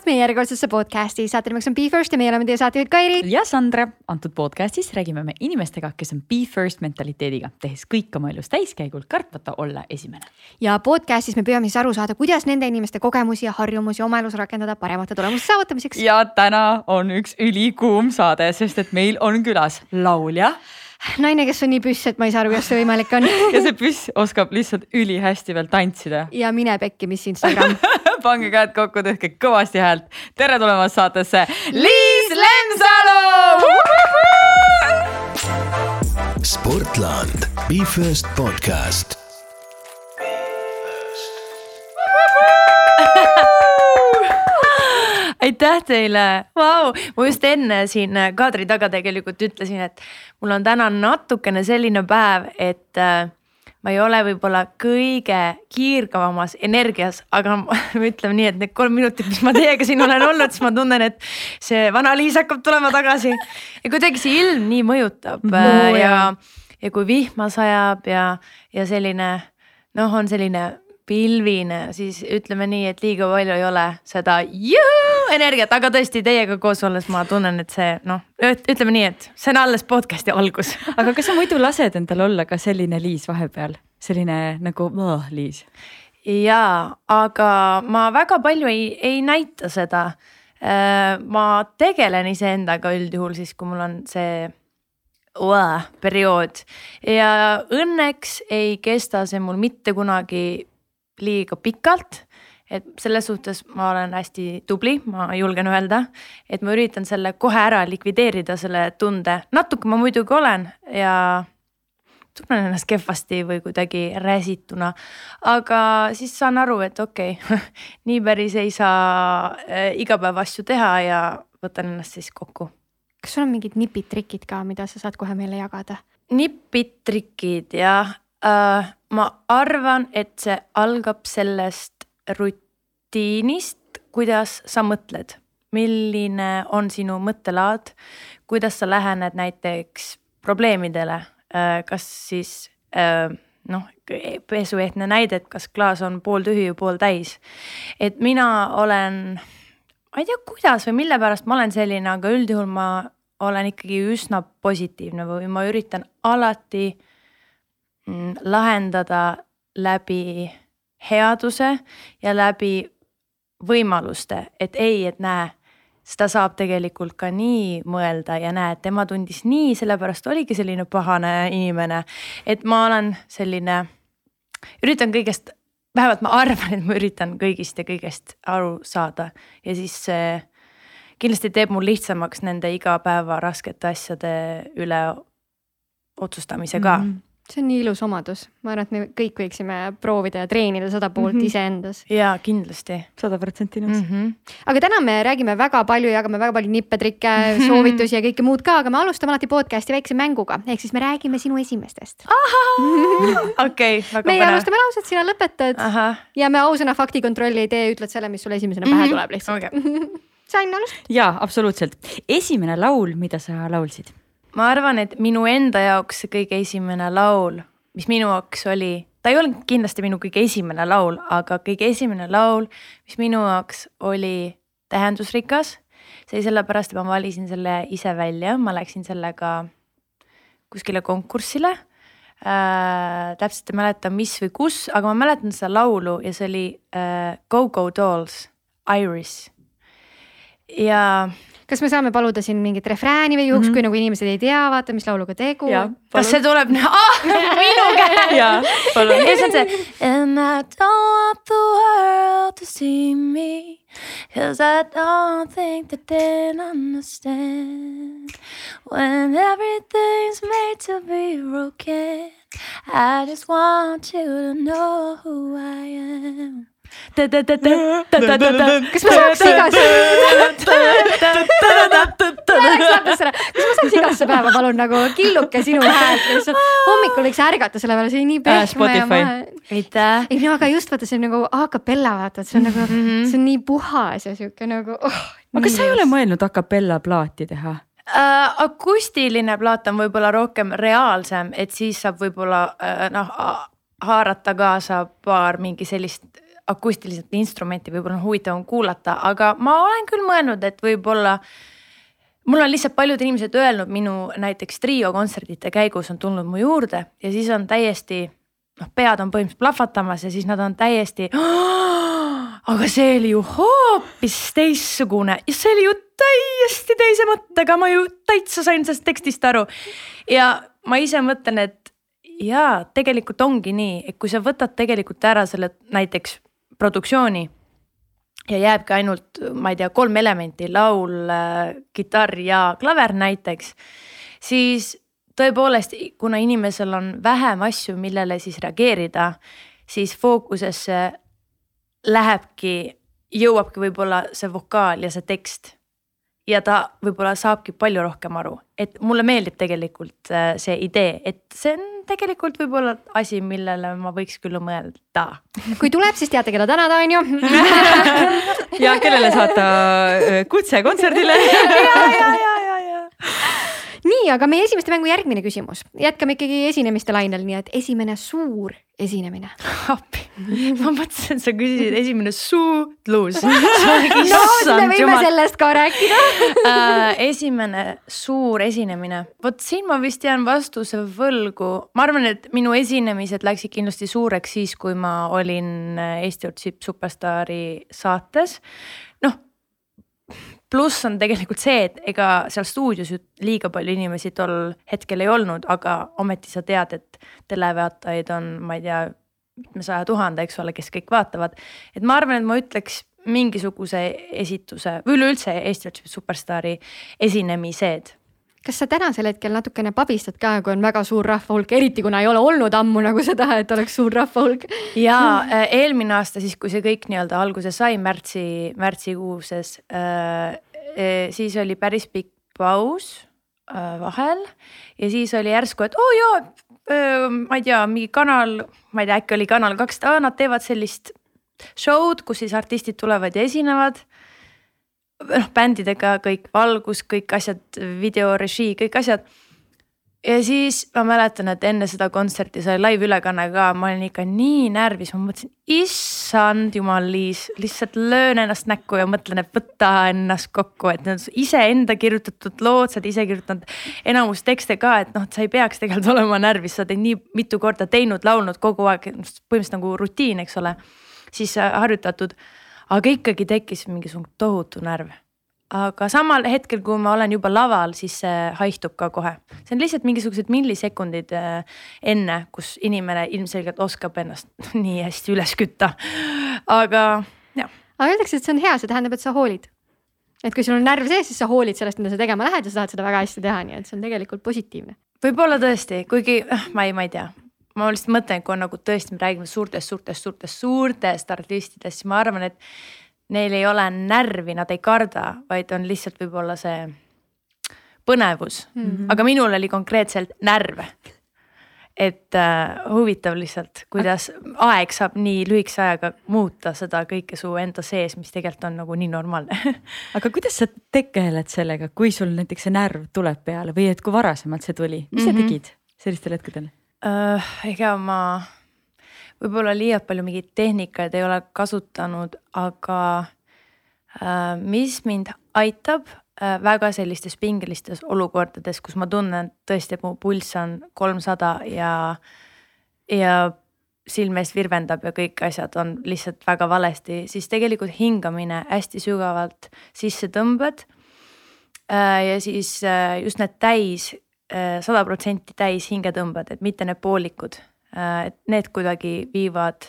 tulemast meie järjekordsesse podcasti, saate nimeks on Be First ja meie oleme teie saatejuhid Kairi. ja Sandra, antud podcastis räägime me inimestega, kes on Be First mentaliteediga, tehes kõik oma elus täiskäigul, kartmata olla esimene. ja podcastis me püüame siis aru saada, kuidas nende inimeste kogemusi ja harjumusi oma elus rakendada paremate tulemuste saavutamiseks. ja täna on üks ülikuum saade, sest et meil on külas laulja naine, kes on nii püss, et ma ei saa aru, kuidas see võimalik on. Ja see püss oskab lihtsalt ülihästi veel tantsida. ja mine pekki, mis Instagram. Pange käed kokku, tehke kõvasti häält. tere tulemast saatesse, Liis Lemsalu Sportland, Be First podcast aitäh teile, vau, ma just enne siin kaadri taga tegelikult ütlesin, et mul on täna natukene selline päev, et äh, ma ei ole võib-olla kõige kiirgavamas energias, aga ma ütleme nii, et need kolm minutit, mis ma teiega siin olen olnud, siis ma tunnen, et see vana Liis hakkab tulema tagasi. ja kuidagi see ilm nii mõjutab no, ja, ja kui vihma sajab ja, ja selline noh, on selline pilvine, siis ütleme nii, et liiga palju ei ole seda juhu, energiat, aga tõesti teiega koos olles ma tunnen, et see noh, ütleme nii, et see on alles podcast'i algus. aga kas sa muidu lased endal olla ka selline Liis vahepeal, selline nagu oh, Liis? jaa, aga ma väga palju ei, ei näita seda. Äh, ma tegelen iseendaga üldjuhul siis, kui mul on see Uah, periood ja õnneks ei kesta see mul mitte kunagi liiga pikalt. et selles suhtes ma olen hästi tubli, ma julgen öelda, et ma üritan selle kohe ära likvideerida, selle tunde, natuke ma muidugi olen ja tunnen ennast kehvasti või kuidagi räsituna. aga siis saan aru, et okei okay, nii päris ei saa äh, igapäevaasju teha ja võtan ennast siis kokku. kas sul on mingid nipid, trikid ka, mida sa saad kohe meile jagada? nipid, trikid jah äh,? Ma arvan, et see algab sellest rutiinist, kuidas sa mõtled, milline on sinu mõttelaad, kuidas sa lähened näiteks probleemidele? Äh,, kas siis äh, noh, pesuehtne näide, et kas klaas on pooltühi või pooltäis. et mina olen, ma ei tea, kuidas või mille pärast ma olen selline, aga üldjuhul ma olen ikkagi üsna positiivne või ma üritan alati äh, lahendada läbi headuse ja läbi võimaluste, et ei, et näe, seda saab tegelikult ka nii mõelda ja näe, et tema tundis nii, sellepärast oligi selline pahane inimene. et ma olen selline, üritan kõigest, vähemalt ma arvan, et ma üritan kõigist ja kõigest aru saada ja siis see kindlasti teeb mul lihtsamaks nende igapäeva raskete asjade üle otsustamise ka mm. -hmm see on nii ilus omadus, ma arvan, et me kõik võiksime proovida ja treenida seda poolt mm -hmm. iseendas. ja kindlasti. sada protsenti nõus mm. -hmm. aga täna me räägime väga palju, jagame väga palju nippe, trikke, soovitusi ja kõike muud ka, aga me alustame alati podcast'i väikse mänguga, ehk siis me räägime sinu esimestest. okei, väga põnev. meie alustame lauset, sina lõpetad. ja me ausõna faktikontrolli ei tee, ütled selle, mis sulle esimesena pähe mm -hmm. tuleb lihtsalt okay. sain alustada? jaa, absoluutselt. esimene laul, mida sa laulsid ma arvan, et minu enda jaoks see kõige esimene laul, mis minu jaoks oli, ta ei olnud kindlasti minu kõige esimene laul, aga kõige esimene laul, mis minu jaoks oli tähendusrikas. see sellepärast, et ma valisin selle ise välja, ma läksin sellega kuskile konkursile äh,. täpselt ei mäleta, mis või kus, aga ma mäletan seda laulu ja see oli äh, Go Go Dolls, Iris. ja kas me saame paluda siin mingit refrääni või juhuks mm, -hmm. kui nagu inimesed ei tea, vaata, mis lauluga tegu. kas see tuleb ah, minu käest? ja, palun. ja see on see. And I don't want the world to see me. Cause I don't think that they'll understand. When everything's made to be broken. I just want you to know who I am kas ma saaks igasse kas ma saaks igasse päeva palun nagu killuke sinu häält lihtsalt hommikul võiks ärgata selle peale, see oli nii pehme ja mahe. aitäh. ei no aga just vaata, see on nagu a capella vaata, et see on nagu see on nii puhas ja sihuke nagu oh,. aga sa ei ole mõelnud a capella plaati teha? Uh, akustiline plaat on võib-olla rohkem reaalsem, et siis saab võib-olla uh, noh haarata kaasa paar mingi sellist akustiliselt instrumenti võib-olla on huvitavam kuulata, aga ma olen küll mõelnud, et võib-olla mul on lihtsalt paljud inimesed öelnud minu näiteks trio kontsertide käigus on tulnud mu juurde ja siis on täiesti noh, pead on põhimõtteliselt plahvatamas ja siis nad on täiesti. aga see oli ju hoopis teistsugune ja see oli ju täiesti teise mõttega, ma ju täitsa sain sellest tekstist aru. ja ma ise mõtlen, et jaa, tegelikult ongi nii, et kui sa võtad tegelikult ära selle näiteks produktsiooni ja jääbki ainult, ma ei tea, kolm elementi, laul, kitarr ja klaver näiteks, siis tõepoolest, kuna inimesel on vähem asju, millele siis reageerida, siis fookusesse lähebki, jõuabki võib-olla see vokaal ja see tekst. Ja ta võib-olla saabki palju rohkem aru, et mulle meeldib tegelikult äh, see idee, et see on tegelikult võib-olla asi, millele ma võiks küll mõelda. kui tuleb, siis teate, keda tänada, on ju. ja kellele saata äh, kutse kontserdile. ja, ja, ja, ja, ja nii, aga meie esimeste mängu järgmine küsimus, jätkame ikkagi esinemiste lainel, nii et esimene suur esinemine. appi, ma mõtlesin, et sa küsisid esimene suudlus. no me võime jumal. sellest ka rääkida uh, esimene suur esinemine, vot siin ma vist jään vastuse võlgu, ma arvan, et minu esinemised läksid kindlasti suureks siis, kui ma olin Eesti otsib superstaari saates. Pluss on tegelikult see, et ega seal stuudios ju liiga palju inimesi tol hetkel ei olnud, aga ometi sa tead, et televaatajaid on, ma ei tea, mitmesaja tuhande, eks ole, kes kõik vaatavad. et ma arvan, et ma ütleks mingisuguse esituse või üleüldse Eesti otsib superstaari esinemised kas sa tänasel hetkel natukene pabistad ka, kui on väga suur rahva hulk, eriti kuna ei ole olnud ammu nagu seda, et oleks suur rahva hulk? ja äh, eelmine aasta siis, kui see kõik nii-öelda alguse sai märtsi, märtsikuuses äh,, äh, siis oli päris pikk paus äh, vahel ja siis oli järsku, et oo oh, jaa äh,, ma ei tea, mingi kanal, ma ei tea, äkki oli Kanal kaks, nad teevad sellist show'd, kus siis artistid tulevad ja esinevad noh bändidega kõik valgus, kõik asjad, videorežii, kõik asjad. ja siis ma mäletan, et enne seda kontserti sai laivülekanne ka, ma olin ikka nii närvis, ma mõtlesin, issand jumal, Liis, lihtsalt löön ennast näkku ja mõtlen, et võta ennast kokku, et need iseenda kirjutatud lood, sa oled ise kirjutanud enamus tekste ka, et noh, et sa ei peaks tegelikult olema närvis, sa oled nii mitu korda teinud, laulnud kogu aeg, põhimõtteliselt nagu rutiin, eks ole, siis harjutatud aga ikkagi tekkis mingisugune tohutu närv. aga samal hetkel, kui ma olen juba laval, siis see haihtub ka kohe. see on lihtsalt mingisugused millisekundid äh, enne, kus inimene ilmselgelt oskab ennast nii hästi üles kütta. aga jah. aga öeldakse, et see on hea, see tähendab, et sa hoolid et kui sul on närv sees, siis sa hoolid sellest, mida sa tegema lähed ja sa tahad seda väga hästi teha, nii et see on tegelikult positiivne. võib-olla tõesti, kuigi ah, ma ei, ma ei tea, ma lihtsalt mõtlen, kui on nagu tõesti, me räägime suurtest, suurtest, suurtest, suurtest artistidest, siis ma arvan, et neil ei ole närvi, nad ei karda, vaid on lihtsalt võib-olla see põnevus mm. -hmm. aga minul oli konkreetselt närv. et äh, huvitav lihtsalt, kuidas aeg saab nii lühikese ajaga muuta seda kõike su enda sees, mis tegelikult on nagu nii normaalne aga kuidas sa tegeled sellega, kui sul näiteks see närv tuleb peale või et kui varasemalt see tuli, mis mm -hmm. sa mhm. tegid sellistel hetkedel? Uh,? ega ma võib-olla liialt palju mingeid tehnikaid ei ole kasutanud, aga uh, mis mind aitab uh, väga sellistes pingelistes olukordades, kus ma tunnen tõesti, et mu pulss on kolmsada ja, ja silme eest virvendab ja kõik asjad on lihtsalt väga valesti, siis tegelikult hingamine hästi sügavalt sisse tõmbad. ja siis just need täis Äh, sada protsenti täis hingetõmbad, et mitte need poolikud. Äh, et need kuidagi viivad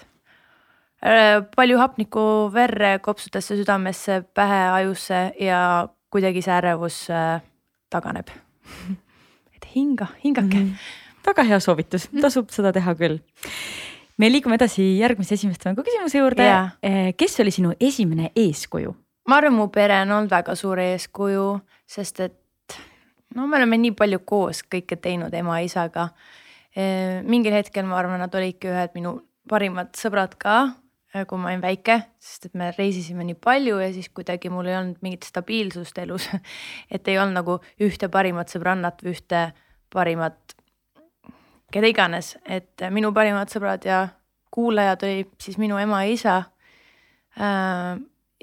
äh, palju hapnikku verre, kopsudesse, südamesse, pähe, ajusse ja kuidagi see ärevus taganeb. et hinga, hingake mm. -hmm. väga hea soovitus, tasub seda teha küll me liigume edasi järgmise esimeste mängu küsimuse juurde yeah.. kes oli sinu esimene eeskuju? ma arvan, mu pere on olnud väga suur eeskuju, sest et no me oleme nii palju koos kõike teinud ema-isaga. mingil hetkel ma arvan, nad olidki ühed minu parimad sõbrad ka, kui ma olin väike, sest et me reisisime nii palju ja siis kuidagi mul ei olnud mingit stabiilsust elus. et ei olnud nagu ühte parimat sõbrannat või ühte parimat, keda iganes, et minu parimad sõbrad ja kuulajad olid siis minu ema ja isa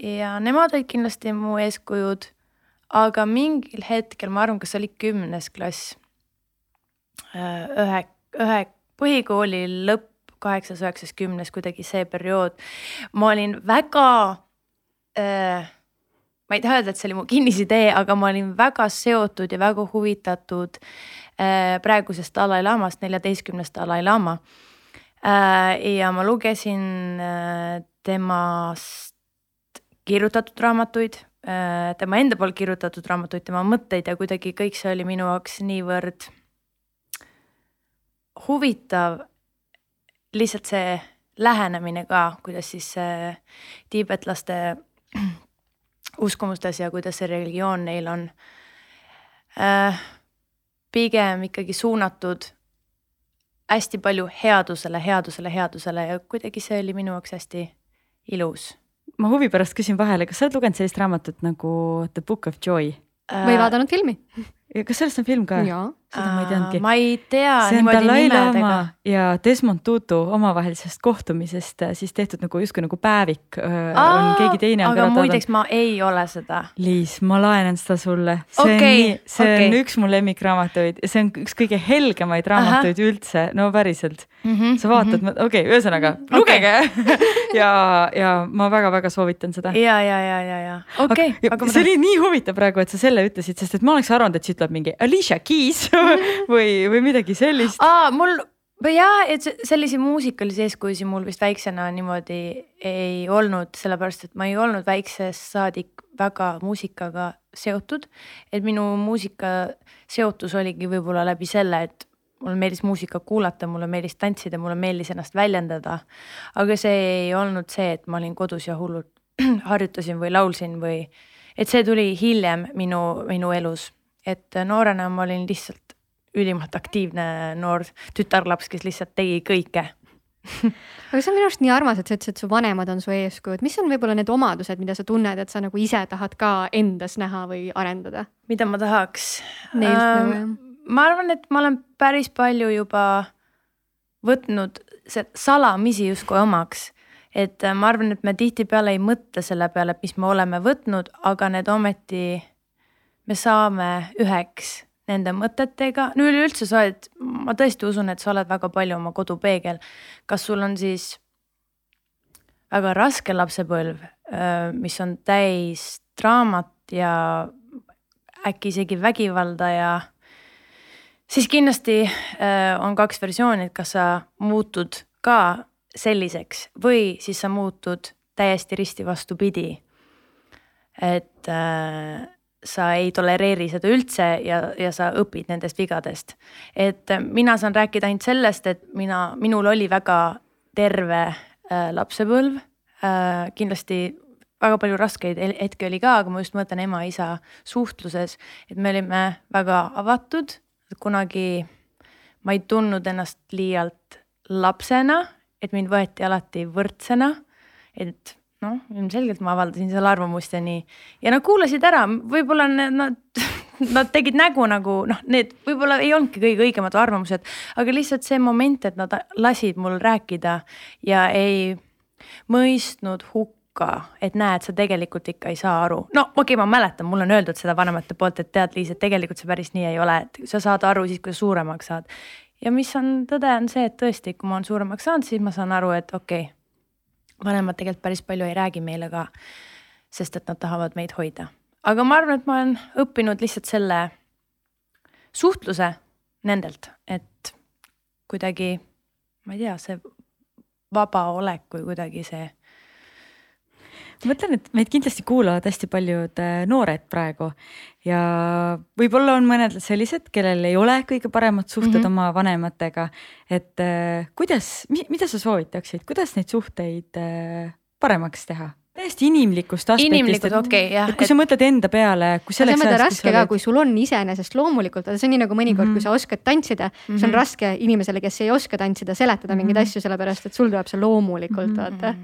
ja nemad olid kindlasti mu eeskujud, aga mingil hetkel, ma arvan, kas oli kümnes klass, äh, ühe, ühe põhikooli lõpp, kaheksas, üheksas, kümnes, kuidagi see periood, ma olin väga äh, ma ei taha öelda, et see oli mu kinnisidee, aga ma olin väga seotud ja väga huvitatud äh, praegusest Dalai-laamast, neljateistkümnest Dalai-laama äh,. ja ma lugesin temast kirjutatud raamatuid, tema enda poolt kirjutatud raamatuid, tema mõtteid ja kuidagi kõik see oli minu jaoks niivõrd huvitav. lihtsalt see lähenemine ka, kuidas siis tiibetlaste uskumustes ja kuidas see religioon neil on äh, pigem ikkagi suunatud hästi palju headusele, headusele, headusele ja kuidagi see oli minu jaoks hästi ilus ma huvi pärast küsin vahele, kas sa oled lugenud sellist raamatut nagu The Book of Joy? või vaadanud filmi? kas sellest on film ka? jaa seda ma ei teadnudki. ma ei tea. see on Dalai-laama ja Desmond Tutu omavahelisest kohtumisest äh, siis tehtud nagu justkui nagu päevik äh, Aa, on keegi teine. aga muideks ma ei ole seda. Liis, ma laenan seda sulle. see okay, on nii, see okay. on üks mu lemmikraamatuid see on üks kõige helgemaid raamatuid Aha. üldse, no päriselt mm. -hmm, sa vaatad mm, -hmm. okei okay,, ühesõnaga okay. lugege ja, ja ma väga-väga soovitan seda. ja, ja, ja, ja, ja okei okay,. see oli nii huvitav praegu, et sa selle ütlesid, sest et ma oleks arvanud, et siit tuleb mingi Alicia Keys või, või midagi sellist. aa, mul või jaa, et sellise muusikalisi eeskujusid mul vist väiksena niimoodi ei olnud, sellepärast et ma ei olnud väiksest saadik väga muusikaga seotud. et minu muusika seotus oligi võib-olla läbi selle, et mulle meeldis muusikat kuulata, mulle meeldis tantsida, mulle meeldis ennast väljendada. aga see ei olnud see, et ma olin kodus ja hullult harjutasin või laulsin või, et see tuli hiljem minu, minu elus et noorena ma olin lihtsalt ülimalt aktiivne noor tütarlaps, kes lihtsalt tegi kõike aga see on minu arust nii armas, et sa ütlesid, et su vanemad on su eeskujud, mis on võib-olla need omadused, mida sa tunned, et sa nagu ise tahad ka endas näha või arendada? mida ma tahaks? Ähm, ma arvan, et ma olen päris palju juba võtnud salamisi justkui omaks et äh, ma arvan, et me tihtipeale ei mõtle selle peale, et mis me oleme võtnud, aga need ometi me saame üheks nende mõtetega, no üleüldse sa oled, ma tõesti usun, et sa oled väga palju oma kodupeegel. kas sul on siis väga raske lapsepõlv, mis on täis draamat ja äkki isegi vägivalda ja siis kindlasti on kaks versiooni, et kas sa muutud ka selliseks või siis sa muutud täiesti risti vastupidi. et sa ei tolereeri seda üldse ja, ja sa õpid nendest vigadest. et mina saan rääkida ainult sellest, et mina, minul oli väga terve äh, lapsepõlv äh,. kindlasti väga palju raskeid hetki oli ka, aga ma just mõtlen ema-isa suhtluses, et me olime väga avatud, kunagi ma ei tundnud ennast liialt lapsena, et mind võeti alati võrdsena. et noh, ilmselgelt ma avaldasin seal arvamust ja nii. ja nad kuulasid ära, võib-olla nad, nad tegid nägu nagu noh, need võib-olla ei olnudki kõige õigemad arvamused, aga lihtsalt see moment, et nad lasid mul rääkida ja ei mõistnud hukka, et näed, sa tegelikult ikka ei saa aru. no okei okay,, ma mäletan, mulle on öeldud seda vanemate poolt, et tead, Liis, et tegelikult see päris nii ei ole, et sa saad aru siis, kui sa suuremaks saad. ja mis on tõde, on see, et tõesti, kui ma olen suuremaks saanud, siis ma saan aru, et okei okay, vanemad tegelikult päris palju ei räägi meile ka, sest et nad tahavad meid hoida. aga ma arvan, et ma olen õppinud lihtsalt selle suhtluse nendelt, et kuidagi, ma ei tea, see vaba olek või kuidagi see ma mõtlen, et meid kindlasti kuulavad hästi paljud äh, noored praegu ja võib-olla on mõned sellised, kellel ei ole kõige paremad suhted mm -hmm. oma vanematega. et äh, kuidas, mida sa soovitaksid, kuidas neid suhteid äh, paremaks teha? Täiesti inimlikust aspektist. inimlikud, okei okay,, jah. et kui et... sa mõtled enda peale, kui selleks ajaks. raske ka, kui sul on iseenesest loomulikult, see on nii nagu mõnikord mm, -hmm. kui sa oskad tantsida mm, -hmm. see on mhm. raske inimesele, kes ei oska tantsida, seletada mm -hmm. mingeid mhm. asju, sellepärast et sul tuleb see loomulikult mm, -hmm. vaata.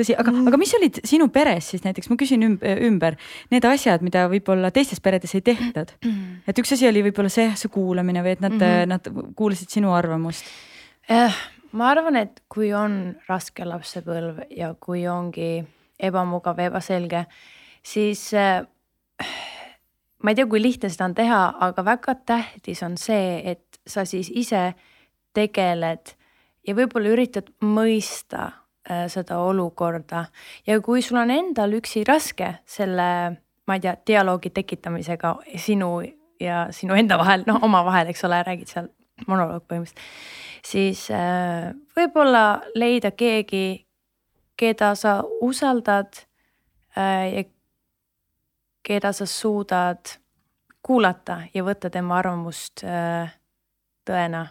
tõsi, aga mm, -hmm. aga mis olid sinu peres siis näiteks, ma küsin ümber, need asjad, mida võib-olla teistes peredes ei tehtud mm. -hmm. et üks asi oli võib-olla see, see kuulamine või et nad mm, -hmm. nad kuulasid sinu arvamust eh,. ma arvan, et kui on raske lapsepõlv ja kui ongi ebamugav ebaselge, siis äh, ma ei tea, kui lihtne seda on teha, aga väga tähtis on see, et sa siis ise tegeled ja võib-olla üritad mõista äh, seda olukorda. Ja kui sul on endal üksi raske selle, ma ei tea, dialoogi tekitamisega sinu ja sinu enda vahel, noh omavahel, eks ole, räägid seal monoloog põhimõtteliselt, siis äh, võib-olla leida keegi, keda sa usaldad äh, ja keda sa suudad kuulata ja võtta tema arvamust äh, tõena.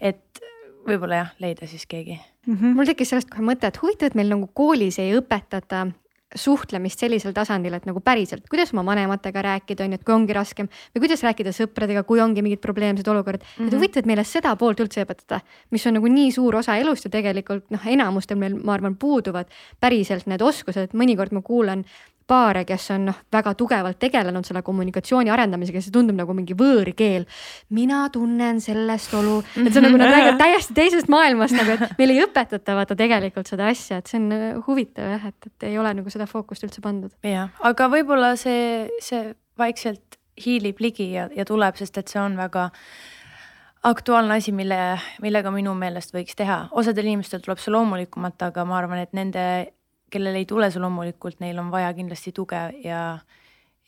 et võib-olla jah, leida siis keegi mm. -hmm. mul tekkis sellest kohe mõte, et huvitav, et meil nagu koolis ei õpetata suhtlemist sellisel tasandil, et nagu päriselt, kuidas oma vanematega rääkida, on ju, et kui ongi raskem või kuidas rääkida sõpradega, kui ongi mingid probleemsed olukorrad mm. -hmm. et mhm. huvitav, et meile seda poolt üldse õpetada, mis on nagu nii suur osa elust ja tegelikult noh, enamustel meil, ma arvan, puuduvad päriselt need oskused, mõnikord ma kuulan paare, kes on noh, väga tugevalt tegelenud selle kommunikatsiooni arendamisega, see tundub nagu mingi võõrkeel. mina tunnen sellest olu, et see on nagu nad räägivad täiesti teisest maailmast nagu, et meil ei õpetata vaata tegelikult seda asja, et see on äh, huvitav jah, et, et ei ole nagu seda fookust üldse pandud. jah, aga võib-olla see, see vaikselt hiilib ligi ja, ja tuleb, sest et see on väga aktuaalne asi, mille, millega minu meelest võiks teha, osadel inimestel tuleb see loomulikumalt, aga ma arvan, et nende kellel ei tule see loomulikult, neil on vaja kindlasti tuge ja,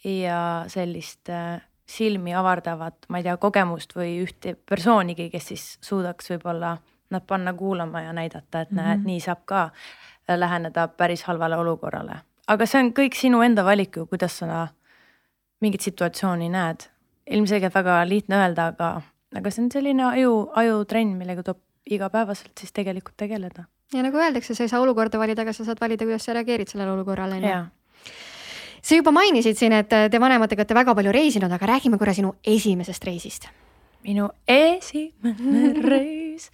ja sellist äh, silmi avardavat, ma ei tea, kogemust või ühte persoonigi, kes siis suudaks võib-olla nad panna kuulama ja näidata, et mm -hmm. näed, nii saab ka äh, läheneda päris halvale olukorrale. aga see on kõik sinu enda valik ju, kuidas sa mingit situatsiooni näed. ilmselgelt väga lihtne öelda, aga, aga see on selline aju, ajutrenn, millega tuleb igapäevaselt siis tegelikult tegeleda ja nagu öeldakse, sa ei saa olukorda valida, aga sa saad valida, kuidas sa reageerid sellele olukorrale, sa juba mainisid siin, et te vanematega olete väga palju reisinud, aga räägime korra sinu esimesest reisist. minu esimene reis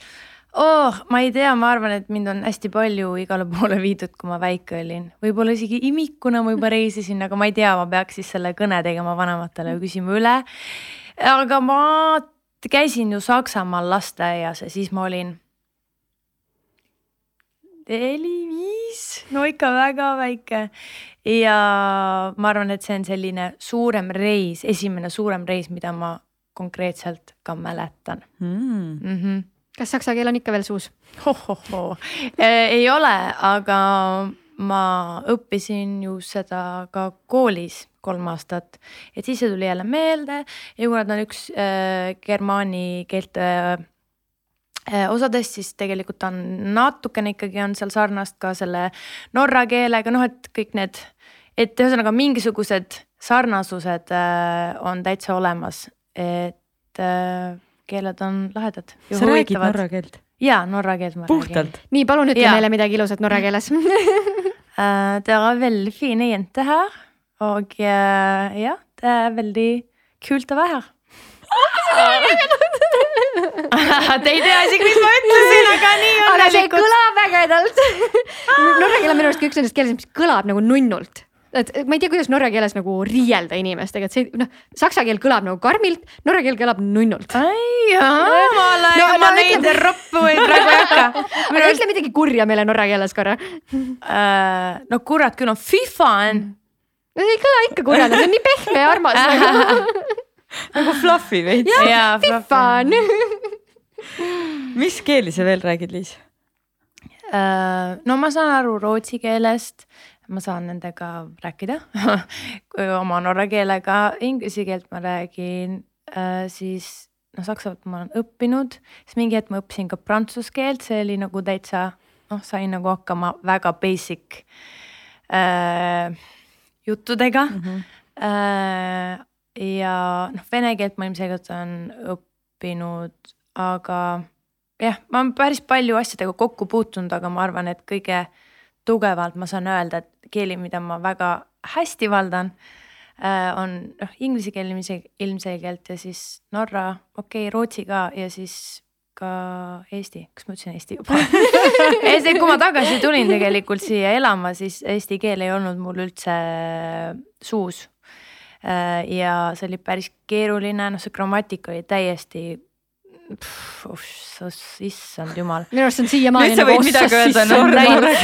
oh, ma ei tea, ma arvan, et mind on hästi palju igale poole viidud, kui ma väike olin, võib-olla isegi imikuna ma juba reisisin, aga ma ei tea, ma peaks siis selle kõne tegema vanematele ja küsima üle. aga ma käisin ju Saksamaal lasteaias ja siis ma olin neli-viis, no ikka väga väike. ja ma arvan, et see on selline suurem reis, esimene suurem reis, mida ma konkreetselt ka mäletan mm.. Mm -hmm. kas saksa keel on ikka veel suus? ei ole, aga ma õppisin ju seda ka koolis kolm aastat, et siis see tuli jälle meelde ja kuna ta on üks äh, germaani keelte äh, Äh, osadest siis tegelikult on natukene ikkagi on seal sarnast ka selle norra keelega, noh, et kõik need, et ühesõnaga mingisugused sarnasused äh, on täitsa olemas, et äh, keeled on lahedad. sa räägid norra keelt? jaa, norra keelt ma Puhtalt. räägin. nii, palun ütle ja. meile midagi ilusat norra keeles Det er veldig fine jenter her og ja, det er veldig kult å være her Te ei tea isegi, mis ma ütlesin, aga nii on. aga see kõlab ägedalt Norra keel on minu arust ka üks nendest keelest, mis kõlab nagu nunnult et ma ei tea, kuidas norra keeles nagu riielda inimestega, et see noh, saksa keel kõlab nagu karmilt, norra keel kõlab nunnult. ai jaa, ma olen no,, no, neid roppu ei praegu ei hakka. aga ütle midagi kurja meile norra keeles korra uh,. no kurat küll on fifan. no see ei kõla ikka kurjana, see on nii pehme ja armas nagu fluffy veits. jah, fifan mis keeli sa veel räägid, Liis? Äh, no ma saan aru rootsi keelest, ma saan nendega rääkida oma norra keelega, inglise keelt ma räägin, äh, siis noh, saksa keelt ma olen õppinud, siis mingi hetk ma õppisin ka prantsuse keelt, see oli nagu täitsa noh, sain nagu hakkama väga basic äh, juttudega mm. -hmm. Äh, ja noh, vene keelt ma ilmselgelt olen õppinud aga jah, ma olen päris palju asjadega kokku puutunud, aga ma arvan, et kõige tugevalt ma saan öelda, et keeli, mida ma väga hästi valdan, äh, on noh, inglise keel ilmselgelt ja siis Norra, okei okay,, Rootsi ka ja siis ka Eesti, kas ma ütlesin Eesti juba Eesti, kui ma tagasi tulin tegelikult siia elama, siis eesti keel ei olnud mul üldse suus. Äh, ja see oli päris keeruline, noh, see grammatika oli täiesti issand jumal minu arust see on siiamaani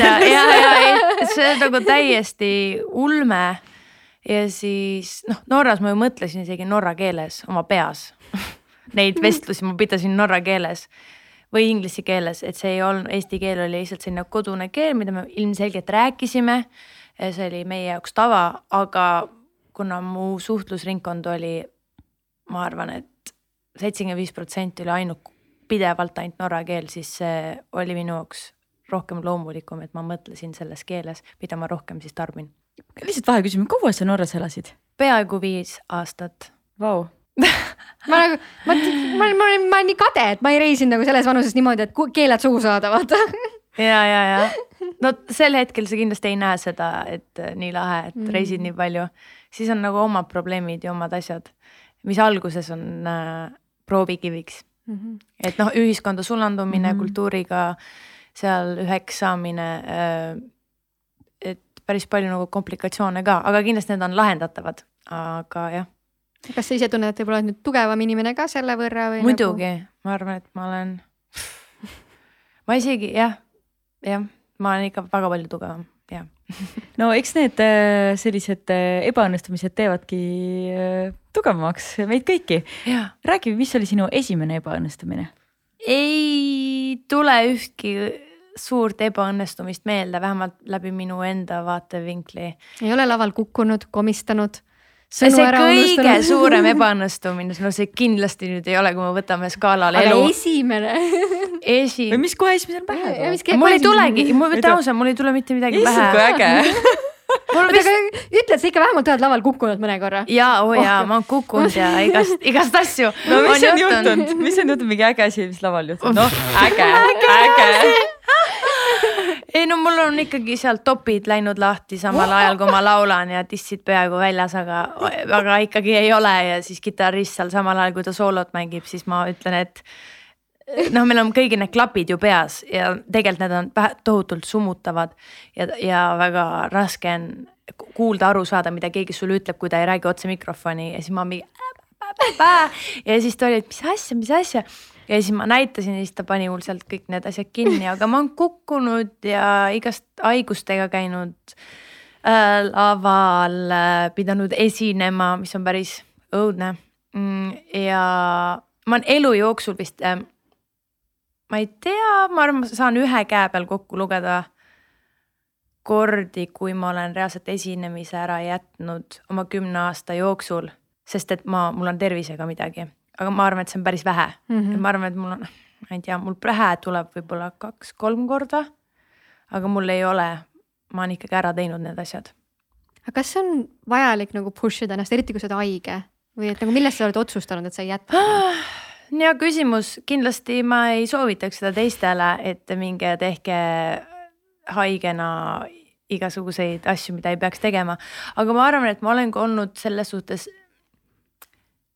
ja, ja, ja ei, see on nagu täiesti ulme. ja siis noh, Norras ma ju mõtlesin isegi norra keeles oma peas Neid vestlusi ma pidasin norra keeles või inglise keeles, et see ei olnud, eesti keel oli lihtsalt selline kodune keel, mida me ilmselgelt rääkisime. see oli meie jaoks tava, aga kuna mu suhtlusringkond oli, ma arvan et, et seitsekümmend viis protsenti oli ainult pidevalt ainult norra keel, siis see oli minu jaoks rohkem loomulikum, et ma mõtlesin selles keeles, mida ma rohkem siis tarbin. lihtsalt vaheküsimus, kaua sa Norras elasid? peaaegu viis aastat. Vau ma nagu, ma, ma, ma olin, ma olin nii kade, et ma ei reisinud nagu selles vanuses niimoodi, et keeled suhu saada, vaata. ja, ja, ja no sel hetkel sa kindlasti ei näe seda, et nii lahe, et mm. reisid nii palju, siis on nagu omad probleemid ja omad asjad, mis alguses on äh, proovikiviks mm. -hmm. et noh, ühiskonda sulandumine mm, -hmm. kultuuriga seal üheks saamine äh,. et päris palju nagu komplikatsioone ka, aga kindlasti need on lahendatavad, aga jah kas sa ise tunned, et võib-olla oled nüüd tugevam inimene ka selle võrra või? muidugi nagu..., ma arvan, et ma olen, ma isegi jah, jah, ma olen ikka väga palju tugevam, jah. no eks need äh, sellised äh, ebaõnnestumised teevadki äh, tugevamaks meid kõiki. räägi, mis oli sinu esimene ebaõnnestumine? ei tule ühtki suurt ebaõnnestumist meelde, vähemalt läbi minu enda vaatevinkli. ei ole laval kukkunud, komistanud? See kõige suurem ebaõnnestumine, no see kindlasti nüüd ei ole, kui me võtame skaalal aga elu. esimene. Esi.... või mis kohe esimesena pähe tuleb? mul ei tulegi, ma ütlen ausalt, mul ei tule mitte midagi pähe. issand, kui äge. Vist... ütled sa ikka vähemalt oled laval kukkunud mõne korra? ja, oo oh. jaa, ma olen kukkunud ja igast, igast asju. no mis on, on juhtunud, mis on juhtunud, mingi äge asi, mis laval juhtub, noh äge, äge, äge ei no mul on ikkagi sealt topid läinud lahti samal ajal, kui ma laulan ja dissid peaaegu väljas, aga, aga ikkagi ei ole. Ja siis kitarrist seal samal ajal, kui ta soolot mängib, siis ma ütlen, et noh, meil on kõigil need klapid ju peas ja tegelikult need on tohutult summutavad ja, ja väga raske on kuulda, aru saada, mida keegi sulle ütleb, kui ta ei räägi otse mikrofoni. Ja siis ma mingi. ja siis ta oli, et mis asja, mis asja ja siis ma näitasin ja siis ta pani mul sealt kõik need asjad kinni, aga ma olen kukkunud ja igast haigustega käinud äh, laval äh,, pidanud esinema, mis on päris õudne mm,. ja ma olen elu jooksul vist äh,, ma ei tea, ma arvan, ma saan ühe käe peal kokku lugeda kordi, kui ma olen reaalselt esinemise ära jätnud oma kümne aasta jooksul, sest et ma, mul on tervisega midagi aga ma arvan, et see on päris vähe mm. -hmm. ma arvan, et mul on, ma ei tea, mul pähe tuleb võib-olla kaks-kolm korda. aga mul ei ole, ma olen ikkagi ära teinud need asjad. aga kas on vajalik nagu push ida ennast, eriti kui sa oled haige või et nagu millest sa oled otsustanud, et sa ei jäta ah,? hea küsimus, kindlasti ma ei soovitaks seda teistele, et minge tehke haigena igasuguseid asju, mida ei peaks tegema. aga ma arvan, et ma olen ka olnud selles suhtes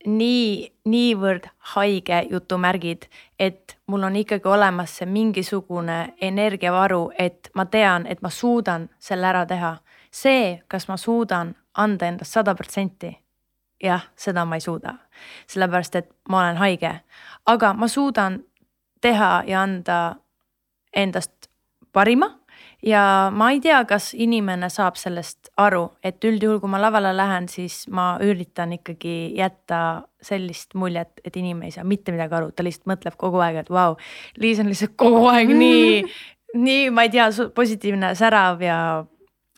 nii, niivõrd haige jutumärgid, et mul on ikkagi olemas see mingisugune energiavaru, et ma tean, et ma suudan selle ära teha. see, kas ma suudan anda endast sada protsenti, jah, seda ma ei suuda, sellepärast et ma olen haige, aga ma suudan teha ja anda endast parima ja ma ei tea, kas inimene saab sellest aru, et üldjuhul, kui ma lavale lähen, siis ma üritan ikkagi jätta sellist muljet, et inimene ei saa mitte midagi aru, ta lihtsalt mõtleb kogu aeg, et vau, Liis on lihtsalt kogu aeg nii, nii, ma ei tea, positiivne, särav ja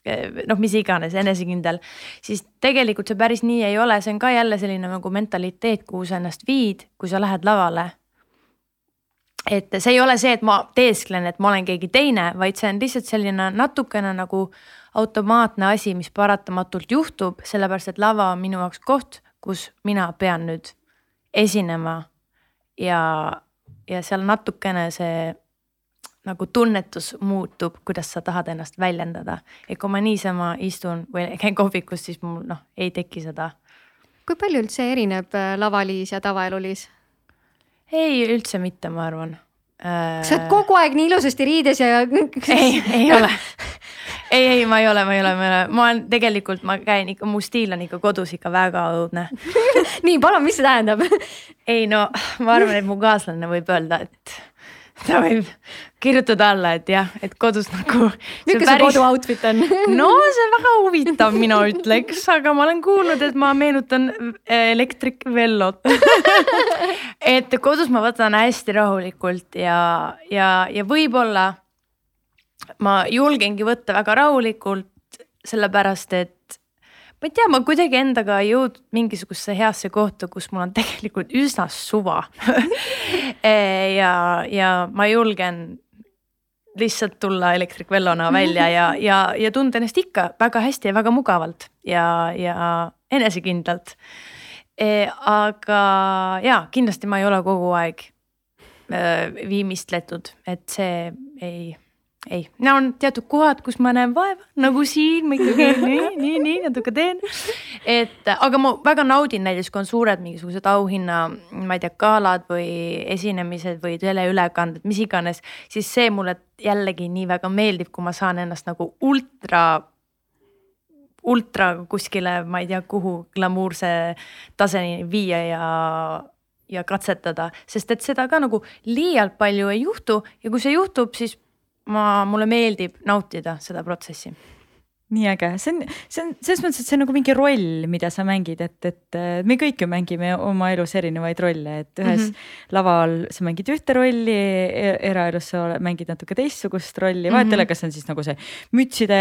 eh, noh, mis iganes, enesekindel, siis tegelikult see päris nii ei ole, see on ka jälle selline nagu mentaliteet, kuhu sa ennast viid, kui sa lähed lavale et see ei ole see, et ma teesklen, et ma olen keegi teine, vaid see on lihtsalt selline natukene nagu automaatne asi, mis paratamatult juhtub, sellepärast et lava on minu jaoks koht, kus mina pean nüüd esinema. ja, ja seal natukene see nagu tunnetus muutub, kuidas sa tahad ennast väljendada. et kui ma niisama istun või käin kohvikus, siis mul noh, ei teki seda. kui palju üldse erineb äh, lavaliis ja tavaeluliis? Ei, üldse mitte, ma arvan äh.... sa oled kogu aeg nii ilusasti riides ja. ei, ei ole ei, ei, ma ei ole, ma ei ole, ma ei ole, ma olen tegelikult, ma käin ikka, mu stiil on ikka kodus ikka väga õudne. nii, palun, mis see tähendab? ei no ma arvan, et mu kaaslane võib öelda, et ta võib kirjutada alla, et jah, et kodus nagu. milline see kodu outfit on no see on väga huvitav, mina ütleks, aga ma olen kuulnud, et ma meenutan Electric Vellot et kodus ma võtan hästi rahulikult ja, ja, ja võib-olla ma julgengi võtta väga rahulikult, sellepärast et ma ei tea, ma kuidagi endaga ei jõudnud mingisugusesse heasse kohta, kus mul on tegelikult üsna suva ja, ja ma julgen lihtsalt tulla Electric Vellona välja ja, ja, ja tunda ennast ikka väga hästi ja väga mugavalt ja, ja enesekindlalt e,. aga ja kindlasti ma ei ole kogu aeg äh, viimistletud, et see ei ei, no on teatud kohad, kus ma näen vaeva, nagu siin ma ikkagi nii, nii, nii natuke teen. et aga ma väga naudin näiteks, kui on suured mingisugused auhinna, ma ei tea, galad või esinemised või teleülekanded, mis iganes, siis see mulle jällegi nii väga meeldib, kui ma saan ennast nagu ultra ultra kuskile, ma ei tea, kuhu glamuurse taseni viia ja ja katsetada, sest et seda ka nagu liialt palju ei juhtu ja kui see juhtub, siis ma, mulle meeldib nautida seda protsessi nii äge, see on, see on selles mõttes, et see on nagu mingi roll, mida sa mängid, et, et me kõik ju mängime oma elus erinevaid rolle, et ühes mm -hmm. laval sa mängid ühte rolli e, eraelus sa mängid natuke teistsugust rolli, vahet ei ole, kas see on siis nagu see mütside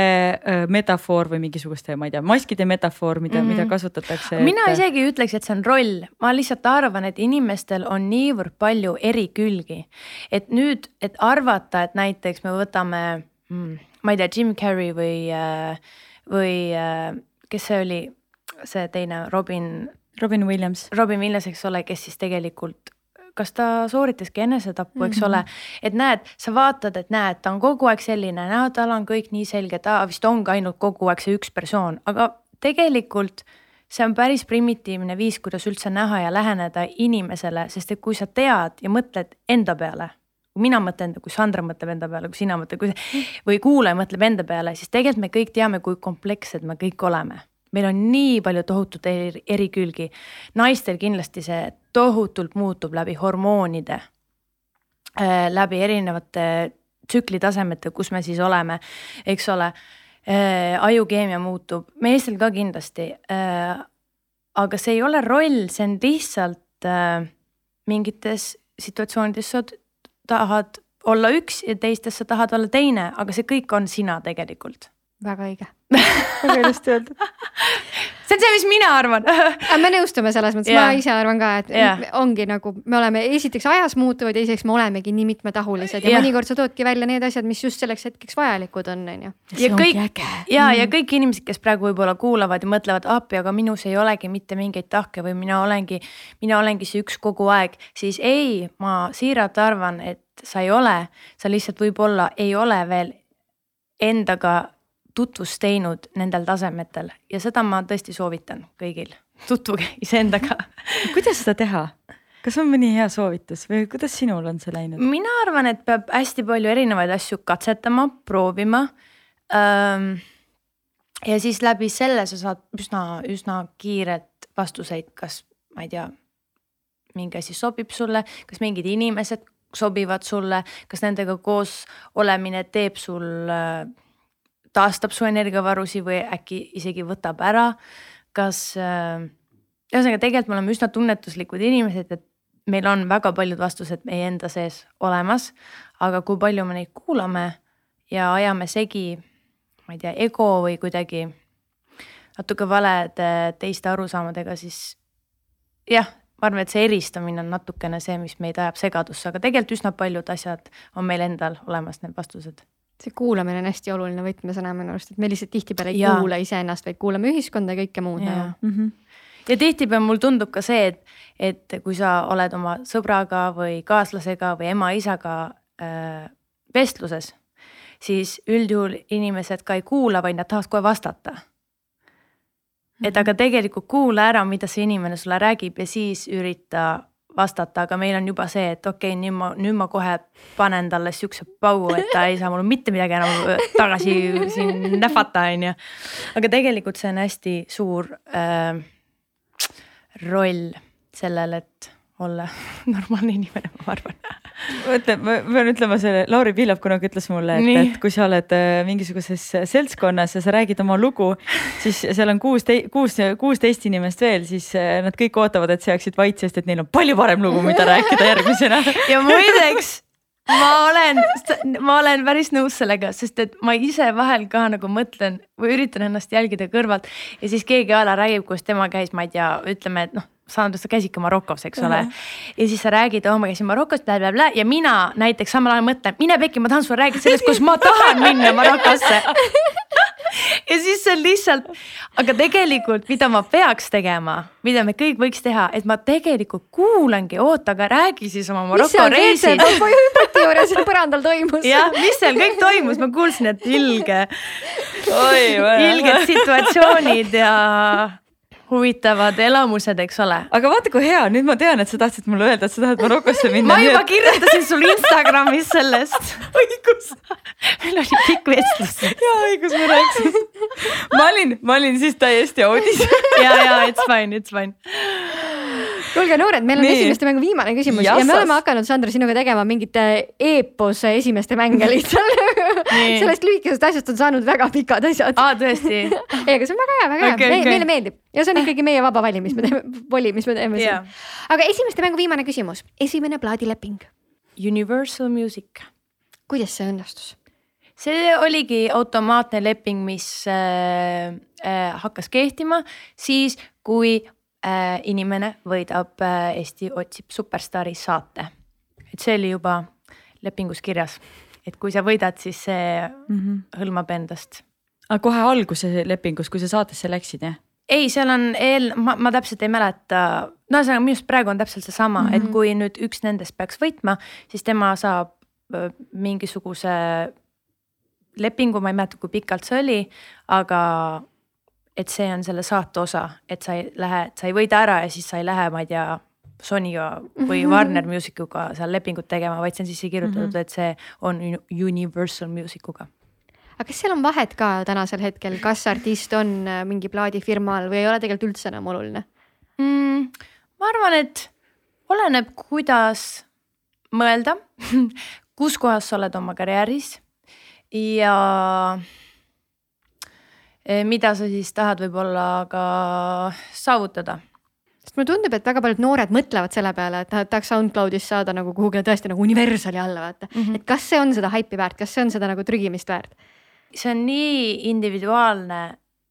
metafoor või mingisuguste, ma ei tea, maskide metafoor, mida mm, -hmm. mida kasutatakse. mina et... isegi ei ütleks, et see on roll, ma lihtsalt arvan, et inimestel on niivõrd palju eri külgi, et nüüd, et arvata, et näiteks me võtame mm, ma ei tea, Jim Carrey või, äh, või äh, kes see oli, see teine Robin. Robin Williams. Robin Williams, eks ole, kes siis tegelikult kas ta sooritaski enesetappu, eks mm -hmm. ole, et näed, sa vaatad, et näed, ta on kogu aeg selline, näed, tal on kõik nii selge, ta vist ongi ainult kogu aeg see üks persoon, aga tegelikult see on päris primitiivne viis, kuidas üldse näha ja läheneda inimesele, sest et kui sa tead ja mõtled enda peale kui mina mõtlen, kui Sandra mõtleb enda peale, kui sina mõtled, kui või kuulaja mõtleb enda peale, siis tegelikult me kõik teame, kui komplekssed me kõik oleme. meil on nii palju tohutut eri, eri külgi. naistel kindlasti see tohutult muutub läbi hormoonide äh,, läbi erinevate tsüklitasemete, kus me siis oleme, eks ole äh,. ajukeemia muutub, meestel ka kindlasti äh,. aga see ei ole roll, see on lihtsalt mingites situatsioonides sa oled tahad olla üks ja teistes sa tahad olla teine, aga see kõik on sina tegelikult. väga õige väga ilusti öeldud see on see, mis mina arvan aga me nõustume selles mõttes yeah., ma ise arvan ka, et yeah. ongi nagu me oleme esiteks ajas muutuvad, teiseks me olemegi nii mitmetahulised ja yeah. mõnikord sa toodki välja need asjad, mis just selleks hetkeks vajalikud on, on ju. ja kõik ja mm., ja kõik inimesed, kes praegu võib-olla kuulavad ja mõtlevad appi, aga minus ei olegi mitte mingeid tahke või mina olengi, mina olengi see üks kogu aeg, siis ei, ma siiralt arvan, et sa ei ole, sa lihtsalt võib-olla ei ole veel endaga tutvust teinud nendel tasemetel ja seda ma tõesti soovitan kõigil, tutvuge iseendaga kuidas seda teha? kas on mõni hea soovitus või kuidas sinul on see läinud? mina arvan, et peab hästi palju erinevaid asju katsetama, proovima ja siis läbi selle sa saad üsna, üsna kiiret vastuseid, kas ma ei tea, mingi asi sobib sulle, kas mingid inimesed sobivad sulle, kas nendega koos olemine teeb sul taastab su energiavarusid või äkki isegi võtab ära. kas äh,, ühesõnaga tegelikult me oleme üsna tunnetuslikud inimesed, et meil on väga paljud vastused meie enda sees olemas, aga kui palju me neid kuulame ja ajame segi, ma ei tea, ego või kuidagi natuke valede teiste arusaamadega, siis jah, ma arvan, et see eristamine on natukene see, mis meid ajab segadusse, aga tegelikult üsna paljud asjad on meil endal olemas, need vastused see kuulamine on hästi oluline võtmesõna minu arust, et me lihtsalt tihtipeale ei ja. kuula iseennast, vaid kuulame ühiskonda ja kõike muud. ja, mm -hmm. ja tihtipeale mulle tundub ka see, et, et kui sa oled oma sõbraga või kaaslasega või ema-isaga äh, vestluses, siis üldjuhul inimesed ka ei kuula, vaid nad tahaks kohe vastata. et mhm. aga tegelikult kuula ära, mida see inimene sulle räägib ja siis ürita vastata, aga meil on juba see, et okei okay,, nüüd ma, nüüd ma kohe panen talle siukse paugu, et ta ei saa mul mitte midagi enam tagasi siin nähvata, on ju. aga tegelikult see on hästi suur äh, roll sellel, et olla normaalne inimene, ma arvan mõtle, ma pean ütlema selle, Lauri Pihlap kunagi ütles mulle, et, et kui sa oled äh, mingisuguses seltskonnas ja sa räägid oma lugu, siis seal on kuus, kuus, kuusteist inimest veel, siis äh, nad kõik ootavad, et sa jääksid vait, sest et neil on palju parem lugu, mida rääkida järgmisena. ja muideks ma olen, ma olen päris nõus sellega, sest et ma ise vahel ka nagu mõtlen või üritan ennast jälgida kõrvalt ja siis keegi a la räägib, kus tema käis, ma ei tea, ütleme, et noh saanud, sa käisidki Marokos, eks ole uh. -huh. ja siis sa räägid, oo ma käisin Marokos blä,, blablabla ja mina näiteks samal ajal mõtlen, mine pekki, ma tahan sulle rääkida sellest, kus ma tahan minna Marokosse ja siis see on lihtsalt, aga tegelikult, mida ma peaks tegema, mida me kõik võiks teha, et ma tegelikult kuulangi, oota, aga räägi siis oma Maroko seal hüpati juures põrandal toimus? jah, mis seal kõik toimus, ma kuulsin, et ilge, ilged situatsioonid ja huvitavad elamused, eks ole. aga vaata, kui hea, nüüd ma tean, et sa tahtsid mulle öelda, et sa tahad Marokosse minna. ma juba et... kirjutasin sulle Instagramis sellest. õigus. meil oli pikk vestlus. ja õigus, ma rääkisin. ma olin, ma olin siis täiesti audis ja, ja it's fine, it's fine kuulge, noored, meil on Nii. esimeste mängu viimane küsimus Jassas. ja me oleme hakanud, Sandra, sinuga tegema mingit eepose esimeste mänge lihtsalt sellest lühikesest asjast on saanud väga pikad asjad. aa, tõesti? ei, aga see on väga hea, väga okay, hea okay. meile meeldib ja see on ikkagi meie vaba vali, mis me teeme, voli, mis me teeme yeah. siin. aga esimeste mängu viimane küsimus, esimene plaadileping. Universal Music. kuidas see õnnestus? see oligi automaatne leping, mis äh, äh, hakkas kehtima siis, kui äh, inimene võidab äh, Eesti otsib superstaari saate. et see oli juba lepingus kirjas, et kui sa võidad, siis see mm -hmm. hõlmab endast. aga kohe alguse lepingus, kui sa saatesse läksid, jah? ei, seal on eel, ma, ma täpselt ei mäleta, no ühesõnaga minu arust praegu on täpselt seesama mm, -hmm. et mhm. kui nüüd üks nendest peaks võitma, siis tema saab äh, mingisuguse lepingu, ma ei mäleta, kui pikalt see oli, aga et see on selle saate osa, et sa ei lähe, sa ei võida ära ja siis sa ei lähe, ma ei tea, Sonyga või mhm. Warner Musicuga seal lepingut tegema, vaid see on sisse kirjutatud -hmm. et see on Universal Musicuga. aga kas seal on vahet ka tänasel hetkel, kas artist on äh, mingi plaadifirma all või ei ole tegelikult üldse enam oluline mm,? ma arvan, et oleneb, kuidas mõelda kus kohas sa oled oma karjääris ja mida sa siis tahad võib-olla ka saavutada sest mulle tundub, et väga paljud noored mõtlevad selle peale, et nad tahaks SoundCloudist saada nagu kuhugile tõesti nagu Universali alla vaata mm, -hmm. et kas see on seda haipi väärt, kas see on seda nagu trügimist väärt? see on nii individuaalne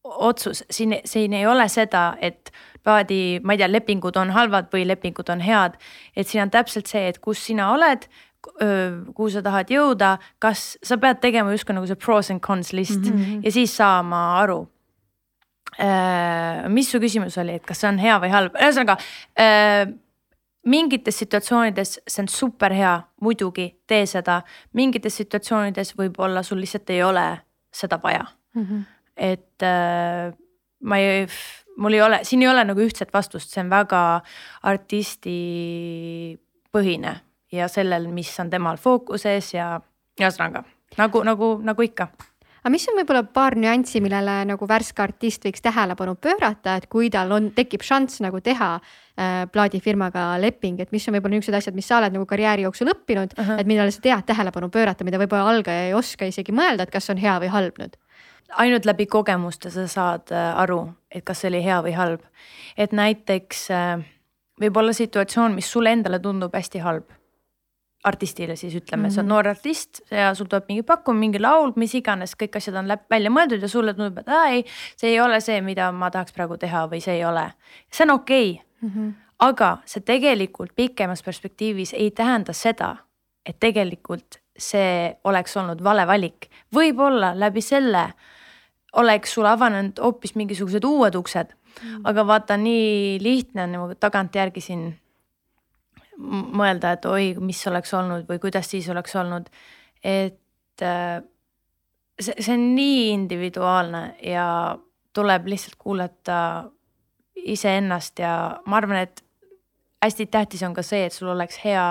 otsus, siin, siin ei ole seda, et plaadi, ma ei tea, lepingud on halvad või lepingud on head. et siin on täpselt see, et kus sina oled, kuhu sa tahad jõuda, kas sa pead tegema justkui nagu see pros and cons list mm -hmm. ja siis saama aru. mis su küsimus oli, et kas see on hea või halb, ühesõnaga mingites situatsioonides see on super hea, muidugi tee seda, mingites situatsioonides võib-olla sul lihtsalt ei ole seda vaja mm. -hmm. et ma ei, mul ei ole, siin ei ole nagu ühtset vastust, see on väga artisti põhine ja sellel, mis on temal fookuses ja ühesõnaga nagu, nagu, nagu ikka aga mis on võib-olla paar nüanssi, millele nagu värske artist võiks tähelepanu pöörata, et kui tal on, tekib šanss nagu teha äh, plaadifirmaga leping, et mis on võib-olla niisugused asjad, mis sa oled nagu karjääri jooksul õppinud uh, -huh. et millele sa tead tähelepanu pöörata, mida võib-olla algaja ei oska isegi mõelda, et kas on hea või halb nüüd? ainult läbi kogemuste sa saad äh, aru, et kas see oli hea või halb. et näiteks äh, võib olla situatsioon, mis sulle endale tundub hästi halb artistile siis ütleme mm, -hmm. sa oled mhm. noor artist ja sul tuleb mingi pakkumine, mingi laul, mis iganes, kõik asjad on läbi, välja mõeldud ja sulle tundub, et aa ei, see ei ole see, mida ma tahaks praegu teha või see ei ole. see on okei okay. mm, -hmm. aga see tegelikult pikemas perspektiivis ei tähenda seda, et tegelikult see oleks olnud vale valik. võib-olla läbi selle oleks sul avanenud hoopis mingisugused uued uksed mm. -hmm. aga vaata, nii lihtne on nagu tagantjärgi siin mõelda, et oi, mis oleks olnud või kuidas siis oleks olnud. et äh, see, see on nii individuaalne ja tuleb lihtsalt kuulata iseennast ja ma arvan, et hästi tähtis on ka see, et sul oleks hea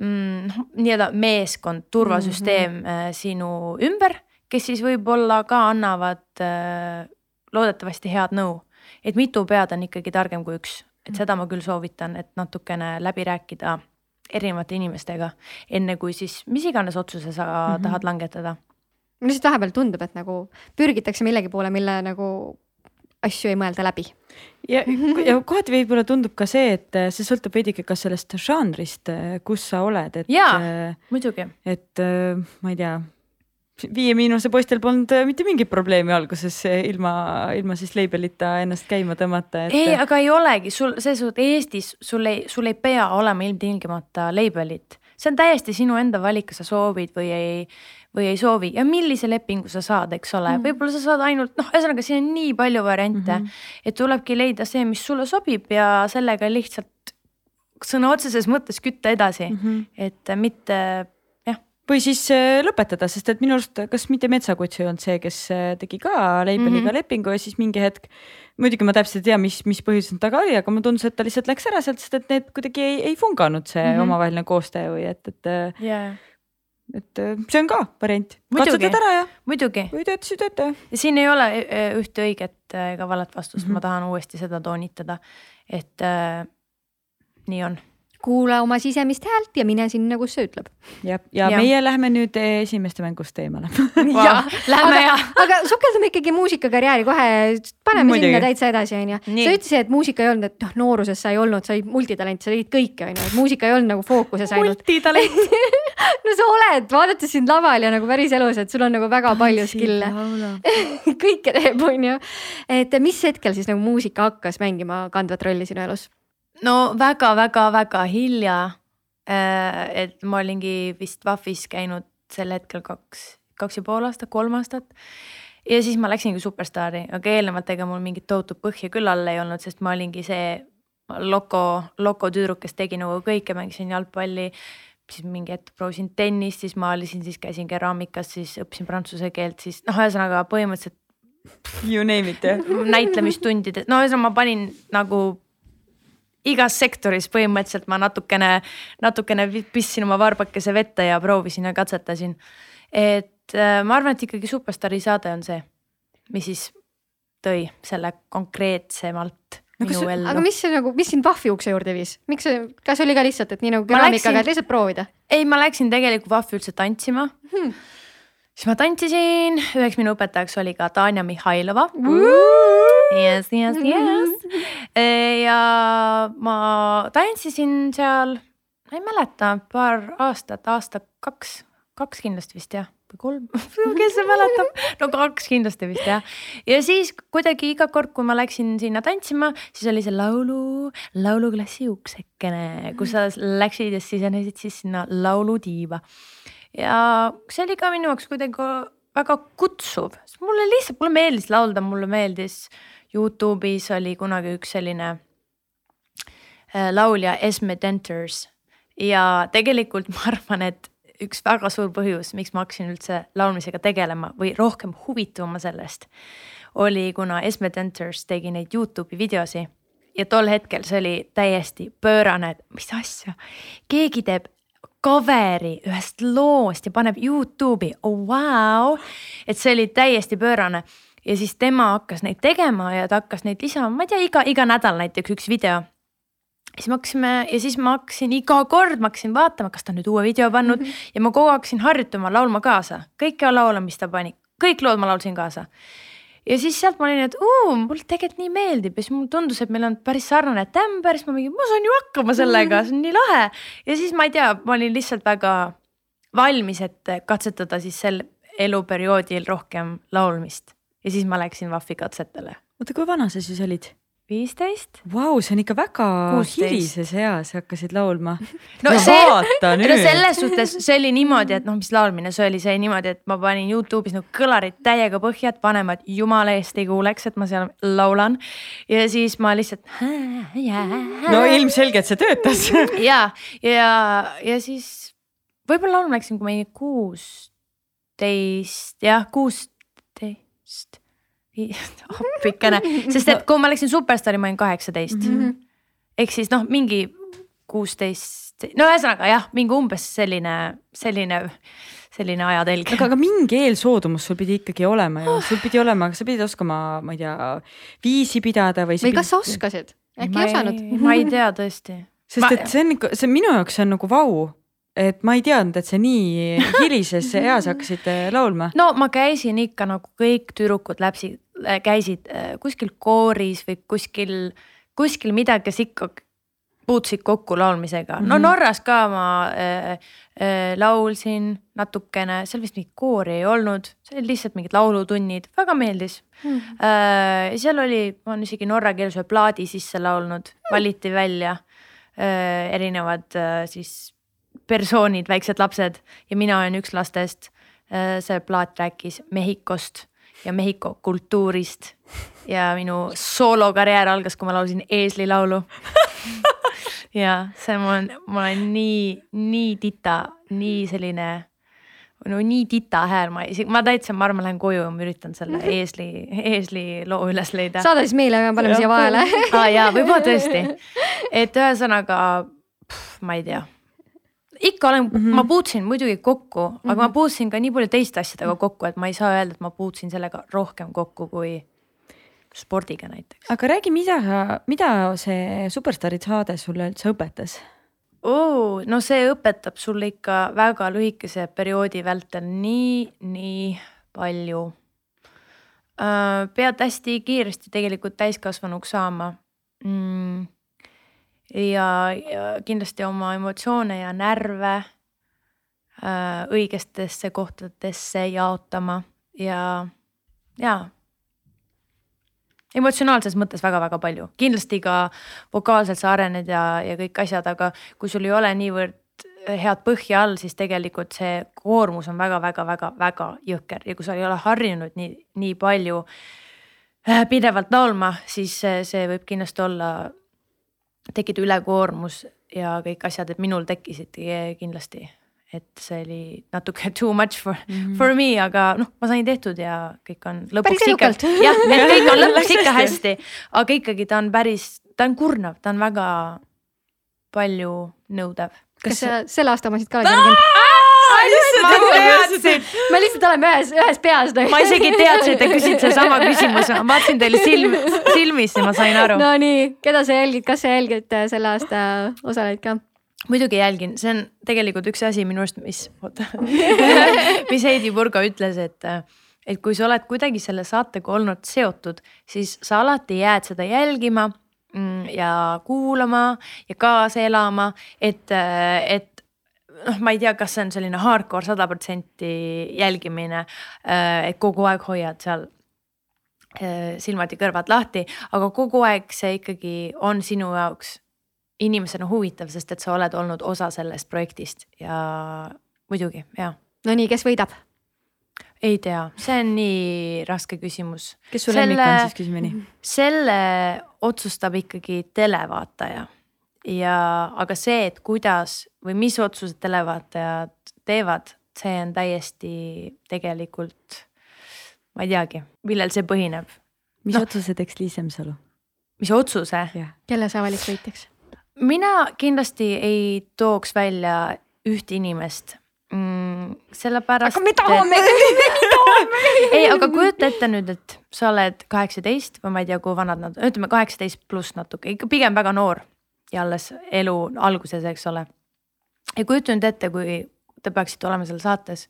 mm, noh, nii-öelda meeskond, turvasüsteem mm -hmm. sinu ümber, kes siis võib-olla ka annavad äh, loodetavasti head nõu. et mitu pead on ikkagi targem kui üks, et seda ma küll soovitan, et natukene läbi rääkida erinevate inimestega, enne kui siis mis iganes otsuse sa mm -hmm. tahad langetada. mulle lihtsalt vahepeal tundub, et nagu pürgitakse millegi poole, mille nagu asju ei mõelda läbi. ja, ja kohati võib-olla tundub ka see, et see sõltub veidike ka sellest žanrist, kus sa oled, et. jaa, muidugi. et ma ei tea, Viie Miinuse poistel polnud mitte mingit probleemi alguses ilma, ilma siis label'ita ennast käima tõmmata et.... ei, aga ei olegi, sul selles suhtes Eestis sul ei, sul ei pea olema ilmtingimata label'it, see on täiesti sinu enda valik, kas sa soovid või ei või ei soovi ja millise lepingu sa saad, eks ole mm -hmm., võib-olla sa saad ainult noh, ühesõnaga siin on nii palju variante mm, -hmm. et tulebki leida see, mis sulle sobib ja sellega lihtsalt sõna otseses mõttes kütta edasi mm, -hmm. et mitte. Või siis äh, lõpetada, sest et minu arust, kas mitte Metsakuts ei olnud see, kes äh, tegi ka label'iga mm -hmm. lepingu ja siis mingi hetk. muidugi ma täpselt ei tea, mis, mis põhjusel taga oli, aga mulle tundus, et ta lihtsalt läks ära sealt, sest et need kuidagi ei, ei funganud see mm -hmm. omavaheline koostöö või et, et yeah et äh, see on ka variant, katsetad ära ja. muidugi. või tööta, siis tööta. siin ei ole äh, ühte õiget ega valet vastust mm, -hmm. ma tahan uuesti seda toonitada, et äh, nii on kuula oma sisemist häält ja mine sinna, kus see ütleb. ja, ja, meie lähme nüüd esimeste mängust eemale ja, lähme ja. aga sukeldume ikkagi muusikakarjääri kohe, paneme Muidugi. sinna täitsa edasi, onju. sa ütlesid, et muusika ei olnud, et noh, nooruses sa ei olnud, sa olid multitalent, sa tegid kõike, onju, et muusika ei olnud nagu fookuses ainult. multitalent no sa oled, vaadates sind laval ja nagu päris elus, et sul on nagu väga palju skill'e kõike teeb, onju. et mis hetkel siis nagu muusika hakkas mängima kandvat rolli sinu elus? No väga-väga-väga hilja. Äh, et ma olingi vist VAF-is käinud sel hetkel kaks, kaks ja pool aastat, kolm aastat. ja siis ma läksingi superstaari, aga eelnevalt ega mul mingit tohutut põhja küll all ei olnud, sest ma olingi see loko, loko tüdruk, kes tegi nagu kõike, mängisin jalgpalli siis mingi hetk proovisin tennist, siis maalisin, siis käisin keraamikas, siis õppisin prantsuse keelt, siis noh, ühesõnaga põhimõtteliselt. You name it jah. näitlemistundides, no ühesõnaga ma panin nagu igas sektoris põhimõtteliselt ma natukene, natukene pistsin oma varbakese vette ja proovisin ja katsetasin. et äh, ma arvan, et ikkagi Superstaari saade on see, mis siis tõi selle konkreetsemalt no, minu ellu. aga mis see nagu, mis sind Vahvi ukse juurde viis, miks see, kas oli ka lihtsalt, et nii nagu keraamikaga, et lihtsalt proovida? ei, ma läksin tegelikult Vahvi üldse tantsima hmm siis ma tantsisin, üheks minu õpetajaks oli ka Tanja Mihhailova. Yes, yes, yes. ja ma tantsisin seal, ma ei mäleta, paar aastat, aasta kaks, kaks kindlasti vist jah või kolm kes see mäletab, no kaks kindlasti vist jah. ja siis kuidagi iga kord, kui ma läksin sinna tantsima, siis oli see laulu, lauluklassi uksekene, kus sa läksid ja sisenesid siis sinna laulutiiva ja see oli ka minu jaoks kuidagi väga kutsuv, sest mulle lihtsalt, mulle meeldis laulda, mulle meeldis. Youtube'is oli kunagi üks selline äh, laulja Esme Denters ja tegelikult ma arvan, et üks väga suur põhjus, miks ma hakkasin üldse laulmisega tegelema või rohkem huvituma sellest, oli kuna Esme Denters tegi neid Youtube'i videosi ja tol hetkel see oli täiesti pöörane, et mis asja, keegi teeb coveri ühest loost ja paneb Youtube'i. Oh,, wow. et see oli täiesti pöörane. Ja siis tema hakkas neid tegema ja ta hakkas neid lisama, ma ei tea, iga, iga nädal näiteks üks video. siis me hakkasime ja siis ma hakkasin iga kord, ma hakkasin vaatama, kas ta on nüüd uue video pannud. Mm -hmm. ja ma kogu aeg hakkasin harjutama, laulma kaasa, kõiki laule, mis ta pani, kõik lood ma laulsin kaasa ja siis sealt ma olin, et uu, mulle tegelikult nii meeldib ja siis mulle tundus, et meil on päris sarnane tämber, siis ma mingi, ma saan ju hakkama sellega, see on nii lahe. ja siis ma ei tea, ma olin lihtsalt väga valmis, et katsetada siis sel eluperioodil rohkem laulmist ja siis ma läksin VAF-i katsetele. oota, kui vana sa siis olid? Viisteist. Vau, see on ikka väga 16. hilises eas hakkasid laulma. no, no see, no selles suhtes see oli niimoodi, et noh, mis laulmine, see oli see niimoodi, et ma panin Youtube'is nagu kõlarid täiega põhja, et vanemad jumala eest ei kuuleks, et ma seal laulan. ja siis ma lihtsalt. no ilmselgelt see töötas ja, ja, ja siis võib-olla laulma läksin, kui ma olin kuusteist, jah, kuusteist appikene, sest et kui ma läksin Superstaari, ma olin kaheksateist mm. -hmm. ehk siis noh, mingi kuusteist, no ühesõnaga jah, mingi umbes selline, selline, selline ajatelg. aga, aga mingi eelsoodumus sul pidi ikkagi olema ju, sul pidi olema, sa pidid oskama, ma ei tea, viisi pidada või. või kas sa oskasid, äkki ei osanud? ma ei tea tõesti. sest ma... et see on ikka, see minu jaoks on nagu vau et ma ei teadnud, et sa nii hilises eas hakkasid äh, laulma. no ma käisin ikka nagu kõik tüdrukud läpsid, käisid äh, kuskil kooris või kuskil, kuskil midagi, kes ikka puutusid kokku laulmisega mm, -hmm. no mhm. Norras ka ma äh, äh, laulsin natukene, seal vist mingit koori ei olnud, see oli lihtsalt mingid laulutunnid, väga meeldis mm. -hmm. Äh, seal oli, ma olen isegi norra keeles ühe plaadi sisse laulnud, valiti välja äh, erinevad äh, siis persoonid, väiksed lapsed ja mina olen üks lastest äh,. see plaat rääkis Mehhikost ja Mehhiko kultuurist ja minu soolokarjäär algas, kui ma laulsin eeslilaulu ja see mul on, ma olen nii, nii tita, nii selline no nii tita hääl, ma isegi, ma täitsa, ma arvan, ma lähen koju ja ma üritan selle eesli, eesli loo üles leida. saada siis meile, paneme siia vahele aa ah, jaa, võib-olla tõesti. et ühesõnaga, ma ei tea. Ikka olen mm, -hmm. ma puutusin muidugi kokku mm, -hmm. aga ma mhm. puutusin ka nii palju teiste asjadega kokku, et ma ei saa öelda, et ma puutusin sellega rohkem kokku kui spordiga näiteks. aga räägi, mida, mida see Superstaarid saade sulle üldse õpetas? oo, no see õpetab sulle ikka väga lühikese perioodi vältel nii, nii palju. pead hästi kiiresti tegelikult täiskasvanuks saama mm.. Ja, ja kindlasti oma emotsioone ja närve õigetesse kohtadesse jaotama ja, ja emotsionaalses mõttes väga-väga palju, kindlasti ka vokaalselt sa arened ja, ja kõik asjad, aga kui sul ei ole niivõrd head põhja all, siis tegelikult see koormus on väga-väga-väga-väga jõhker. Ja kui sa ei ole harjunud nii, nii palju äh, pidevalt laulma, siis see võib kindlasti olla, tekkida ülekoormus ja kõik asjad, et minul tekkisidki kindlasti et see oli natuke too much for mm, -hmm. for me, aga noh, ma sain tehtud ja kõik on lõpuks ikka, jah, et kõik on lõpuks ikka hästi, aga ikkagi ta on päris, ta on kurnav, ta on väga palju nõudev. kas sa selle aasta omasid ka järginud? Ma lihtsalt oleme ühes, ühes peas. ma isegi teadsin, et te küsite sedasama küsimuse, ma vaatasin teile silm, silmisse, ma sain aru. Nonii, keda sa jälgid, kas sa jälgid äh, selle aasta osalejaid ka? muidugi jälgin, see on tegelikult üks asi minu arust, mis, oota mis Heidi Purga ütles, et, et kui sa oled kuidagi selle saatega olnud seotud, siis sa alati jääd seda jälgima mm, ja kuulama ja kaasa elama, et, et noh, ma ei tea, kas see on selline hardcore sada protsenti jälgimine, et kogu aeg hoiad seal silmad ja kõrvad lahti, aga kogu aeg see ikkagi on sinu jaoks inimesena huvitav, sest et sa oled olnud osa sellest projektist ja muidugi, ja. Nonii, kes võidab? ei tea, see on nii raske küsimus. kes su lemmik on siis, küsime nii? selle otsustab ikkagi televaataja ja, aga see, et kuidas või mis otsused televaatajad teevad, see on täiesti tegelikult, ma ei teagi, millel see põhineb. mis no, otsuse teeks Liis Emsalu? mis otsuse? kelle sa valiks võitjaks? mina kindlasti ei tooks välja ühte inimest mm,. sellepärast. aga me tahame me tahame ei, aga kujuta ette nüüd, et sa oled kaheksateist või ma ei tea, kui vanad nad, ütleme kaheksateist pluss natuke, ikka pigem väga noor ja alles elu alguses, eks ole. ja kujuta nüüd ette, kui te peaksite olema seal saates.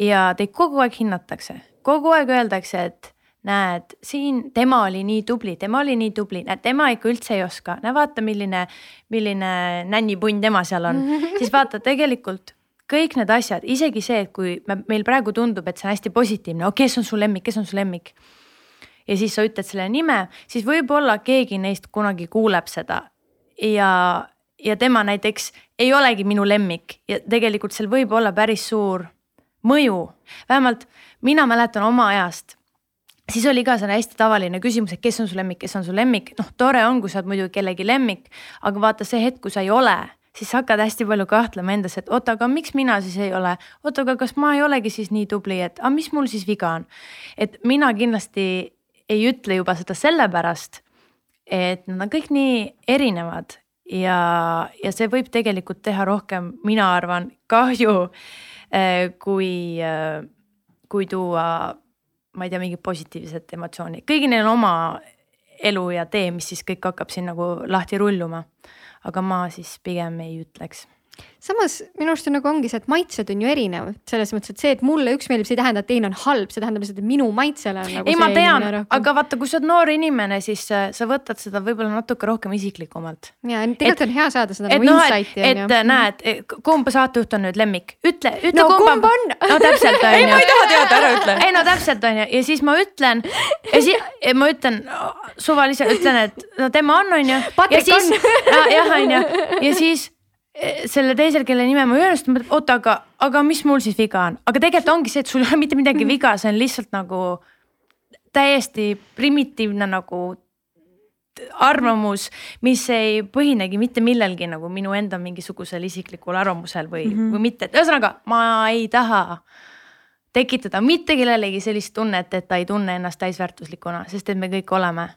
Ja teid kogu aeg hinnatakse, kogu aeg öeldakse, et näed, siin tema oli nii tubli, tema oli nii tubli, näed, tema ikka üldse ei oska, näe vaata, milline, milline nännipunn tema seal on. Siis vaata tegelikult kõik need asjad, isegi see, et kui me, meil praegu tundub, et see on hästi positiivne, oh, kes on su lemmik, kes on su lemmik. ja siis sa ütled selle nime, siis võib-olla keegi neist kunagi kuuleb seda ja, ja tema näiteks ei olegi minu lemmik ja tegelikult seal võib olla päris suur mõju, vähemalt mina mäletan oma ajast. Siis oli ka see hästi tavaline küsimus, et kes on su lemmik, kes on su lemmik, noh, tore on, kui sa oled muidugi kellegi lemmik, aga vaata see hetk, kui sa ei ole, siis sa hakkad hästi palju kahtlema endas, et oota, aga miks mina siis ei ole, oota, aga kas ma ei olegi siis nii tubli, et aga mis mul siis viga on. et mina kindlasti ei ütle juba seda sellepärast, et nad on kõik nii erinevad ja, ja see võib tegelikult teha rohkem, mina arvan, kahju äh, kui, äh, kui tuua, ma ei tea, mingit positiivset emotsiooni, kõigil neil on oma elu ja tee, mis siis kõik hakkab siin nagu lahti rulluma. aga ma siis pigem ei ütleks samas minu arust on nagu ongi see, et maitsed on ju erinevad, selles mõttes, et see, et mulle üks meeldib, see ei tähenda, et teine on halb, see tähendab lihtsalt, et minu maitsele on nagu. ei, ma tean, aga vaata, kui sa oled noor inimene, siis äh, sa võtad seda võib-olla natuke rohkem isiklikumalt. ja tegelikult et, on hea saada seda nagu no, insight'i. et, et näed, kumb saatejuht on nüüd lemmik, ütle, ütle no, kumb on. no täpselt on ju. ei, ma ei taha teada, ära ütle. ei no täpselt on ju ja siis ma ütlen ja siis ma ütlen suvaliselt ütlen, et no tema on, on ju. Patrik on. jah, on ju ja siis selle teisel, kelle nime ma ei öelnud, siis ta mõtleb, oota, aga, aga mis mul siis viga on, aga tegelikult ongi see, et sul ei ole mitte midagi viga, see on lihtsalt nagu täiesti primitiivne nagu arvamus, mis ei põhinegi mitte millelgi nagu minu enda mingisugusel isiklikul arvamusel või mm, -hmm. või mitte, et ühesõnaga ma ei taha tekitada mitte kellelegi sellist tunnet, et ta ei tunne ennast täisväärtuslikuna, sest et me kõik oleme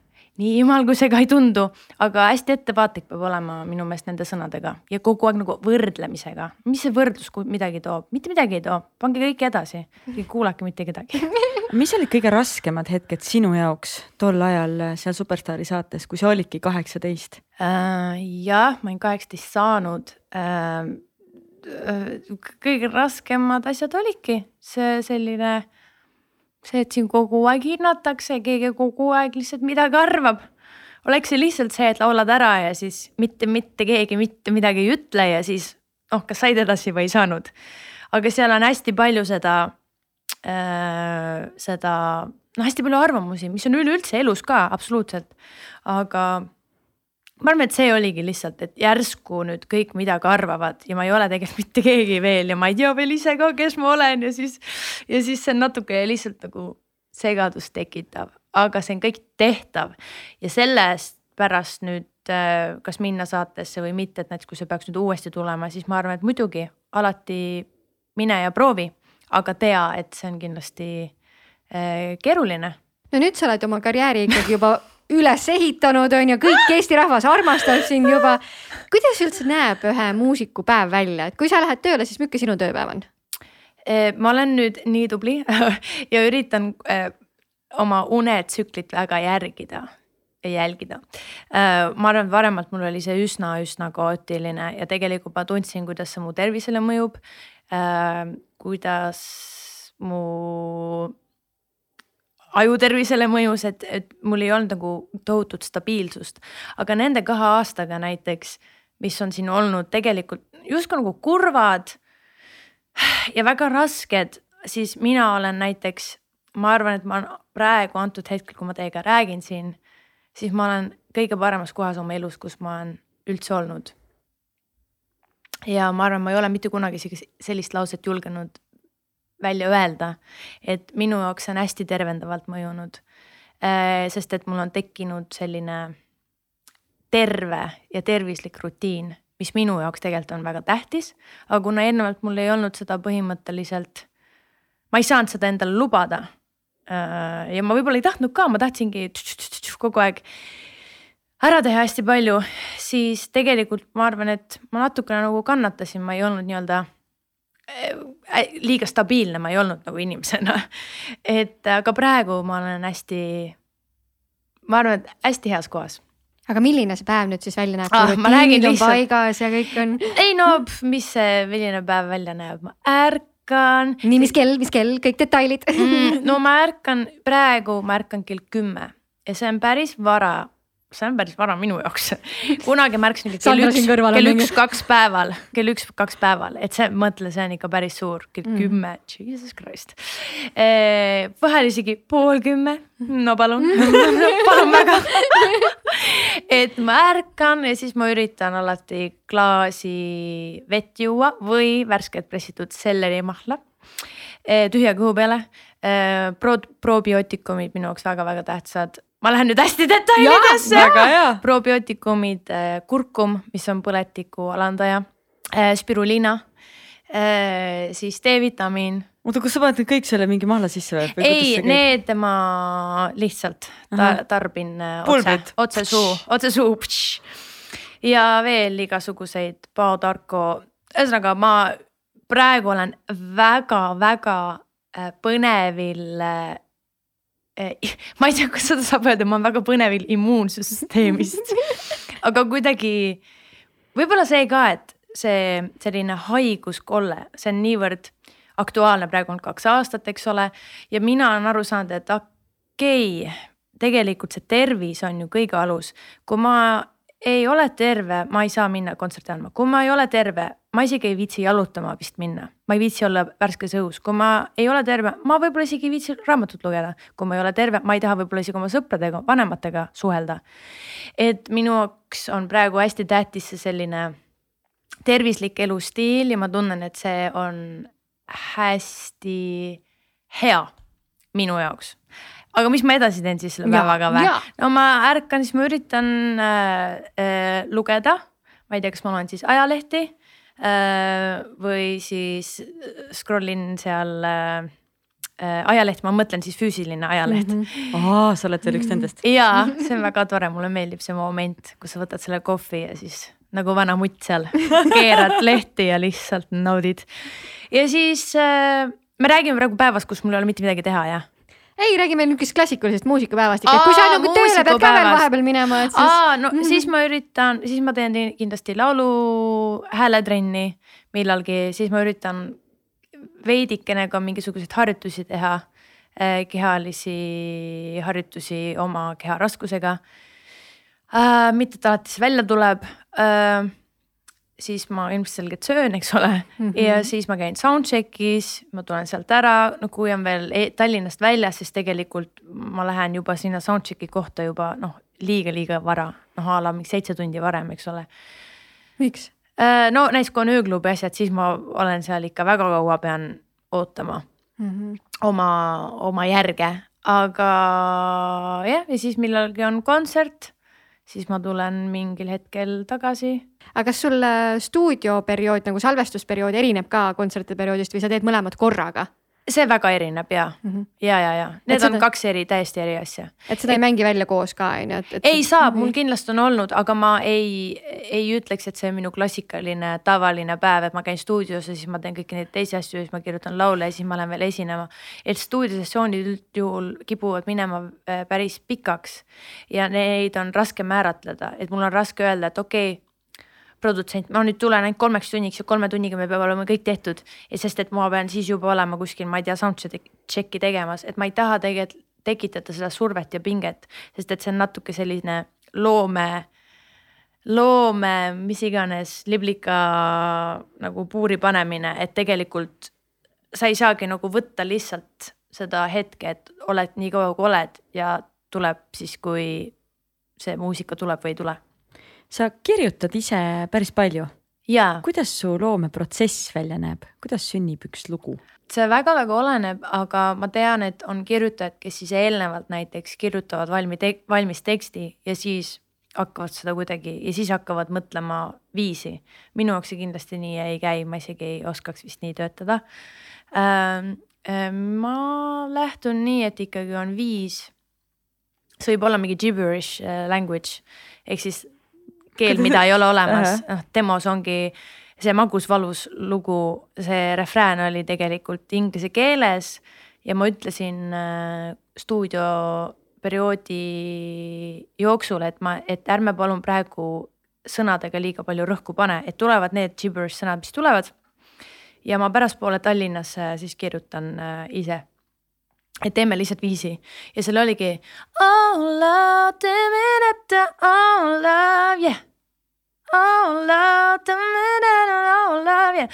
nii jumal, kui see ka ei tundu, aga hästi ettevaatlik peab olema minu meelest nende sõnadega ja kogu aeg nagu võrdlemisega. mis see võrdlus midagi toob, mitte midagi ei too, pange kõik edasi, kuulake mitte kedagi mis olid kõige raskemad hetked sinu jaoks tol ajal seal Superstaari saates, kui sa olidki kaheksateist äh,? jah, ma olin kaheksateist saanud äh,. kõige raskemad asjad olidki see selline see, et sind kogu aeg hinnatakse, keegi kogu aeg lihtsalt midagi arvab. oleks see lihtsalt see, et laulad ära ja siis mitte, mitte keegi mitte midagi ei ütle ja siis noh, kas said edasi või ei saanud. aga seal on hästi palju seda äh,, seda noh, hästi palju arvamusi, mis on üleüldse elus ka absoluutselt, aga ma arvan, et see oligi lihtsalt, et järsku nüüd kõik midagi arvavad ja ma ei ole tegelikult mitte keegi veel ja ma ei tea veel ise ka, kes ma olen ja siis. ja siis see on natuke lihtsalt nagu segadust tekitav, aga see on kõik tehtav ja sellest pärast nüüd äh, kas minna saatesse või mitte, et näiteks kui see peaks nüüd uuesti tulema, siis ma arvan, et muidugi alati mine ja proovi, aga tea, et see on kindlasti äh, keeruline. no nüüd sa oled oma karjääri ikkagi juba üles ehitanud, on ju, kõik Eesti rahvas armastab sind juba. kuidas üldse näeb ühe muusiku päev välja, et kui sa lähed tööle, siis milline sinu tööpäev on? Eh, ma olen nüüd nii tubli ja üritan eh, oma unetsüklit väga järgida jälgida. Eh, ma arvan, et varemalt mul oli see üsna-üsna kaootiline ja tegelikult ma tundsin, kuidas see mu tervisele mõjub. kuidas mu ajutervisele mõjus, et, et mul ei olnud nagu tohutut stabiilsust. aga nende kahe aastaga näiteks, mis on siin olnud tegelikult justkui nagu kurvad ja väga rasked, siis mina olen näiteks, ma arvan, et ma praegu antud hetkel, kui ma teiega räägin siin, siis ma olen kõige paremas kohas oma elus, kus ma olen üldse olnud. ja ma arvan, ma ei ole mitte kunagi sellist lauset julgenud välja öelda. et minu jaoks on hästi tervendavalt mõjunud. Äh, sest et mul on tekkinud selline terve ja tervislik rutiin, mis minu jaoks tegelikult on väga tähtis. aga kuna eelnevalt mul ei olnud seda põhimõtteliselt, ma ei saanud seda endale lubada. Äh, ja ma võib-olla ei tahtnud ka, ma tahtsingi kogu aeg ära teha hästi palju, siis tegelikult ma arvan, et ma natukene nagu kannatasin, ma ei olnud nii-öelda liiga stabiilne ma ei olnud nagu inimesena. et aga praegu ma olen hästi, ma arvan, et hästi heas kohas aga milline see päev nüüd siis välja näeb ah,? ma räägin lihtsalt. paigas ja kõik on. ei no, mis see, milline päev välja näeb, ma ärkan. nii, mis kell, mis kell, kõik detailid mm,. no ma ärkan, praegu ma ärkan kell kümme ja see on päris vara see on päris vara minu jaoks. kunagi ma ärkasin kell üks, kell üks-kaks päeval, kell üks-kaks päeval, et see, mõtle, see on ikka päris suur, kell mm. kümme, jesus christ. vahel isegi pool kümme, no palun palun väga et ma ärkan ja siis ma üritan alati klaasi vett juua või värsket pressitud sellerimahla tühja kõhu peale. Pro-, probiootikumid minu jaoks väga-väga tähtsad ma lähen nüüd hästi detailidesse. probiootikumid, äh, kurkum, mis on põletiku alandaja, äh, spiruliina, äh, siis D-vitamiin, oota, kas sa paned kõik selle mingi mahla sisse või? ei, need ma lihtsalt ta, Ahah. tarbin otse otse suu, otse suu. ja veel igasuguseid Bao Tarko, ühesõnaga ma praegu olen väga-väga põnevil ma ei tea, kas seda saab öelda, ma olen väga põnevil immuunsüsteemist aga kuidagi võib-olla see ka, et see selline haiguskolle, see on niivõrd aktuaalne, praegu on kaks aastat, eks ole. ja mina olen aru saanud, et okei okay,, tegelikult see tervis on ju kõige alus. kui ma ei ole terve, ma ei saa minna kontserti andma, kui ma ei ole terve, ma isegi ei viitsi jalutama vist minna, ma ei viitsi olla värskes õhus, kui ma ei ole terve, ma võib-olla isegi ei viitsi raamatut lugeda. kui ma ei ole terve, ma ei taha võib-olla isegi oma sõpradega, vanematega suhelda. et minu jaoks on praegu hästi tähtis see selline tervislik elustiil ja ma tunnen, et see on hästi hea minu jaoks. aga mis ma edasi teen siis selle päevaga või? No ma ärkan, siis ma üritan äh, äh, lugeda, ma ei tea, kas ma loen siis ajalehti. äh, või siis scroll in seal äh, äh, ajaleht, ma mõtlen siis füüsiline ajaleht mm. -hmm. aa, sa oled veel üks nendest. ja see on väga tore, mulle meeldib see moment, kus sa võtad selle kohvi ja siis nagu vana mutt seal keerad lehti ja lihtsalt naudid. ja siis äh, me räägime praegu päevast, kus mul ei ole mitte midagi teha, jah ei, räägime niisugusest klassikalisest muusikapäevast ikka, et kui sa nagu tööle pead ka veel vahepeal minema, et siis. aa, no mm -hmm. siis ma üritan, siis ma teen ti- kindlasti laulu hääletrenni millalgi, siis ma üritan veidikene ka mingisuguseid harjutusi teha. kehalisi harjutusi oma keha raskusega äh,. mitte, et alati see välja tuleb äh,. Siis ma ilmselgelt söön, eks ole mm, -hmm. ja siis ma käin soundcheck'is, ma tulen sealt ära, no kui on veel e Tallinnast väljas, siis tegelikult ma lähen juba sinna soundcheck'i kohta juba noh, liiga-liiga vara, noh a la mingi seitse tundi varem, eks ole. miks? no näiteks kui on ööklubi asjad, siis ma olen seal ikka väga kaua pean ootama Mhm. oma, oma järge, aga jah, ja siis millalgi on kontsert, siis ma tulen mingil hetkel tagasi. Aga kas sul äh, stuudioperiood nagu salvestusperiood erineb ka kontsertide perioodist või sa teed mõlemad korraga see väga erineb ja mm, -hmm. ja, ja, ja need seda- on kaks eri, täiesti eri asja. et seda ei mängi välja koos ka on ju, et, et. ei saab, mul kindlasti on olnud, aga ma ei, ei ütleks, et see on minu klassikaline tavaline päev, et ma käin stuudios ja siis ma teen kõiki neid teisi asju ja siis ma kirjutan laule ja siis ma lähen veel esinema. et stuudiosessioonid üldjuhul kipuvad minema äh, päris pikaks ja neid on raske määratleda, et mul on raske öelda, et okei okay, produtsent, ma nüüd tulen ainult kolmeks tunniks ja kolme tunniga me peame olema kõik tehtud. Ja sest, et ma pean siis juba olema kuskil, ma ei tea, soundcheck'i tegemas, et ma ei taha tegelikult tekitada seda survet ja pinget, sest et see on natuke selline loome, loome, mis iganes liblika nagu puuri panemine, et tegelikult sa ei saagi nagu võtta lihtsalt seda hetke, et oled nii kaua, kui oled ja tuleb siis, kui see muusika tuleb või ei tule. Sa kirjutad ise päris palju, kuidas su loomeprotsess välja näeb, kuidas sünnib üks lugu? see väga-väga oleneb, aga ma tean, et on kirjutajad, kes siis eelnevalt näiteks kirjutavad valmi te valmis teksti ja siis hakkavad seda kuidagi ja siis hakkavad mõtlema viisi. minu jaoks see kindlasti nii ei käi, ma isegi ei oskaks vist nii töötada ähm,. Ähm, ma lähtun nii, et ikkagi on viis, see võib olla mingi gibberish äh, language ehk siis keel, mida ei ole olemas, noh demos ongi see magus-valus lugu, see refrään oli tegelikult inglise keeles ja ma ütlesin äh, stuudioperioodi jooksul, et ma, et ärme palun praegu sõnadega liiga palju rõhku pane, et tulevad need gibberish sõnad, mis tulevad. ja ma pärastpoole Tallinnas siis kirjutan äh, ise. Et teeme lihtsalt viisi ja seal oligi all love, teeme näita all love, yeah all love, teeme all love, yeah.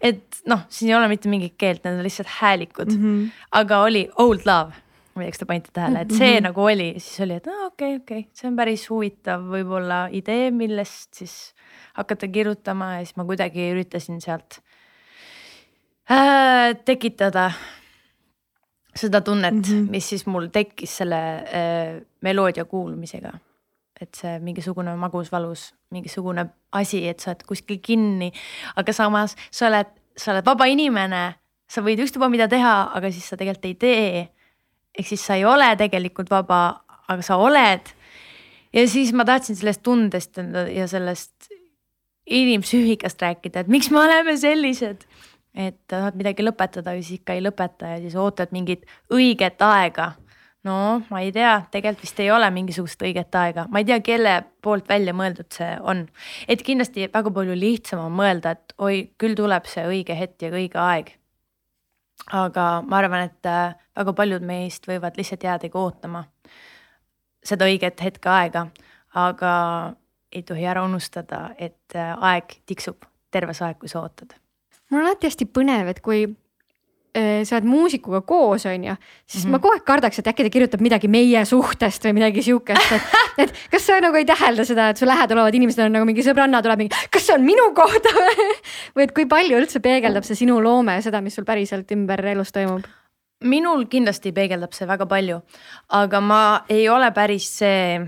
et noh, siin ei ole mitte mingit keelt, need on lihtsalt häälikud mm, -hmm. aga oli old love. ma ei tea, kas te panite tähele, et see mm -hmm. nagu oli, siis oli, et okei, okei, see on päris huvitav võib-olla idee, millest siis hakata kirjutama ja siis ma kuidagi üritasin sealt äh, tekitada seda tunnet mm, -hmm. mis siis mul tekkis selle äh, meloodia kuulmisega. et see mingisugune magus-valus, mingisugune asi, et sa oled kuskil kinni, aga samas sa oled, sa oled vaba inimene, sa võid ükstapuha mida teha, aga siis sa tegelikult ei tee. ehk siis sa ei ole tegelikult vaba, aga sa oled. ja siis ma tahtsin sellest tundest ja sellest inimpsüühikast rääkida, et miks me oleme sellised et tahad midagi lõpetada ja siis ikka ei lõpeta ja siis ootad mingit õiget aega. no ma ei tea, tegelikult vist ei ole mingisugust õiget aega, ma ei tea, kelle poolt välja mõeldud see on. et kindlasti väga palju lihtsam on mõelda, et oi, küll tuleb see õige hetk ja õige aeg. aga ma arvan, et äh, väga paljud meist võivad lihtsalt jäädagi ootama seda õiget hetke aega, aga ei tohi ära unustada, et äh, aeg tiksub terve see aeg, kui sa ootad mul on alati hästi põnev, et kui äh, sa oled muusikuga koos, on ju, siis mm -hmm. ma kogu aeg kardaks, et äkki ta kirjutab midagi meie suhtest või midagi sihukest, et, et kas sa nagu ei tähelda seda, et su lähedal olevad inimesed on nagu mingi sõbranna tuleb mingi, kas see on minu kohta või et kui palju üldse peegeldab see sinu loome seda, mis sul päriselt ümber elus toimub? minul kindlasti peegeldab see väga palju, aga ma ei ole päris see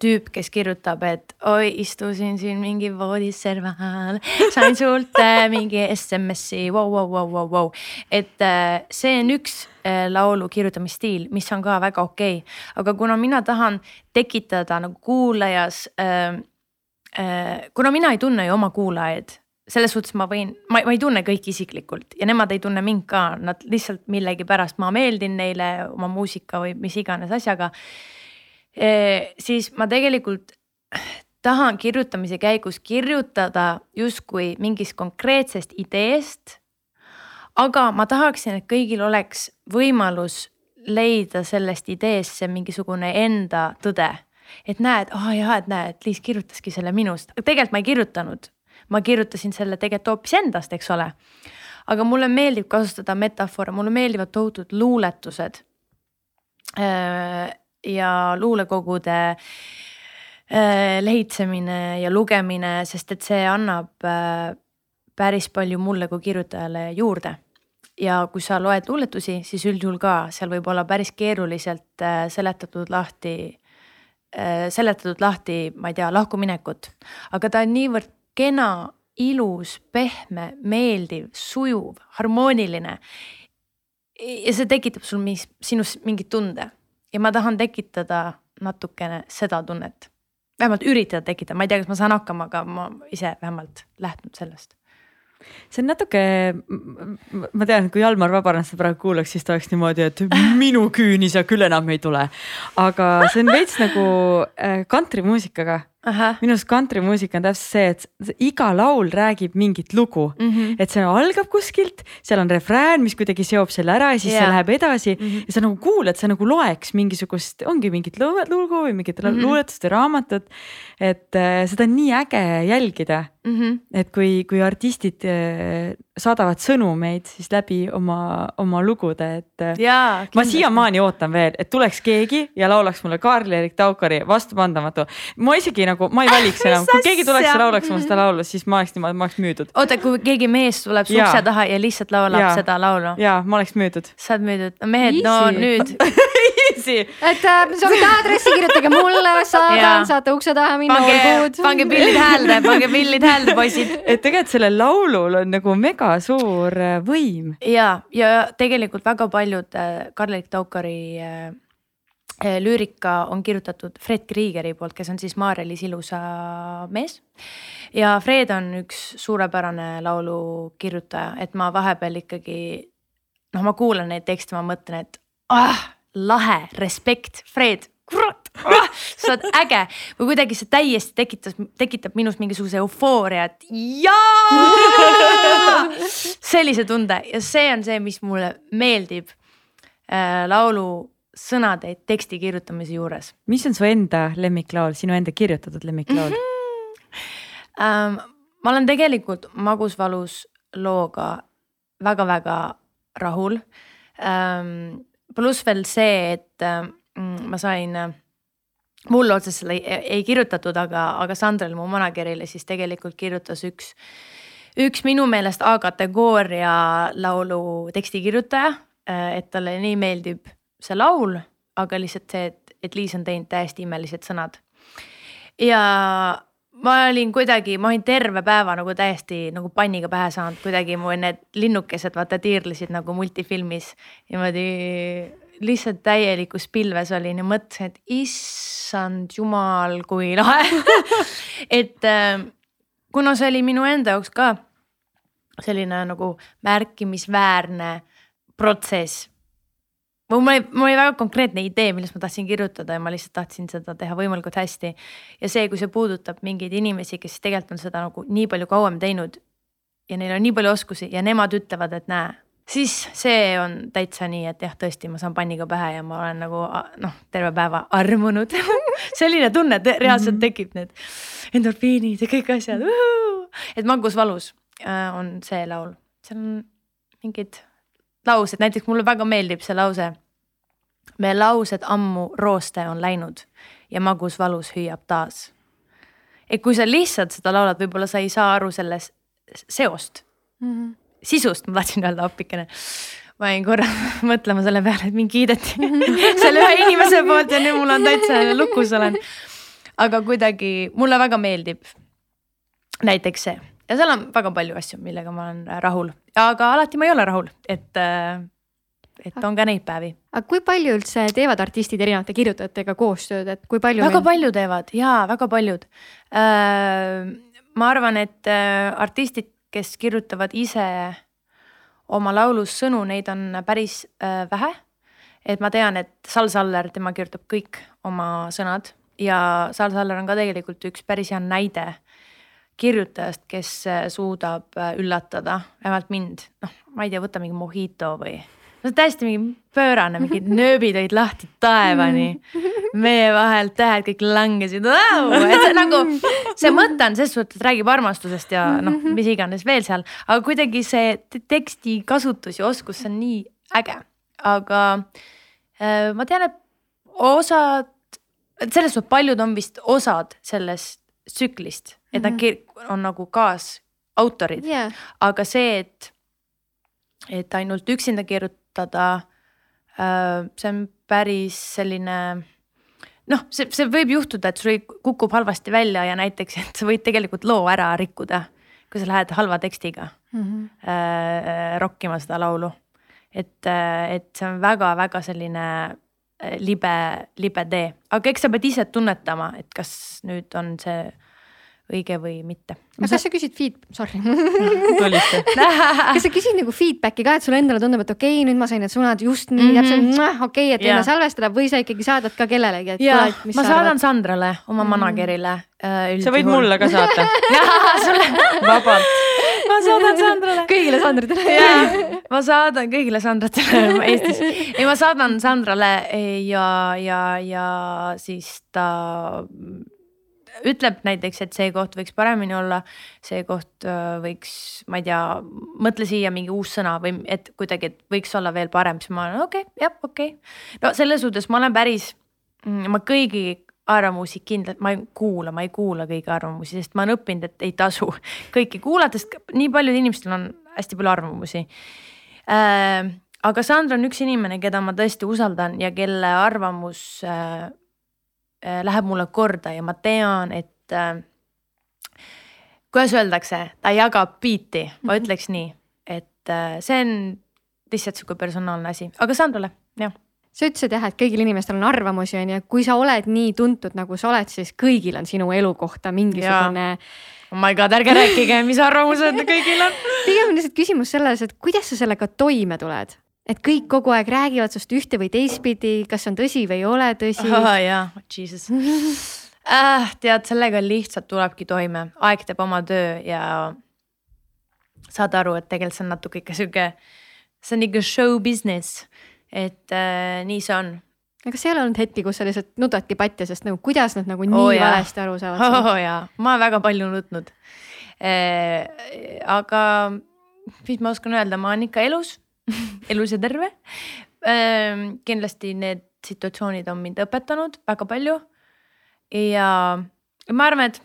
tüüp, kes kirjutab, et oi, istusin siin mingi voodis serval, sain sult äh, mingi SMS-i, vau, vau, vau, vau, vau. et äh, see on üks laulu kirjutamisstiil, mis on ka väga okei okay., aga kuna mina tahan tekitada nagu kuulajas äh,. Äh, kuna mina ei tunne ju oma kuulajaid selles suhtes ma võin, ma, ma ei tunne kõiki isiklikult ja nemad ei tunne mind ka, nad lihtsalt millegipärast ma meeldin neile oma muusika või mis iganes asjaga siis ma tegelikult tahan kirjutamise käigus kirjutada justkui mingist konkreetsest ideest. aga ma tahaksin, et kõigil oleks võimalus leida sellest ideesse mingisugune enda tõde. et näed, aa oh jaa, et näed, Liis kirjutaski selle minust, aga tegelikult ma ei kirjutanud. ma kirjutasin selle tegelikult hoopis endast, eks ole. aga mulle meeldib kasutada metafoore, mulle meeldivad tohutud luuletused ja luulekogude äh, lehitsemine ja lugemine, sest et see annab äh, päris palju mulle kui kirjutajale juurde. ja kui sa loed luuletusi, siis üldjuhul ka seal võib olla päris keeruliselt äh, seletatud lahti, seletatud lahti, ma ei tea, lahkuminekut, aga ta on niivõrd kena, ilus, pehme, meeldiv, sujuv, harmooniline. ja see tekitab sul mis, sinus mingi tunde ja ma tahan tekitada natukene seda tunnet. vähemalt üritada tekitada, ma ei tea, kas ma saan hakkama, aga ma ise vähemalt lähtun sellest see on natuke, ma tean, kui Jalmar Vabarnas seda praegu kuulaks, siis ta oleks niimoodi, et minu küüni sa küll enam ei tule. aga see on veits nagu kantrimuusikaga äh, minu arust kantrimuusika on täpselt see, et iga laul räägib mingit lugu mm, -hmm. et see algab kuskilt, seal on refrään, mis kuidagi seob selle ära ja siis yeah. see läheb edasi mm -hmm. ja sa nagu kuulad, sa nagu loeks mingisugust, ongi mingit lugu või mingit mm -hmm. luuletust või raamatut. et äh, seda on nii äge jälgida mm, -hmm. et kui, kui artistid äh, saadavad sõnumeid siis läbi oma, oma lugude, et äh, Jaa, ma siiamaani ootan veel, et tuleks keegi ja laulaks mulle Kaarli-Erik Taukari Vastupandamatu. ma isegi nagu, ma ei valiks enam, kui keegi tuleks ja laulaks mulle seda laulu, siis ma oleks niimoodi, ma oleks müüdud. oota, kui keegi mees tuleb su ukse taha ja lihtsalt laulab ja. seda laulu? ja ma oleks müüdud. sa oled müüdud, mehed, no nüüd Easy. et äh, soovite aadressi, kirjutage mulle, saadan, saate ukse taha minna, olgu. pange pillid häälde, pange pillid häälde, poisid. et tegelikult sellel laulul on nagu mega suur äh, võim. ja, ja tegelikult väga paljud äh, Karl-Erik Taukari äh, lüürika on kirjutatud Fred Kriegeri poolt, kes on siis Maarja-Liis Ilusa mees. ja Fred on üks suurepärane laulukirjutaja, et ma vahepeal ikkagi noh, ma kuulan neid tekste, ma mõtlen, et ah, lahe, respekt, Fred, kurat sa oled äge või kuidagi see täiesti tekitas, tekitab minus mingisuguse eufooria, et jaa. sellise tunde ja see on see, mis mulle meeldib äh, laulu sõnade teksti kirjutamise juures. mis on su enda lemmiklaul, sinu enda kirjutatud lemmiklaul mm? -hmm. Ähm, ma olen tegelikult Magus valus looga väga-väga rahul ähm, pluss veel see, et äh, ma sain äh, mulle otseselt ei, ei kirjutatud, aga, aga Sandrel, mu manager'ile siis tegelikult kirjutas üks, üks minu meelest A-kategooria laulu tekstikirjutaja. Äh, et talle nii meeldib see laul, aga lihtsalt see, et et Liis on teinud täiesti imelised sõnad. ja ma olin kuidagi, ma olin terve päeva nagu täiesti nagu panniga pähe saanud, kuidagi mu need linnukesed vaata tiirlesid nagu multifilmis niimoodi lihtsalt täielikus pilves olin ja mõtlesin, et issand jumal, kui lahe et äh, kuna see oli minu enda jaoks ka selline nagu märkimisväärne protsess. mul oli, mul oli väga konkreetne idee, millest ma tahtsin kirjutada ja ma lihtsalt tahtsin seda teha võimalikult hästi. ja see, kui see puudutab mingeid inimesi, kes tegelikult on seda nagu nii palju kauem teinud ja neil on nii palju oskusi ja nemad ütlevad, et näe, siis see on täitsa nii, et jah, tõesti, ma saan panniga pähe ja ma olen nagu noh, terve päeva armunud selline tunne, et reaalselt mhm. tekib need endorfiinid ja kõik asjad. et magus valus Äh, on see laul, seal on mingid laused, näiteks mulle väga meeldib see lause. me laused ammu rooste on läinud ja magus valus hüüab taas. et kui sa lihtsalt seda laulad, võib-olla sa ei saa aru sellest seost mm, -hmm. Sisust, ma tahtsin öelda appikene ma jäin korra mõtlema selle peale, et mind kiideti selle ühe inimese poolt ja nüüd mul on täitsa lukus olen. aga kuidagi mulle väga meeldib näiteks see ja seal on väga palju asju, millega ma olen äh, rahul, aga alati ma ei ole rahul, et, äh, et on ka neid päevi. aga kui palju üldse teevad artistid erinevate kirjutajatega koostööd, et kui palju? väga meil... palju teevad ja väga paljud. Äh, ma arvan, et artistid, kes kirjutavad ise oma laulus sõnu, neid on päris vähe. et ma tean, et Sal Saller, tema kirjutab kõik oma sõnad ja Sal Saller on ka tegelikult üks päris hea näide kirjutajast, kes äh, suudab äh, üllatada, vähemalt mind, noh, ma ei tea, võta mingi mojito või. No täiesti mingi pöörane, mingid nööbid olid lahti taevani. meie vahelt tähed kõik langesid, et see nagu, see mõte on selles suhtes, et räägib armastusest ja noh, mis iganes veel seal, aga kuidagi see teksti kasutus ja oskus, see on nii äge, aga äh, ma tean, et osad, selles suhtes paljud on vist osad sellest tsüklist et nad on nagu kaasautorid. Yeah., aga see, et, et ainult üksinda kirjutada äh,, see on päris selline noh, see, see võib juhtuda, et sul kukub halvasti välja ja näiteks, et sa võid tegelikult loo ära rikkuda, kui sa lähed halva tekstiga mm -hmm. äh, rokkima seda laulu. et, äh, et see on väga-väga selline libe, libe tee, aga eks sa pead ise tunnetama, et kas nüüd on see õige või mitte. aga kas sa küsid feed, sorry kas sa küsid nagu feedback'i ka, et sulle endale tundub, et okei okay,, nüüd ma sain need sõnad just nii mm -hmm. täpselt, okei okay,, et enne salvestada või sa ikkagi saadad ka kellelegi, et. ma saadan arvad? Sandrale, oma mm -hmm. manager'ile äh,. sa võid mulle ka saata vabalt ma saadan Sandrale. kõigile Sandratele. ma saadan kõigile Sandratele Eestis. ei, ma saadan Sandrale ja, ja, ja siis ta ütleb näiteks, et see koht võiks paremini olla, see koht äh, võiks, ma ei tea, mõtle siia mingi uus sõna või et kuidagi, et võiks olla veel parem, siis ma olen okei okay,, jah, okei okay.. no selles suhtes ma olen päris, mm, ma kõigi arvamusi kindlalt, ma ei kuula, ma ei kuula kõigi arvamusi, sest ma olen õppinud, et ei tasu kõiki kuulata, sest nii paljudel inimestel on hästi palju arvamusi äh,. aga Sandra on üks inimene, keda ma tõesti usaldan ja kelle arvamus äh, läheb mulle korda ja ma tean, et äh, kuidas öeldakse, ta jagab biiti, ma mhm. ütleks nii, et äh, see on lihtsalt sihuke personaalne asi, aga Sandrale, jah sa ütlesid jah, et kõigil inimestel on arvamusi, on ju, kui sa oled nii tuntud, nagu sa oled, siis kõigil on sinu elu kohta mingisugune. oh my god, ärge rääkige, mis arvamused kõigil on. pigem on lihtsalt küsimus selles, et kuidas sa sellega toime tuled et kõik kogu aeg räägivad sinust ühte või teistpidi, kas on tõsi või ei ole tõsi oh,. jaa, jesus äh,. tead, sellega lihtsalt tulebki toime, aeg teeb oma töö ja saad aru, et tegelikult see on natuke ikka sihuke, see on ikka show business, et äh, nii see on. aga kas ei ole olnud hetki, kus sa lihtsalt nudad debatti, sest nagu kuidas nad nagu nii oh, valesti aru saavad? oo oh, jaa, ma olen väga palju nutnud äh,. aga mis ma oskan öelda, ma olen ikka elus elus ja terve. Kindlasti need situatsioonid on mind õpetanud väga palju. ja ma arvan, et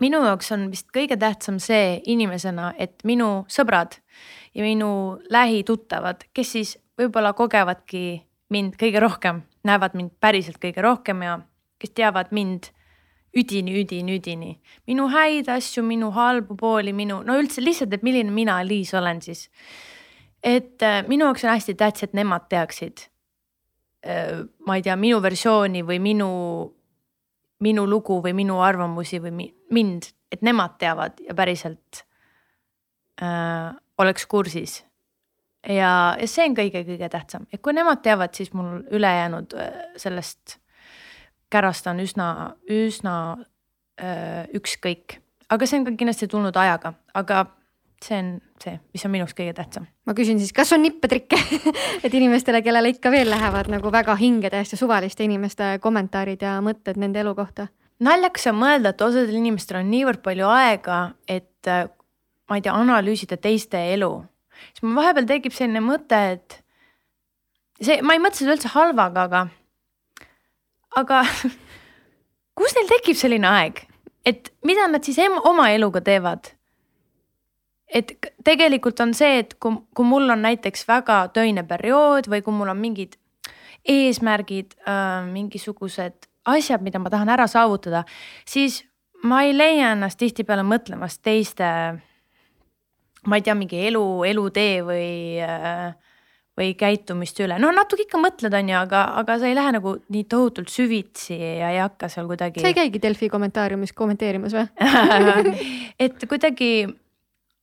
minu jaoks on vist kõige tähtsam see inimesena, et minu sõbrad ja minu lähituttavad, kes siis võib-olla kogevadki mind kõige rohkem näevad mind päriselt kõige rohkem ja kes teavad mind üdini, üdini, üdini. minu häid asju, minu halbu pooli, minu, no üldse lihtsalt, et milline mina, Liis, olen siis. Et äh, minu jaoks on hästi tähtis, et nemad teaksid. Äh, ma ei tea, minu versiooni või minu, minu lugu või minu arvamusi või mi, mind, et nemad teavad ja päriselt äh, oleks kursis ja, ja see on kõige-kõige tähtsam, et kui nemad teavad, siis mul ülejäänud äh, sellest kärast on üsna, üsna öö, ükskõik. aga see on ka kindlasti tulnud ajaga, aga see on see, mis on minu jaoks kõige tähtsam. ma küsin siis, kas on nippetrikke et inimestele, kellele ikka veel lähevad nagu väga hinge täiesti suvaliste inimeste kommentaarid ja mõtted nende elu kohta? naljakas on mõelda, et osadel inimestel on niivõrd palju aega, et ma ei tea, analüüsida teiste elu. siis mul vahepeal tekib selline mõte, et see, ma ei mõtle seda üldse halvaga, aga aga kus neil tekib selline aeg, et mida nad siis oma eluga teevad? Et tegelikult on see, et kui, kui mul on näiteks väga töine periood või kui mul on mingid eesmärgid äh,, mingisugused asjad, mida ma tahan ära saavutada, siis ma ei leia ennast tihtipeale mõtlemas teiste, ma ei tea, mingi elu, elutee või äh, või käitumist üle, no natuke ikka mõtled, on ju, aga, aga sa ei lähe nagu nii tohutult süvitsi ja ei hakka seal kuidagi. sa ei käigi Delfi kommentaariumis kommenteerimas või et kuidagi,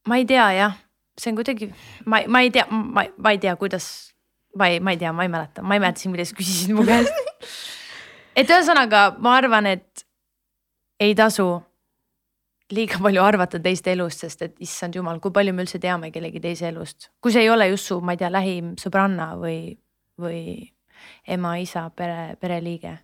ma ei tea jah, see on kuidagi, ma, ma ei tea, ma, ma ei tea, kuidas, ma ei, ma ei tea, ma ei mäleta, ma ei mäleta siin, mida sa küsisid mu käest. Et ühesõnaga, ma arvan, et ei tasu liiga palju arvata teiste elust, sest et issand jumal, kui palju me üldse teame kellegi teise elust. kui see ei ole just su, ma ei tea, lähim sõbranna või, või ema, isa, pere, pereliige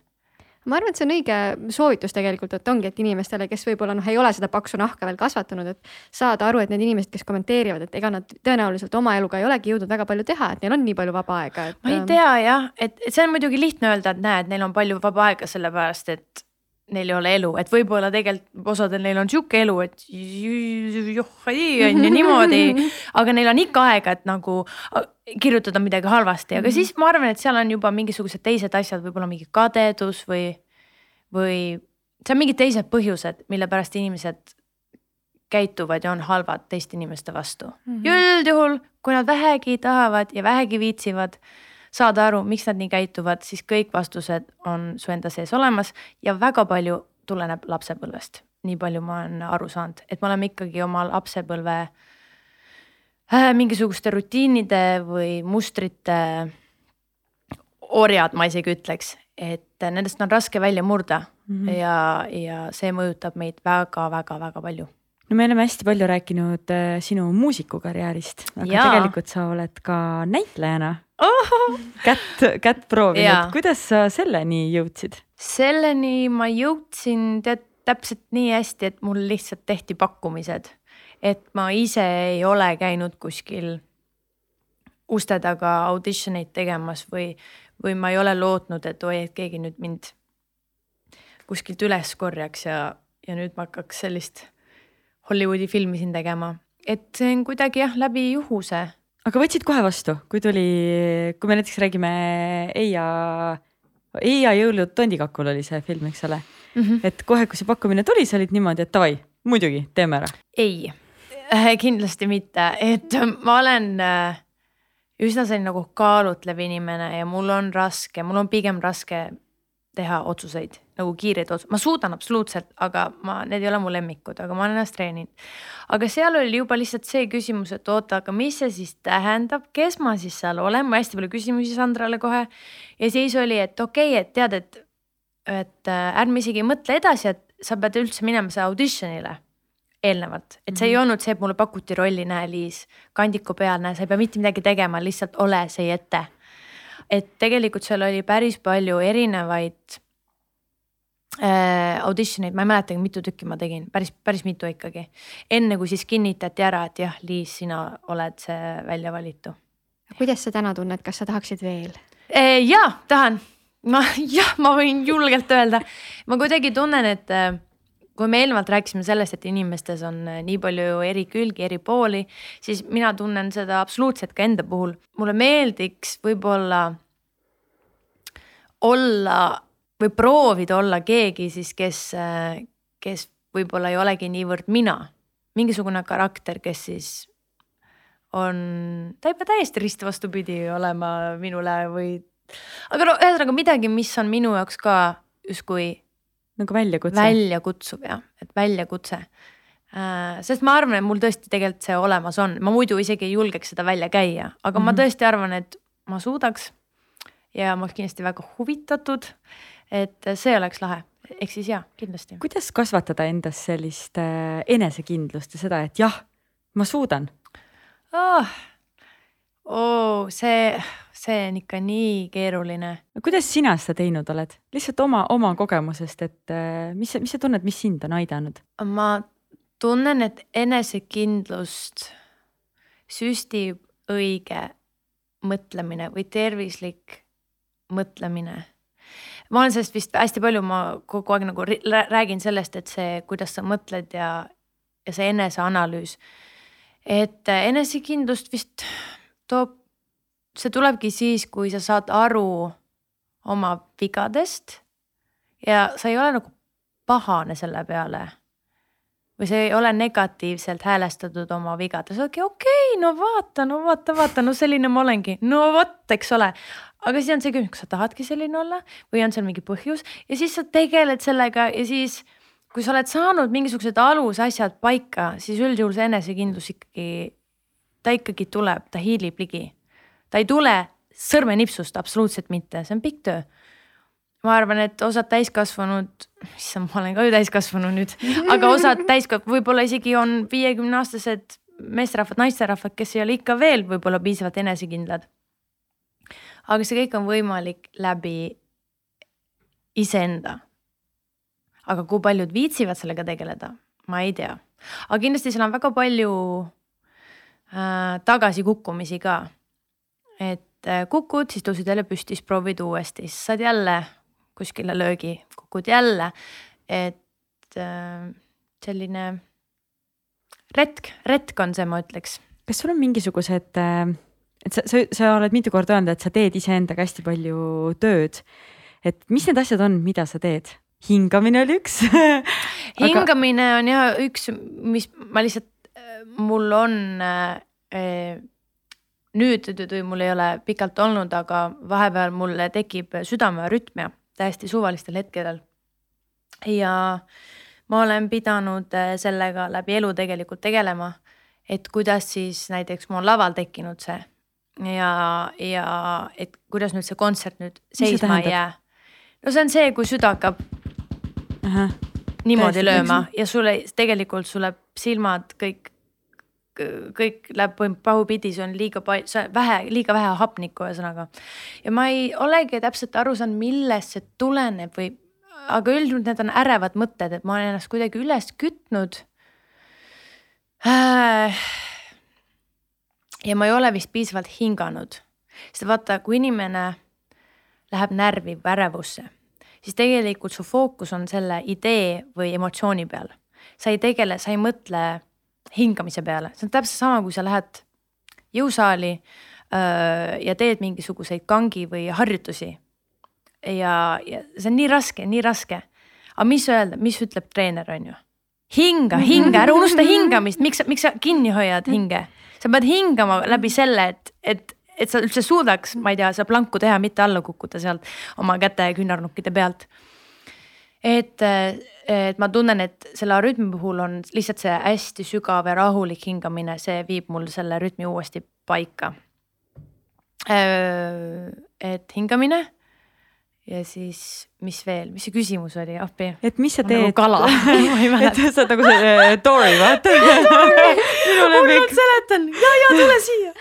ma arvan, et see on õige soovitus tegelikult, et ongi, et inimestele, kes võib-olla noh, ei ole seda paksu nahka veel kasvatanud, et saada aru, et need inimesed, kes kommenteerivad, et ega nad tõenäoliselt oma eluga ei olegi jõudnud väga palju teha, et neil on nii palju vaba aega et.... ma ei ähm, tea jah, et, et see on muidugi lihtne öelda, et näed, neil on palju vaba aega, sellepärast et neil ei ole elu, et võib-olla tegelikult osadel neil on sihuke elu, et johhai on ju niimoodi, aga neil on ikka aega, et nagu kirjutada midagi halvasti, aga siis ma arvan, et seal on juba mingisugused teised asjad, võib-olla mingi kadedus või, või see on mingid teised põhjused, mille pärast inimesed käituvad ja on halvad teiste inimeste vastu. Mm -hmm.. üldjuhul, kui nad vähegi tahavad ja vähegi viitsivad saada aru, miks nad nii käituvad, siis kõik vastused on su enda sees olemas ja väga palju tuleneb lapsepõlvest. nii palju ma olen aru saanud, et me oleme ikkagi oma lapsepõlve äh, mingisuguste rutiinide või mustrite orjad, ma isegi ütleks, et nendest on raske välja murda mm -hmm. ja, ja see mõjutab meid väga-väga-väga palju no me oleme hästi palju rääkinud äh, sinu muusikukarjäärist, aga ja. tegelikult sa oled ka näitlejana oh! kätt, kätt proovinud, kuidas sa selleni jõudsid? selleni ma jõudsin tead täpselt nii hästi, et mul lihtsalt tehti pakkumised, et ma ise ei ole käinud kuskil uste taga auditioneid tegemas või, või ma ei ole lootnud, et oi, et keegi nüüd mind kuskilt üles korjaks ja, ja nüüd ma hakkaks sellist Hollywoodi filmi siin tegema, et see on kuidagi jah, läbi juhuse. Aga võtsid kohe vastu, kui tuli, kui me näiteks räägime Eia, Eia jõulud tondikakul oli see film, eks ole mm. -hmm. et kohe, kui see pakkumine tuli, sa olid niimoodi, et davai, muidugi, teeme ära. ei, kindlasti mitte, et ma olen äh, üsna selline nagu kaalutlev inimene ja mul on raske, mul on pigem raske teha otsuseid nagu kiireid otsuseid, ma suudan absoluutselt, aga ma, need ei ole mu lemmikud, aga ma olen ennast treeninud. aga seal oli juba lihtsalt see küsimus, et oota, aga mis see siis tähendab, kes ma siis seal olen, ma hästi palju küsimusi Sandrale kohe. ja siis oli, et okei okay,, et tead, et, et äh, ärme isegi mõtle edasi, et sa pead üldse minema see auditionile eelnevalt, et see mm -hmm. ei mhm. olnud see, et mulle pakuti rolli, näe Liis, kandiku peal, näe, sa ei pea mitte midagi tegema, lihtsalt ole see ette. Et tegelikult seal oli päris palju erinevaid äh, auditioneid, ma ei mäletagi, mitu tükki ma tegin, päris, päris mitu ikkagi. enne kui siis kinnitati ära, et jah, Liis, sina oled see välja valitu. kuidas sa täna tunned, kas sa tahaksid veel äh,? ja tahan, ma jah, ma võin julgelt öelda, ma kuidagi tunnen, et äh, kui me eelnevalt rääkisime sellest, et inimestes on äh, nii palju eri külgi, eri pooli, siis mina tunnen seda absoluutselt ka enda puhul. mulle meeldiks võib-olla olla või proovida olla keegi siis, kes, kes võib-olla ei olegi niivõrd mina, mingisugune karakter, kes siis on, ta ei pea täiesti risti vastupidi olema minule või, aga no ühesõnaga midagi, mis on minu jaoks ka justkui nagu väljakutse. väljakutsuv jah, et väljakutse äh,. sest ma arvan, et mul tõesti tegelikult see olemas on, ma muidu isegi ei julgeks seda välja käia, aga mm -hmm. ma mhm. tõesti arvan, et ma suudaks. ja ma oleks kindlasti väga huvitatud, et see oleks lahe, ehk siis jaa, kindlasti. kuidas kasvatada endas sellist äh, enesekindlust ja seda, et jah, ma suudan oh,? Oh, see, see on ikka nii keeruline. no kuidas sina seda teinud oled, lihtsalt oma, oma kogemusest, et äh, mis, mis sa tunned, mis sind on aidanud? ma tunnen, et enesekindlust süstib õige mõtlemine või tervislik mõtlemine. ma olen sellest vist hästi palju, ma kogu aeg nagu räägin sellest, et see, kuidas sa mõtled ja, ja see eneseanalüüs. et enesekindlust vist toob, see tulebki siis, kui sa saad aru oma vigadest ja sa ei ole nagu pahane selle peale. või sa ei ole negatiivselt häälestatud oma vigades, okei okei, no vaata, no vaata, vaata, no selline ma olengi, no vot, eks ole. aga siis on see küsimus, kas sa tahadki selline olla või on seal mingi põhjus ja siis sa tegeled sellega ja siis kui sa oled saanud mingisugused alusasjad paika, siis üldjuhul see enesekindlus ikkagi ta ikkagi tuleb, ta hiilib ligi. ta ei tule sõrmenipsust, absoluutselt mitte, see on pikk töö. ma arvan, et osad täiskasvanud, issand, ma olen ka ju täiskasvanu nüüd, aga osad täiskasvanud, võib-olla isegi on viiekümne aastased meesterahvad, naisterahvad, kes ei ole ikka veel võib-olla piisavalt enesekindlad. aga see kõik on võimalik läbi iseenda. aga kui paljud viitsivad sellega tegeleda, ma ei tea, aga kindlasti seal on väga palju äh, tagasikukkumisi ka. et äh, kukud, siis tõusid jälle püsti, siis proovid uuesti, siis saad jälle kuskile löögi, kukud jälle. et äh, selline retk, retk on see, ma ütleks. kas sul on mingisugused, äh, et sa, sa, sa oled mitu korda öelnud, et sa teed iseendaga hästi palju tööd. et mis need asjad on, mida sa teed? hingamine oli üks hingamine on jah üks, mis ma lihtsalt mul on äh, nüüd, mul ei ole pikalt olnud, aga vahepeal mul tekib südamerütmia täiesti suvalistel hetkedel. ja ma olen pidanud äh, sellega läbi elu tegelikult tegelema, et kuidas siis näiteks mul on laval tekkinud see ja, ja et kuidas nüüd see kontsert nüüd seisma ei jää. no see on see, kui süda hakkab Aha, niimoodi täiesti, lööma ja sulle tegelikult sulle silmad kõik kõik läheb pahupidi, see on liiga palju, vähe, liiga vähe hapnikku ühesõnaga. ja ma ei olegi täpselt aru saanud, millest see tuleneb või, aga üldjuhul need on ärevad mõtted, et ma olen ennast kuidagi üles kütnud äh,. ja ma ei ole vist piisavalt hinganud, sest vaata, kui inimene läheb närvi või ärevusse, siis tegelikult su fookus on selle idee või emotsiooni peal. sa ei tegele, sa ei mõtle hingamise peale, see on täpselt sama, kui sa lähed jõusaali öö, ja teed mingisuguseid kangi või harjutusi. ja, ja see on nii raske, nii raske. aga mis öelda, mis ütleb treener, on ju? hinga, hinga, ära unusta hingamist, miks, miks sa kinni hoiad hinge? sa pead hingama läbi selle, et, et, et sa üldse suudaks, ma ei tea, seda planku teha, mitte alla kukkuda sealt oma käte ja küünarnukkide pealt et, et ma tunnen, et selle rütmi puhul on lihtsalt see hästi sügav ja rahulik hingamine, see viib mul selle rütmi uuesti paika. et hingamine ja siis, mis veel, mis see küsimus oli, appi? et mis sa teed? nagu kala et sa oled nagu see Dory, vaata. hullult seletan, ja, ja tule siia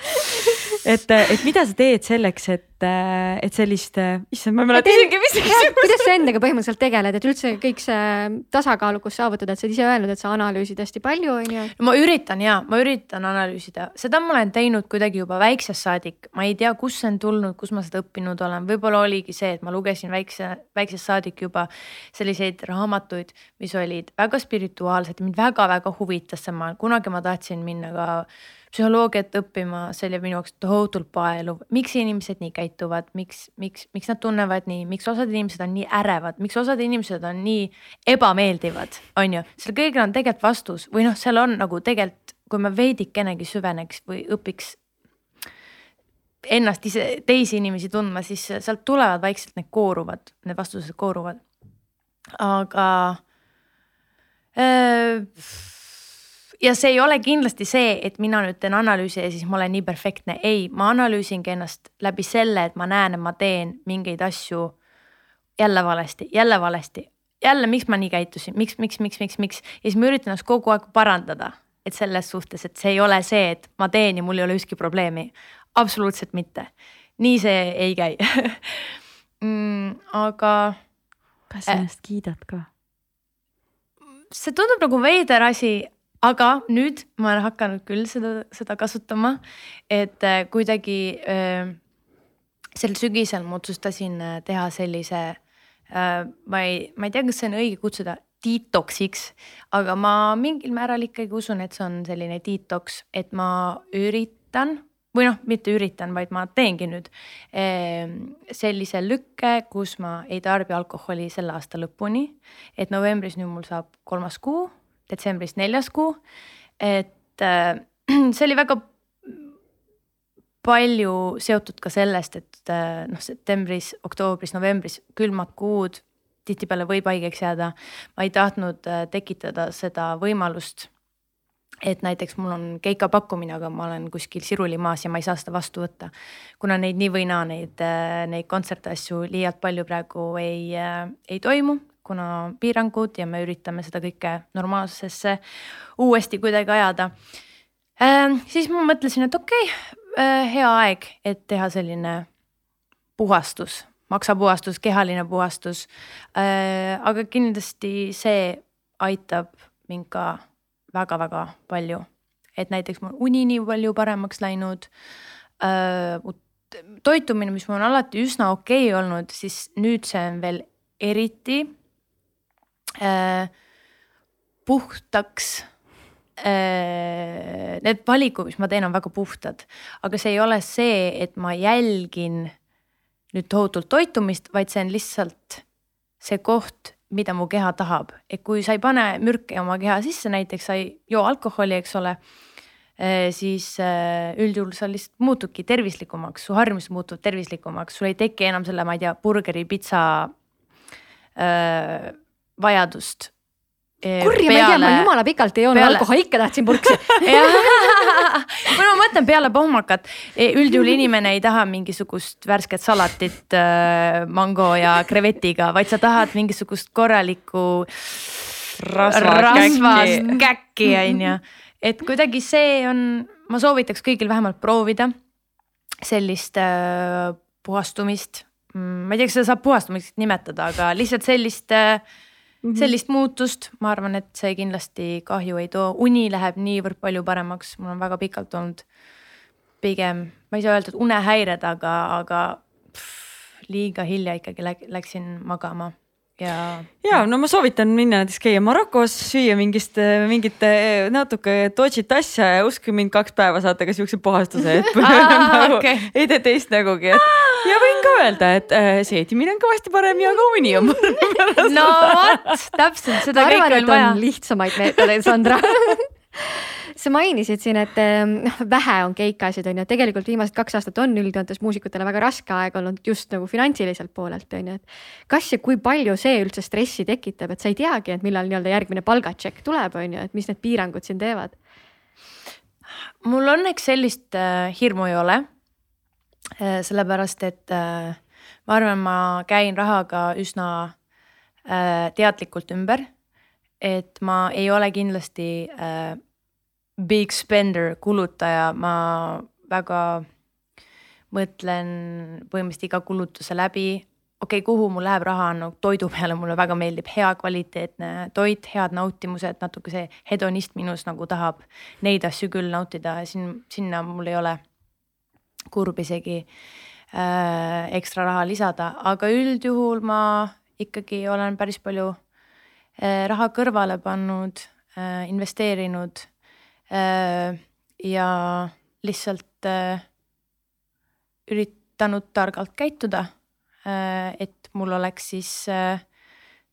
et, et mida sa teed selleks, et et, et sellist, issand, ma ei mäleta isegi, mis see küsimus. kuidas sa endaga põhimõtteliselt tegeled, et üldse kõik see tasakaalukus saavutada, et sa oled ise öelnud, et sa analüüsid hästi palju, on ju. ma üritan ja, ma üritan analüüsida, seda ma olen teinud kuidagi juba väiksest saadik, ma ei tea, kust see on tulnud, kus ma seda õppinud olen, võib-olla oligi see, et ma lugesin väikse, väiksest saadik juba selliseid raamatuid, mis olid väga spirituaalsed, mind väga-väga huvitas see, ma kunagi ma tahtsin minna ka psühholoogiat õppima, see oli minu jaoks tohutult paeluv, miks inimesed nii käituvad, miks, miks, miks nad tunnevad nii, miks osad inimesed on nii ärevad, miks osad inimesed on nii ebameeldivad, on ju. seal kõigil on tegelikult vastus või noh, seal on nagu tegelikult, kui me veidikenegi süveneks või õpiks ennast ise, teisi inimesi tundma, siis sealt tulevad vaikselt need kooruvad, need vastused kooruvad. aga äh, ja see ei ole kindlasti see, et mina nüüd teen analüüsi ja siis ma olen nii perfektne, ei, ma analüüsingi ennast läbi selle, et ma näen, et ma teen mingeid asju jälle valesti, jälle valesti, jälle, miks ma nii käitusin, miks, miks, miks, miks, miks? Ja siis ma üritan ennast kogu aeg parandada, et selles suhtes, et see ei ole see, et ma teen ja mul ei ole ükski probleemi, absoluutselt mitte, nii see ei käi. Mm, aga. kas sa ennast kiidad ka? see tundub nagu veider asi, aga nüüd ma olen hakanud küll seda, seda kasutama, et äh, kuidagi äh, sel sügisel ma otsustasin äh, teha sellise ma ei, ma ei tea, kas see on õige kutsuda detoksiks, aga ma mingil määral ikkagi usun, et see on selline detoks, et ma üritan või noh, mitte üritan, vaid ma teengi nüüd sellise lükke, kus ma ei tarbi alkoholi selle aasta lõpuni. et novembris nüüd mul saab kolmas kuu detsembris neljas kuu. et äh, see oli väga palju seotud ka sellest, et äh, noh, septembris, oktoobris, novembris külmad kuud, tihtipeale võib haigeks jääda. ma ei tahtnud äh, tekitada seda võimalust et näiteks mul on keika pakkumine, aga ma olen kuskil sirulimaas ja ma ei saa seda vastu võtta. kuna neid nii või naa, neid, neid kontsertasju liialt palju praegu ei, ei toimu, kuna piirangud ja me üritame seda kõike normaalsesse uuesti kuidagi ajada äh,. siis ma mõtlesin, et okei okay, äh,, hea aeg, et teha selline puhastus, maksapuhastus, kehaline puhastus äh,. aga kindlasti see aitab mind ka väga-väga palju, et näiteks mul uni nii palju paremaks läinud äh, toitumine, mis mul on alati üsna okei okay olnud, siis nüüd see on veel eriti puhtaks äh,. Need valikud, mis ma teen, on väga puhtad, aga see ei ole see, et ma jälgin nüüd tohutult toitumist, vaid see on lihtsalt see koht, mida mu keha tahab, et kui sa ei pane mürke oma keha sisse, näiteks sa ei joo alkoholi, eks ole äh,. siis äh, üldjuhul sa lihtsalt muutudki tervislikumaks, su harjumused muutuvad tervislikumaks, sul ei teki enam selle, ma ei tea, burgeri, pitsa äh, vajadust. Eh, kurja, ma ei tea, ma jumala pikalt ei joonud peale... alkoholi, ikka tahtsin purksi või ma mõtlen peale pohmakat, e, üldjuhul inimene ei taha mingisugust värsket salatit äh, mango ja krevetiga, vaid sa tahad mingisugust korralikku rasvast käkki on ju. et kuidagi see on, ma soovitaks kõigil vähemalt proovida sellist äh, puhastumist Mm, ma ei tea, kas seda saab puhastamiseks nimetada, aga lihtsalt sellist mm, -hmm. sellist muutust, ma arvan, et see kindlasti kahju ei too, uni läheb niivõrd palju paremaks, mul on väga pikalt olnud pigem, ma ei saa öelda, et unehäired, aga, aga pff, liiga hilja ikkagi läksin magama ja. ja no ma soovitan minna näiteks käia Marokos, süüa mingist, mingit natuke dodžit asja ja uskuge mind, kaks päeva saate ka siukse puhastuse, et nagu, okay. ei tee teist nägugi, et ja võin ka öelda, et äh, seedimine on kõvasti parem ja ka uni on parem. no vot, täpselt seda kõike on vaja. lihtsamaid meetodeid, Sandra sa mainisid siin, et ehm, noh, vähe on keikasid, on ju, tegelikult viimased kaks aastat on üldjoontes muusikutele väga raske aeg olnud just nagu finantsiliselt poolelt, on ju, et. kas ja kui palju see üldse stressi tekitab, et sa ei teagi, et millal nii-öelda järgmine palgatšekk tuleb, on ju, et mis need piirangud siin teevad? mul õnneks sellist äh, hirmu ei ole. Sellepärast, et äh, ma arvan, ma käin rahaga üsna äh, teadlikult ümber. et ma ei ole kindlasti äh, big spender, kulutaja, ma väga mõtlen põhimõtteliselt iga kulutuse läbi. okei okay,, kuhu mul läheb raha, no toidu peale, mulle väga meeldib hea kvaliteetne toit, head nautimused, natuke see hedonist minus nagu tahab neid asju küll nautida, siin, sinna mul ei ole kurb isegi äh, ekstra raha lisada, aga üldjuhul ma ikkagi olen päris palju äh, raha kõrvale pannud äh,, investeerinud Äh, ja lihtsalt äh, üritanud targalt käituda äh,. et mul oleks siis äh,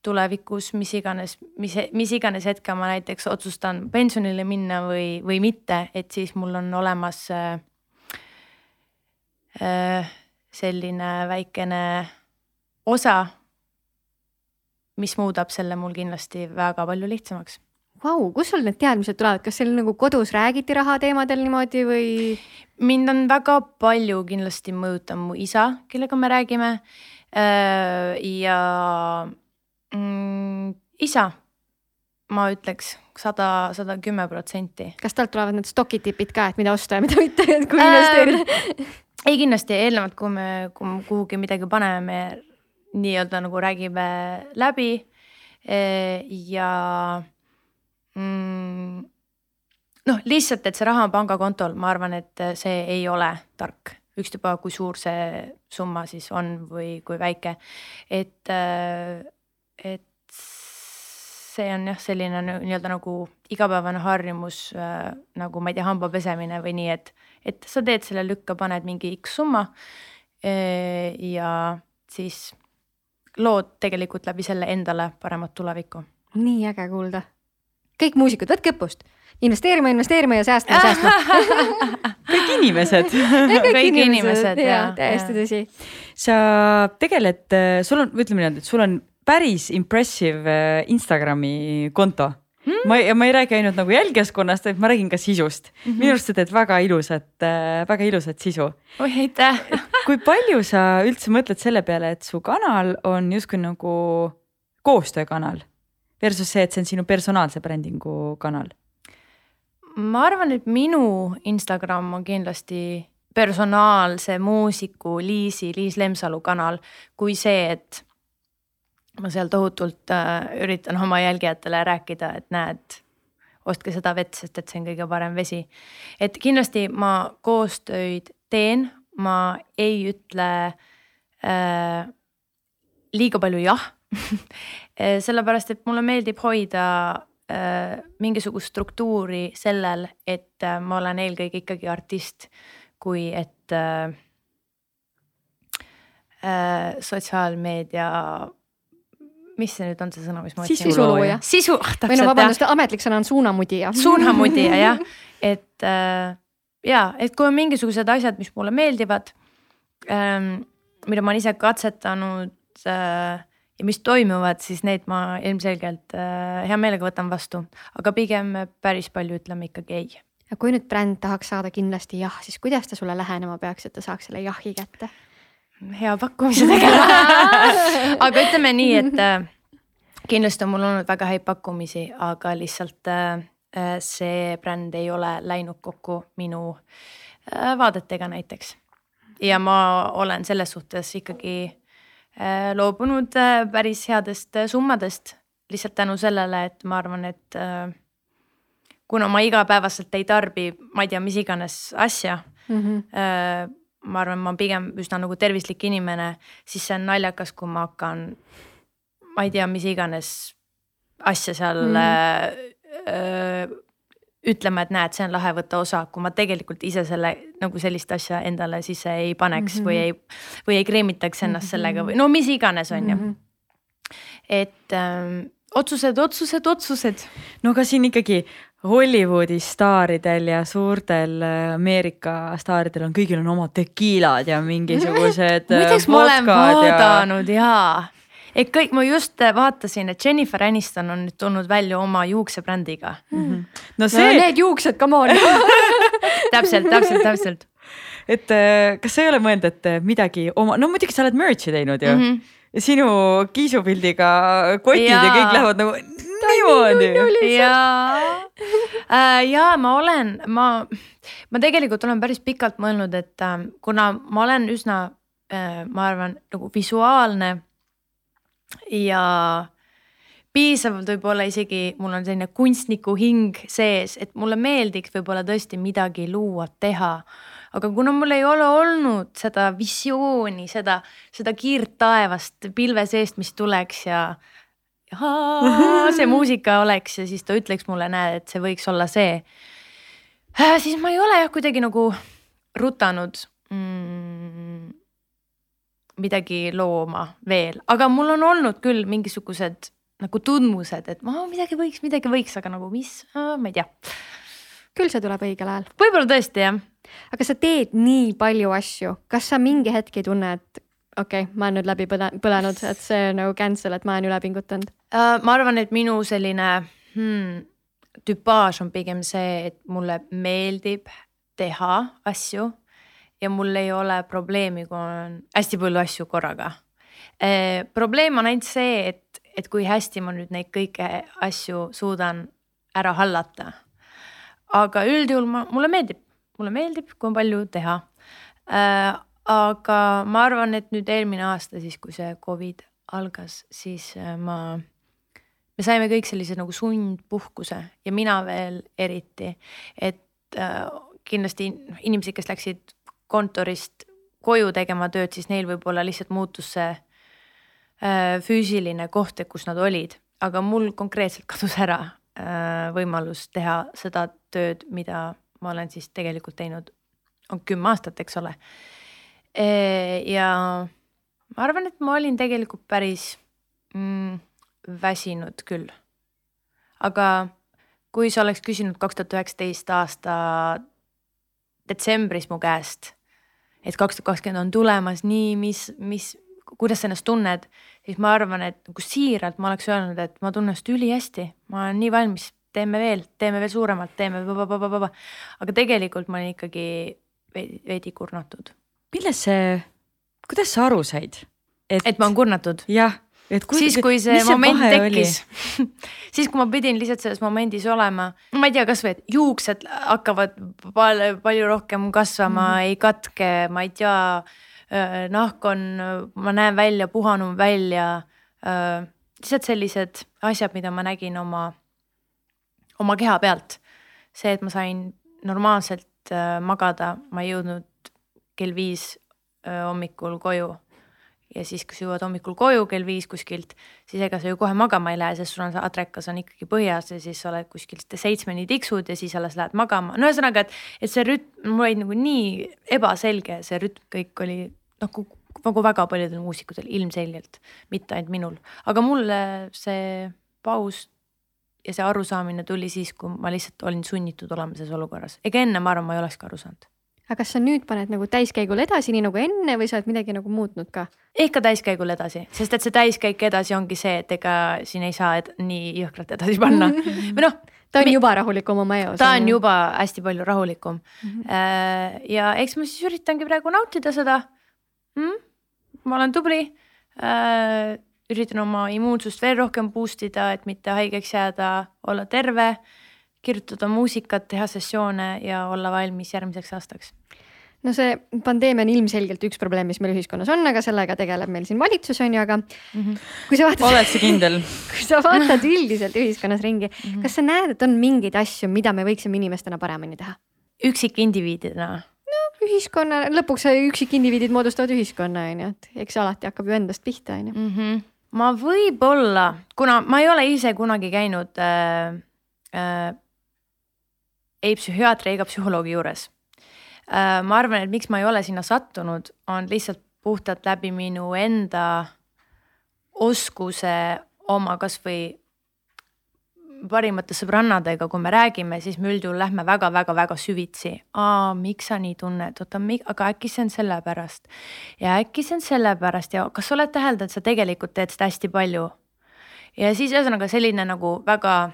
tulevikus mis iganes, mis, mis iganes hetke ma näiteks otsustan pensionile minna või, või mitte, et siis mul on olemas äh, selline väikene osa, mis muudab selle mul kindlasti väga palju lihtsamaks Vau, kust sul need teadmised tulevad, kas seal nagu kodus räägiti rahateemadel niimoodi või? mind on väga palju kindlasti mõjutanud mu isa, kellega me räägime. Äh, ja mm, isa, ma ütleks sada, sada kümme protsenti. kas talt tulevad need stokitipid ka, et mida osta ja mida mitte, et kui investeerida ähm,? Ei, kindlasti eelnevalt, kui me, kui me kuhugi midagi paneme, me nii-öelda nagu räägime läbi. Äh, ja mm, noh, lihtsalt, et see raha on pangakontol, ma arvan, et see ei ole tark, ükstapuha, kui suur see summa siis on või kui väike. et, et see on jah, selline nii-öelda nagu igapäevane harjumus nagu ma ei tea, hamba pesemine või nii, et, et sa teed selle lükka, paned mingi X summa. ja siis lood tegelikult läbi selle endale paremat tulevikku. nii äge kuulda kõik muusikud, võtke õppust, investeerima, investeerima ja säästma, säästma kõik inimesed kõik, kõik inimesed, ja, ja täiesti tõsi. sa tegeled, sul on, ütleme niimoodi, et sul on päris impressive äh, Instagrami konto hmm? ma, ja ma ei räägi ainult nagu jälgijaskonnast, vaid ma räägin ka sisust mm. -hmm. minu arust sa teed väga ilusat äh,, väga ilusat sisu. oi, aitäh kui palju sa üldse mõtled selle peale, et su kanal on justkui nagu koostöökanal versus see, et see on sinu personaalse brändingu kanal? ma arvan, et minu Instagram on kindlasti personaalse muusiku Liisi, Liis Lemsalu kanal, kui see, et ma seal tohutult äh, üritan oma jälgijatele rääkida, et näed, ostke seda vett, sest et see on kõige parem vesi. et kindlasti ma koostööd teen, ma ei ütle äh, liiga palju jah Eh, sellepärast, et mulle meeldib hoida äh, mingisugust struktuuri sellel, et äh, ma olen eelkõige ikkagi artist, kui et äh, äh, sotsiaalmeedia mis see nüüd on see sõna, mis ma otsin? sisulooja. sisu, ah täpselt. või no vabandust, ametlik sõna on suunamudija. suunamudija jah, et äh, ja, et kui on mingisugused asjad, mis mulle meeldivad ähm,, mida ma olen ise katsetanud äh, ja mis toimuvad, siis neid ma ilmselgelt äh, hea meelega võtan vastu, aga pigem päris palju ütleme ikkagi ei. kui nüüd bränd tahaks saada kindlasti jah, siis kuidas ta sulle lähenema peaks, et ta saaks selle jahi kätte? Hea pakkumise tegema aga ütleme nii, et äh, kindlasti on mul olnud väga häid pakkumisi, aga lihtsalt äh, see bränd ei ole läinud kokku minu vaadetega näiteks. ja ma olen selles suhtes ikkagi Äh, loobunud äh, päris headest äh, summadest lihtsalt tänu sellele, et ma arvan, et kuna ma igapäevaselt ei tarbi, ma ei tea, mis iganes asja mm. -hmm. Ma arvan, ma pigem üsna nagu tervislik inimene, siis see on naljakas, kui ma hakkan, ma ei tea, mis iganes asja seal mm -hmm ütlema, et näed, see on lahe, võtta osa, kui ma tegelikult ise selle nagu sellist asja endale sisse ei paneks mm -hmm. või ei, või ei kreemitaks ennast mm -hmm. sellega või no mis iganes, on ju. -hmm. et ähm, otsused, otsused, otsused. no aga siin ikkagi Hollywoodi staaridel ja suurtel äh, Ameerika staaridel on kõigil on omad tekiilad ja mingisugused. muideks ma olen vaadanud ja, ja et kõik, ma just vaatasin, et Jennifer Aniston on nüüd tulnud välja oma juuksebrändiga mm. -hmm. no see no,. Need juuksed, come on täpselt, täpselt, täpselt. et äh, kas sa ei ole mõelnud, et äh, midagi oma, no muidugi sa oled merch'i teinud ju mm. -hmm. Sinu kiisupildiga kotid ja, ja kõik lähevad nagu niimoodi. ja äh,, ja ma olen, ma, ma tegelikult olen päris pikalt mõelnud, et äh, kuna ma olen üsna äh,, ma arvan nagu visuaalne ja piisavalt võib-olla isegi mul on selline kunstniku hing sees, et mulle meeldiks võib-olla tõesti midagi luua, teha. Aga kuna mul ei ole olnud seda visiooni, seda, seda kiirt taevast pilve seest, mis tuleks ja see muusika oleks ja siis ta ütleks mulle, näed, et see võiks olla see. äh, siis ma ei ole jah kuidagi nagu rutanud mm, midagi looma veel, aga mul on olnud küll mingisugused nagu tundmused, et ma midagi võiks, midagi võiks, aga nagu mis, ma ei tea. Küll see tuleb õigel ajal. võib-olla tõesti jah. aga sa teed nii palju asju, kas sa mingi hetk ei tunne, et okei okay,, ma olen nüüd läbi põlenud, et see nagu cancel, et ma olen üle pingutanud uh,? ma arvan, et minu selline hmm, tüpaaž on pigem see, et mulle meeldib teha asju ja mul ei ole probleemi, kui on hästi palju asju korraga eh,. probleem on ainult see, et, et kui hästi ma nüüd neid kõiki asju suudan ära hallata. Aga üldjuhul ma, mulle meeldib, mulle meeldib, kui on palju teha. Eh, aga ma arvan, et nüüd eelmine aasta siis, kui see Covid algas, siis äh, ma, me saime kõik sellise nagu sundpuhkuse ja mina veel eriti, et äh, kindlasti inimesed, kes läksid kontorist koju tegema tööd, siis neil võib-olla lihtsalt muutus see äh, füüsiline koht, kus nad olid, aga mul konkreetselt kadus ära äh, võimalus teha seda tööd, mida ma olen siis tegelikult teinud, on kümme aastat, eks ole ja ma arvan, et ma olin tegelikult päris mm, väsinud küll. aga kui sa oleks küsinud kaks tuhat üheksateist aasta detsembris mu käest, et kaks tuhat kakskümmend on tulemas, nii, mis, mis, kuidas sa ennast tunned, siis ma arvan, et nagu siiralt ma oleks öelnud, et ma tunnen ennast ülihästi, ma olen nii valmis, teeme veel, teeme veel suuremalt, teeme, aga tegelikult ma olin ikkagi veidi, veidi kurnatud milles see, kuidas sa aru said? et, et ma olen kurnatud? jah, et kui, siis, kui see moment tekkis siis, kui ma pidin lihtsalt selles momendis olema, ma ei tea, kasvõi et juuksed hakkavad palju, palju rohkem kasvama mm, -hmm. ei katke, ma ei tea. nahk on, ma näen välja, puhanum välja. lihtsalt sellised asjad, mida ma nägin oma, oma keha pealt. see, et ma sain normaalselt magada, ma ei jõudnud kell viis hommikul koju. ja siis, kui sa jõuad hommikul koju kell viis kuskilt, siis ega sa ju kohe magama ei lähe, sest sul on see adrekas on ikkagi põhjas ja siis sa oled kuskilt seitsmeni tiksud ja siis alles lähed magama, no ühesõnaga, et, et see rütm, mul oli nagu nii ebaselge, see rütm kõik oli nagu nagu väga paljudel muusikutel ilmselgelt, mitte ainult minul, aga mulle see paus ja see arusaamine tuli siis, kui ma lihtsalt olin sunnitud olema selles olukorras, ega enne ma arvan, ma ei olekski aru saanud aga kas sa nüüd paned nagu täiskäigul edasi, nii nagu enne või sa oled midagi nagu muutnud ka? ikka täiskäigul edasi, sest et see täiskäik edasi ongi see, et ega siin ei saa nii jõhkralt edasi panna või noh. ta on juba rahulikum oma eos. ta on juba hästi palju rahulikum mm. -hmm. ja eks ma siis üritangi praegu nautida seda mm,. ma olen tubli äh, üritan oma immuunsust veel rohkem boost ida, et mitte haigeks jääda, olla terve kirjutada muusikat, teha sessioone ja olla valmis järgmiseks aastaks no see pandeemia on ilmselgelt üks probleem, mis meil ühiskonnas on, aga sellega tegeleb meil siin valitsus on ju, aga mm -hmm. kui sa vaatad. oled sa kindel kui sa vaatad üldiselt ühiskonnas ringi mm, -hmm. kas sa näed, et on mingeid asju, mida me võiksime inimestena paremini teha? üksikindiviididena? no ühiskonna, lõpuks üksikindiviidid moodustavad ühiskonna on ju, et eks alati hakkab ju endast pihta on ju. Ma võib-olla, kuna ma ei ole ise kunagi käinud äh, äh, ei psühhiaatri ega psühholoogi juures. Äh, ma arvan, et miks ma ei ole sinna sattunud, on lihtsalt puhtalt läbi minu enda oskuse oma kasvõi parimate sõbrannadega, kui me räägime, siis me üldjuhul lähme väga-väga-väga süvitsi. aa, miks sa nii tunned, oota, aga äkki see on sellepärast ja äkki see on sellepärast ja kas sa oled täheldanud, sa tegelikult teed seda hästi palju. ja siis ühesõnaga selline nagu väga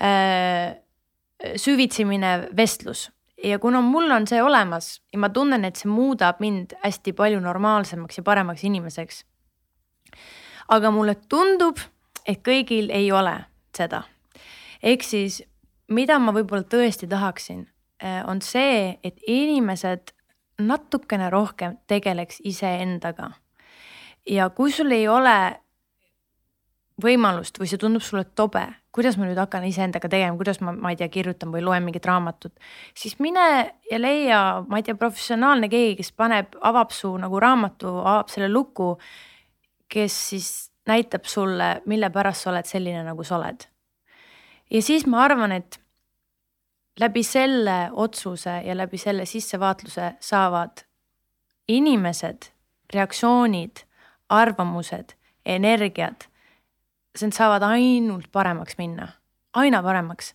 äh, süvitsi minev vestlus ja kuna mul on see olemas ja ma tunnen, et see muudab mind hästi palju normaalsemaks ja paremaks inimeseks. aga mulle tundub, et kõigil ei ole seda. ehk siis, mida ma võib-olla tõesti tahaksin, eh, on see, et inimesed natukene rohkem tegeleks iseendaga. ja kui sul ei ole võimalust või see tundub sulle tobe, kuidas ma nüüd hakkan iseendaga tegema, kuidas ma, ma ei tea, kirjutan või loen mingit raamatut. siis mine ja leia, ma ei tea, professionaalne keegi, kes paneb, avab su nagu raamatu, avab selle luku. kes siis näitab sulle, mille pärast sa oled selline, nagu sa oled. ja siis ma arvan, et läbi selle otsuse ja läbi selle sissevaatluse saavad inimesed, reaktsioonid, arvamused, energiad, need saavad ainult paremaks minna, aina paremaks.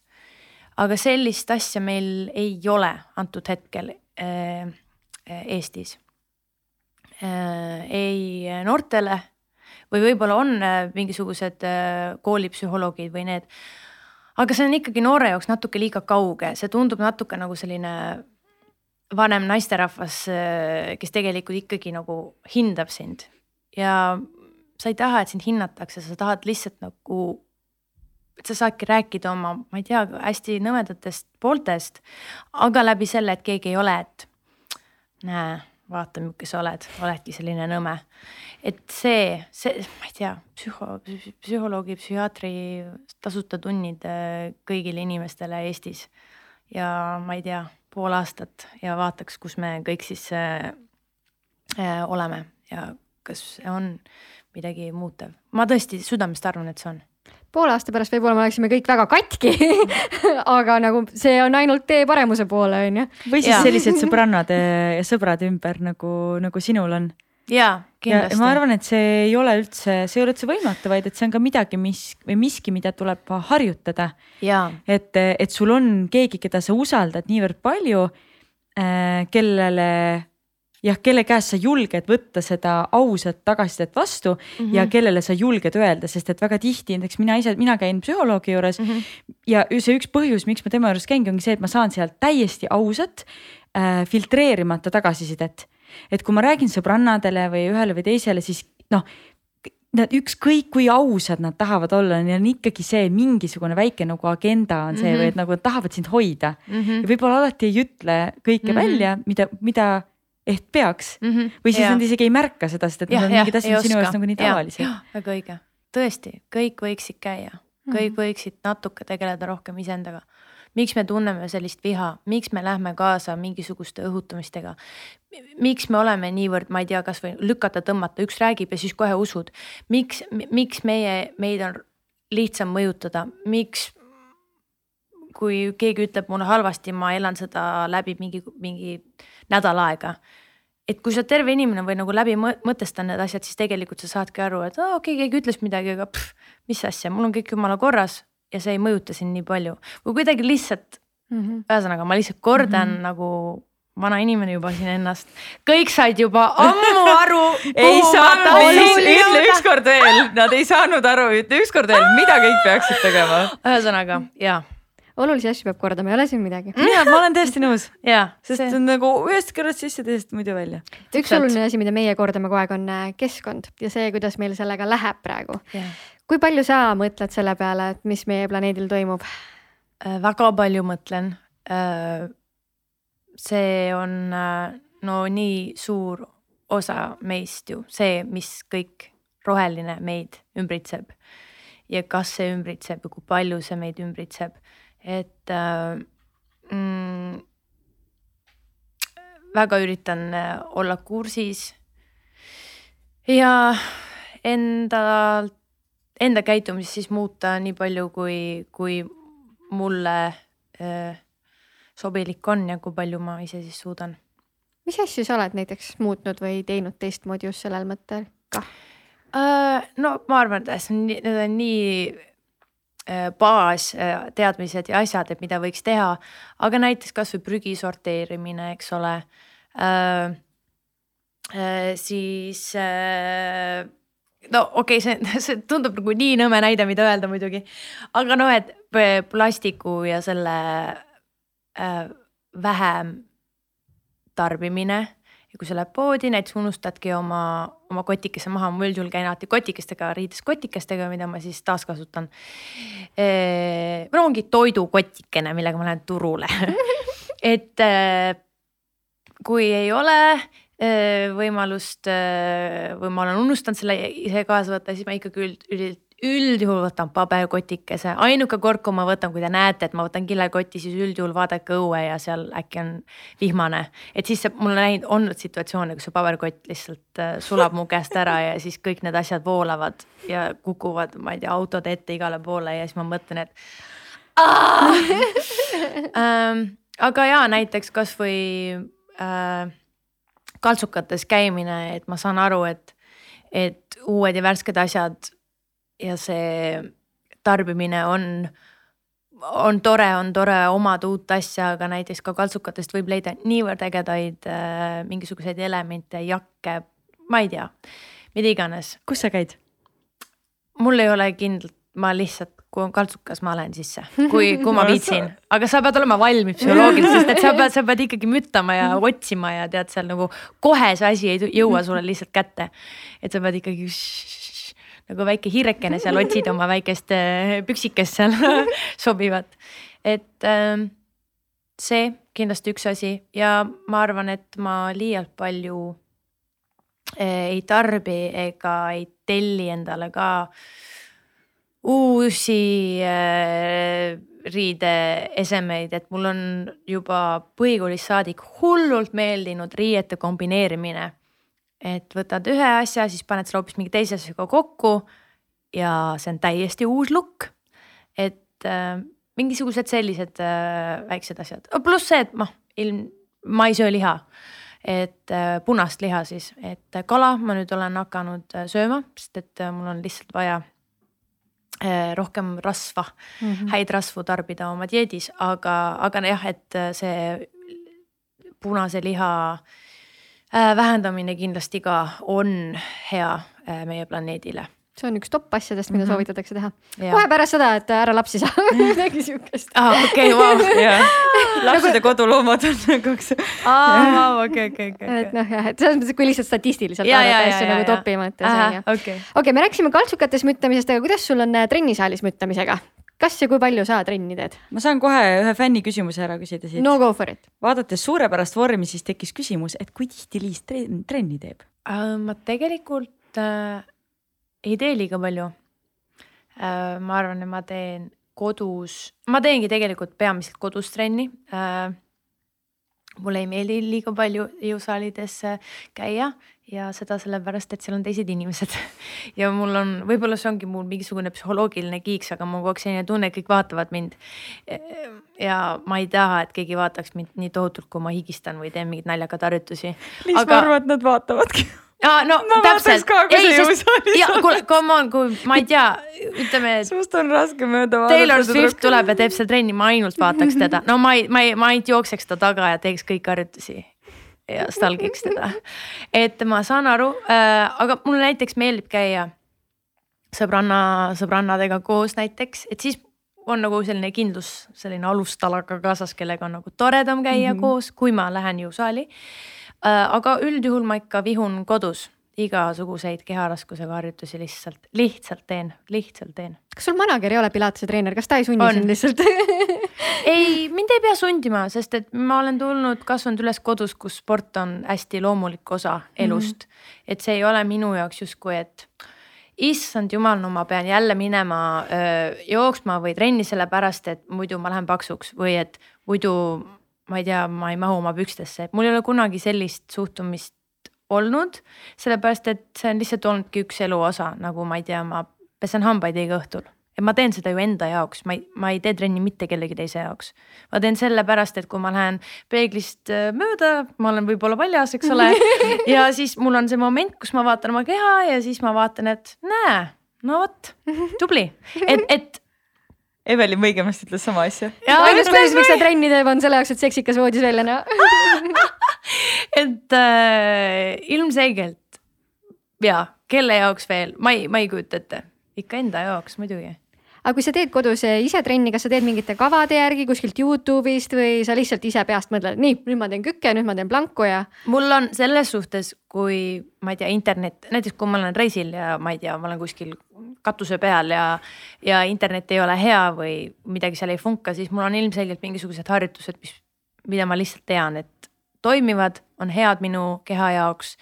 aga sellist asja meil ei ole antud hetkel äh, Eestis äh,. ei noortele või võib-olla on äh, mingisugused äh, koolipsühholoogid või need. aga see on ikkagi noore jaoks natuke liiga kauge, see tundub natuke nagu selline vanem naisterahvas, äh, kes tegelikult ikkagi nagu hindab sind ja sa ei taha, et sind hinnatakse, sa tahad lihtsalt nagu, et sa saadki rääkida oma, ma ei tea, hästi nõmedatest pooltest, aga läbi selle, et keegi ei ole, et näe, vaata, milline sa oled, oledki selline nõme. et see, see, ma ei tea, psühho, psühholoogi, psühhiaatri tasuta tunnid äh, kõigile inimestele Eestis ja ma ei tea, pool aastat ja vaataks, kus me kõik siis äh, äh, oleme ja kas on midagi muutev. ma tõesti südamest arvan, et see on poole aasta pärast võib-olla me oleksime kõik väga katki aga nagu see on ainult tee paremuse poole, on ju. või siis ja. sellised sõbrannad ja sõbrad ümber nagu, nagu sinul on. jaa, kindlasti. ma arvan, et see ei ole üldse, see ei ole üldse võimatu, vaid et see on ka midagi, mis või miski, mida tuleb harjutada. et, et sul on keegi, keda sa usaldad niivõrd palju äh,, kellele jah, kelle käest sa julged võtta seda ausat tagasisidet vastu mm -hmm. ja kellele sa julged öelda, sest et väga tihti näiteks mina ise, mina käin psühholoogi juures mm -hmm. ja see üks põhjus, miks ma tema juures käingi, ongi see, et ma saan sealt täiesti ausat äh, filtreerimata tagasisidet. et kui ma räägin sõbrannadele või ühele või teisele, siis noh nad ükskõik kui ausad nad tahavad olla, neil on ikkagi see mingisugune väike nagu agenda on see mm -hmm. või et nagu nad tahavad sind hoida mm. -hmm. ja võib-olla alati ei ütle kõike mm -hmm. välja, mida, mida ehk peaks mm -hmm. või siis ja. nad isegi ei märka seda, sest et ja, need on mingid asjad sinu jaoks nagu nii tavalised. väga õige, tõesti, kõik võiksid käia, kõik mm -hmm. võiksid natuke tegeleda rohkem iseendaga. miks me tunneme sellist viha, miks me lähme kaasa mingisuguste õhutamistega? miks me oleme niivõrd, ma ei tea, kasvõi lükata, tõmmata, üks räägib ja siis kohe usud. miks, miks meie, meid on lihtsam mõjutada, miks kui keegi ütleb mulle halvasti, ma elan seda läbi mingi, mingi nädal aega. Et kui sa terve inimene või nagu läbi mõtestan need asjad, siis tegelikult sa saadki aru, et aa okei okay,, keegi ütles midagi, aga pff, mis asja, mul on kõik jumala korras ja see ei mõjuta sind nii palju. Või kuidagi lihtsalt mm -hmm.. ühesõnaga, ma lihtsalt kordan mm -hmm. nagu vana inimene juba siin ennast, kõik said juba ammu aru ei saanud, ütle ükskord veel, nad ei saanud aru, ütle ükskord veel, mida kõik peaksid tegema. ühesõnaga ja olulisi asju peab kordama, ei ole siin midagi. ja ma olen täiesti nõus yeah,. sest see on nagu ühest kõrvast sisse, teisest muidu välja. üks oluline asi, mida meie kordame kogu aeg, on äh, keskkond ja see, kuidas meil sellega läheb praegu kui palju sa mõtled selle peale, et mis meie planeedil toimub? Äh, väga palju mõtlen. Äh, see on no nii suur osa meist ju, see, mis kõik roheline meid ümbritseb ja kas see ümbritseb ja kui palju see meid ümbritseb et äh, mm, väga üritan äh, olla kursis ja enda, enda käitumist siis muuta nii palju, kui, kui mulle äh, sobilik on ja kui palju ma ise siis suudan. mis asju sa oled näiteks muutnud või teinud teistmoodi just sellel mõttel kah? No ma arvan, et need on nii baasteadmised äh, ja asjad, et mida võiks teha, aga näiteks kasvõi prügi sorteerimine, eks ole. Äh,. Äh, siis äh, no okei okay,, see, see tundub nagu nii nõme näide, mida öelda muidugi, aga noh, et plastiku ja selle äh, vähem tarbimine ja kui sa lähed poodi, näiteks unustadki oma, oma kotikese maha, ma üldjuhul käin alati kotikestega, riides kotikestega, mida ma siis taaskasutan. no ongi toidukotikene, millega ma lähen turule et kui ei ole võimalust või ma olen unustanud selle ise kaasa võtta, siis ma ikkagi üld, üld, üldjuhul võtan paberkotikese, ainuke kord, kui ma võtan, kui te näete, et ma võtan kilekoti, siis üldjuhul vaadake õue ja seal äkki on vihmane. et siis see, mul on läinud, olnud situatsioone, kus see paberkott lihtsalt äh, sulab mu käest ära ja siis kõik need asjad voolavad ja kukuvad, ma ei tea, autode ette igale poole ja siis ma mõtlen, et ähm, aga ja näiteks kasvõi äh, kaltsukates käimine, et ma saan aru, et, et uued ja värsked asjad ja see tarbimine on, on tore, on tore omada uut asja, aga näiteks ka kaltsukatest võib leida niivõrd ägedaid äh, mingisuguseid elemente, jakke, ma ei tea, mida iganes. kus sa käid? mul ei ole kindlat, ma lihtsalt kui on kaltsukas, ma lähen sisse, kui, kui ma viitsin, aga sa pead olema valmis psühholoogiliselt, sest et sa pead, sa pead ikkagi müttama ja otsima ja tead seal nagu kohe see asi ei jõua sulle lihtsalt kätte. et sa pead ikkagi nagu väike hiirekene seal otsid oma väikest äh, püksikest seal sobivat, et äh, see kindlasti üks asi ja ma arvan, et ma liialt palju äh, ei tarbi ega ei telli endale ka uusi äh, riideesemeid, et mul on juba põhikoolist saadik hullult meeldinud riiete kombineerimine. Et võtad ühe asja, siis paned selle hoopis mingi teise asjaga kokku ja see on täiesti uus look. et äh, mingisugused sellised äh, väiksed asjad, pluss see, et noh, ilm, ma ei söö liha et äh, punast liha siis, et kala ma nüüd olen hakanud äh, sööma, sest et äh, mul on lihtsalt vaja Eh, rohkem rasva mm, -hmm. häid rasvu tarbida oma dieedis, aga, aga jah, et see punase liha äh, vähendamine kindlasti ka on hea äh, meie planeedile see on üks top asjadest, mida mm -hmm. soovitatakse teha. kohe pärast seda, et ära lapsi saa midagi siukest. aa, okei, vau. lapsed ja koduloomad on nagu kaks. aa, okei, okei, okei. et noh, jah, et selles mõttes, kui lihtsalt statistiliselt vaadata asju nagu topi mõttes on ju. okei, me rääkisime kaltsukates müttamisest, aga kuidas sul on äh, trennisaalis müttamisega? Kas ja kui palju sa trenni teed? ma saan kohe ühe fänni küsimuse ära küsida siit. no go for it. vaadates suurepärast vormi, siis tekkis küsimus, et kui tihti Liis trenni teeb uh,? ma tegelikult uh ei tee liiga palju. Äh, ma arvan, et ma teen kodus, ma teengi tegelikult peamiselt kodus trenni. Äh, mulle ei meeldi liiga palju jõusaalides käia ja seda sellepärast, et seal on teised inimesed ja mul on, võib-olla see ongi mul mingisugune psühholoogiline kiiks, aga mul kogu aeg selline tunne, et kõik vaatavad mind. ja ma ei taha, et keegi vaataks mind nii tohutult, kui ma higistan või teen mingeid naljakaid harjutusi. Liis aga..., ma arvan, et nad vaatavadki aa, no ma täpselt. ei, sest, ja kuule, come on, kui ma ei tea, ütleme. sinust on raske mööda vaadata. Taylor Swift tuleb ja teeb seal trenni, ma ainult vaataks teda, no ma ei, ma ei, ma ainult jookseks ta taga ja teeks kõiki harjutusi ja stalgiks teda. et ma saan aru äh,, aga mulle näiteks meeldib käia sõbranna, sõbrannadega koos näiteks, et siis on nagu selline kindlus, selline alustalaga kaasas, kellega on nagu toredam käia mm -hmm. koos, kui ma lähen jõusaali Äh, aga üldjuhul ma ikka vihun kodus igasuguseid keharaskusega harjutusi lihtsalt, lihtsalt teen, lihtsalt teen. kas sul manager ei ole pilatese treener, kas ta ei sunni sind lihtsalt ei, mind ei pea sundima, sest et ma olen tulnud, kasvanud üles kodus, kus sport on hästi loomulik osa elust mm. -hmm. et see ei ole minu jaoks justkui, et issand jumal, no ma pean jälle minema öö, jooksma või trenni sellepärast, et muidu ma lähen paksuks või et muidu ma ei tea, ma ei mahu oma pükstesse, mul ei ole kunagi sellist suhtumist olnud, sellepärast et see on lihtsalt olnudki üks elu osa, nagu ma ei tea, ma pesen hambaid iga õhtul ja ma teen seda ju enda jaoks, ma ei, ma ei tee trenni mitte kellegi teise jaoks. ma teen sellepärast, et kui ma lähen peeglist äh, mööda, ma olen võib-olla paljas, eks ole. ja siis mul on see moment, kus ma vaatan oma keha ja siis ma vaatan, et näe, no vot, tubli, et, et Evelin Võigemast ütles sama asja. ainus põhjus, miks ta trenni teeb, on selle jaoks, et seksikas voodis välja näha et äh, ilmselgelt ja kelle jaoks veel, ma ei, ma ei kujuta ette, ikka enda jaoks muidugi aga kui sa teed kodus eh, ise trenni, kas sa teed mingite kavade järgi kuskilt Youtube'ist või sa lihtsalt ise peast mõtled, nii nüüd ma teen kükke, nüüd ma teen planku ja. mul on selles suhtes, kui ma ei tea, internet, näiteks kui ma olen reisil ja ma ei tea, ma olen kuskil katuse peal ja, ja internet ei ole hea või midagi seal ei funka, siis mul on ilmselgelt mingisugused harjutused, mis, mida ma lihtsalt tean, et toimivad, on head minu keha jaoks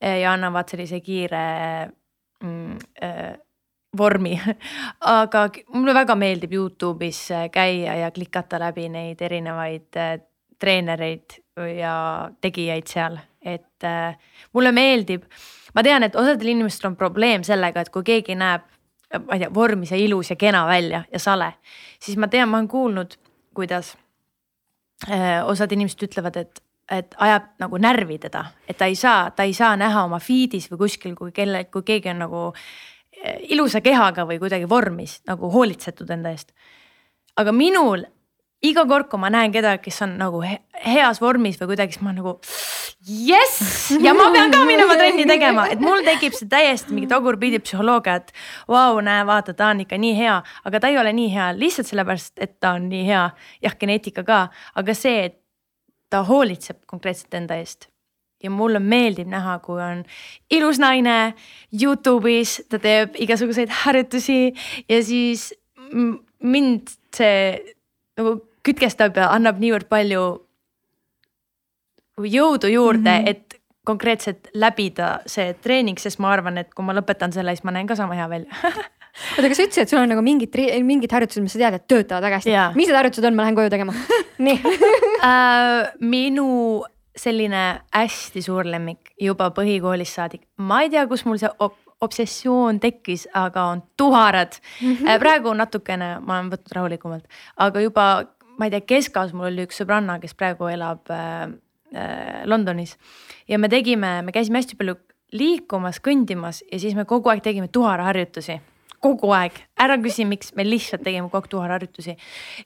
eh, ja annavad sellise kiire mm, äh, vormi aga mulle väga meeldib Youtube'is äh, käia ja klikata läbi neid erinevaid äh, treenereid ja tegijaid seal, et äh, mulle meeldib. ma tean, et osadel inimestel on probleem sellega, et kui keegi näeb ma ei tea, vormis ja ilus ja kena välja ja sale. siis ma tean, ma olen kuulnud, kuidas osad inimesed ütlevad, et, et ajab nagu närvi teda, et ta ei saa, ta ei saa näha oma feed'is või kuskil, kui kelle, kui keegi on nagu äh, ilusa kehaga või kuidagi vormis nagu hoolitsetud enda eest. aga minul iga kord, kui ma näen kedagi, kes on nagu he heas vormis või kuidagi, siis ma nagu jess ja ma pean ka minema trenni tegema, et mul tekib see täiesti mingi tagurpidi psühholoogia, et vau, näe, vaata, ta on ikka nii hea, aga ta ei ole nii hea lihtsalt sellepärast, et ta on nii hea. jah, geneetika ka, aga see, et ta hoolitseb konkreetselt enda eest. ja mulle meeldib näha, kui on ilus naine Youtube'is, ta teeb igasuguseid harjutusi ja siis mind see nagu kütkestab ja annab niivõrd palju jõudu juurde mm, -hmm. et konkreetselt läbida see treening, sest ma arvan, et kui ma lõpetan selle, siis ma näen ka sama hea välja oota, aga sa ütlesid, et sul on nagu mingid, mingid harjutused, mis sa tead, et töötavad väga hästi. mis need harjutused on, ma lähen koju tegema. Nii uh, minu selline hästi suur lemmik juba põhikoolist saadik, ma ei tea, kus mul see obsessioon tekkis, aga on tuharad mm. -hmm. praegu natukene ma olen võtnud rahulikumalt, aga juba ma ei tea, keskajas mul oli üks sõbranna, kes praegu elab äh, äh, Londonis ja me tegime, me käisime hästi palju liikumas, kõndimas ja siis me kogu aeg tegime tuharaharjutusi kogu aeg, ära küsi, miks, me lihtsalt tegime kogu aeg tuharharjutusi.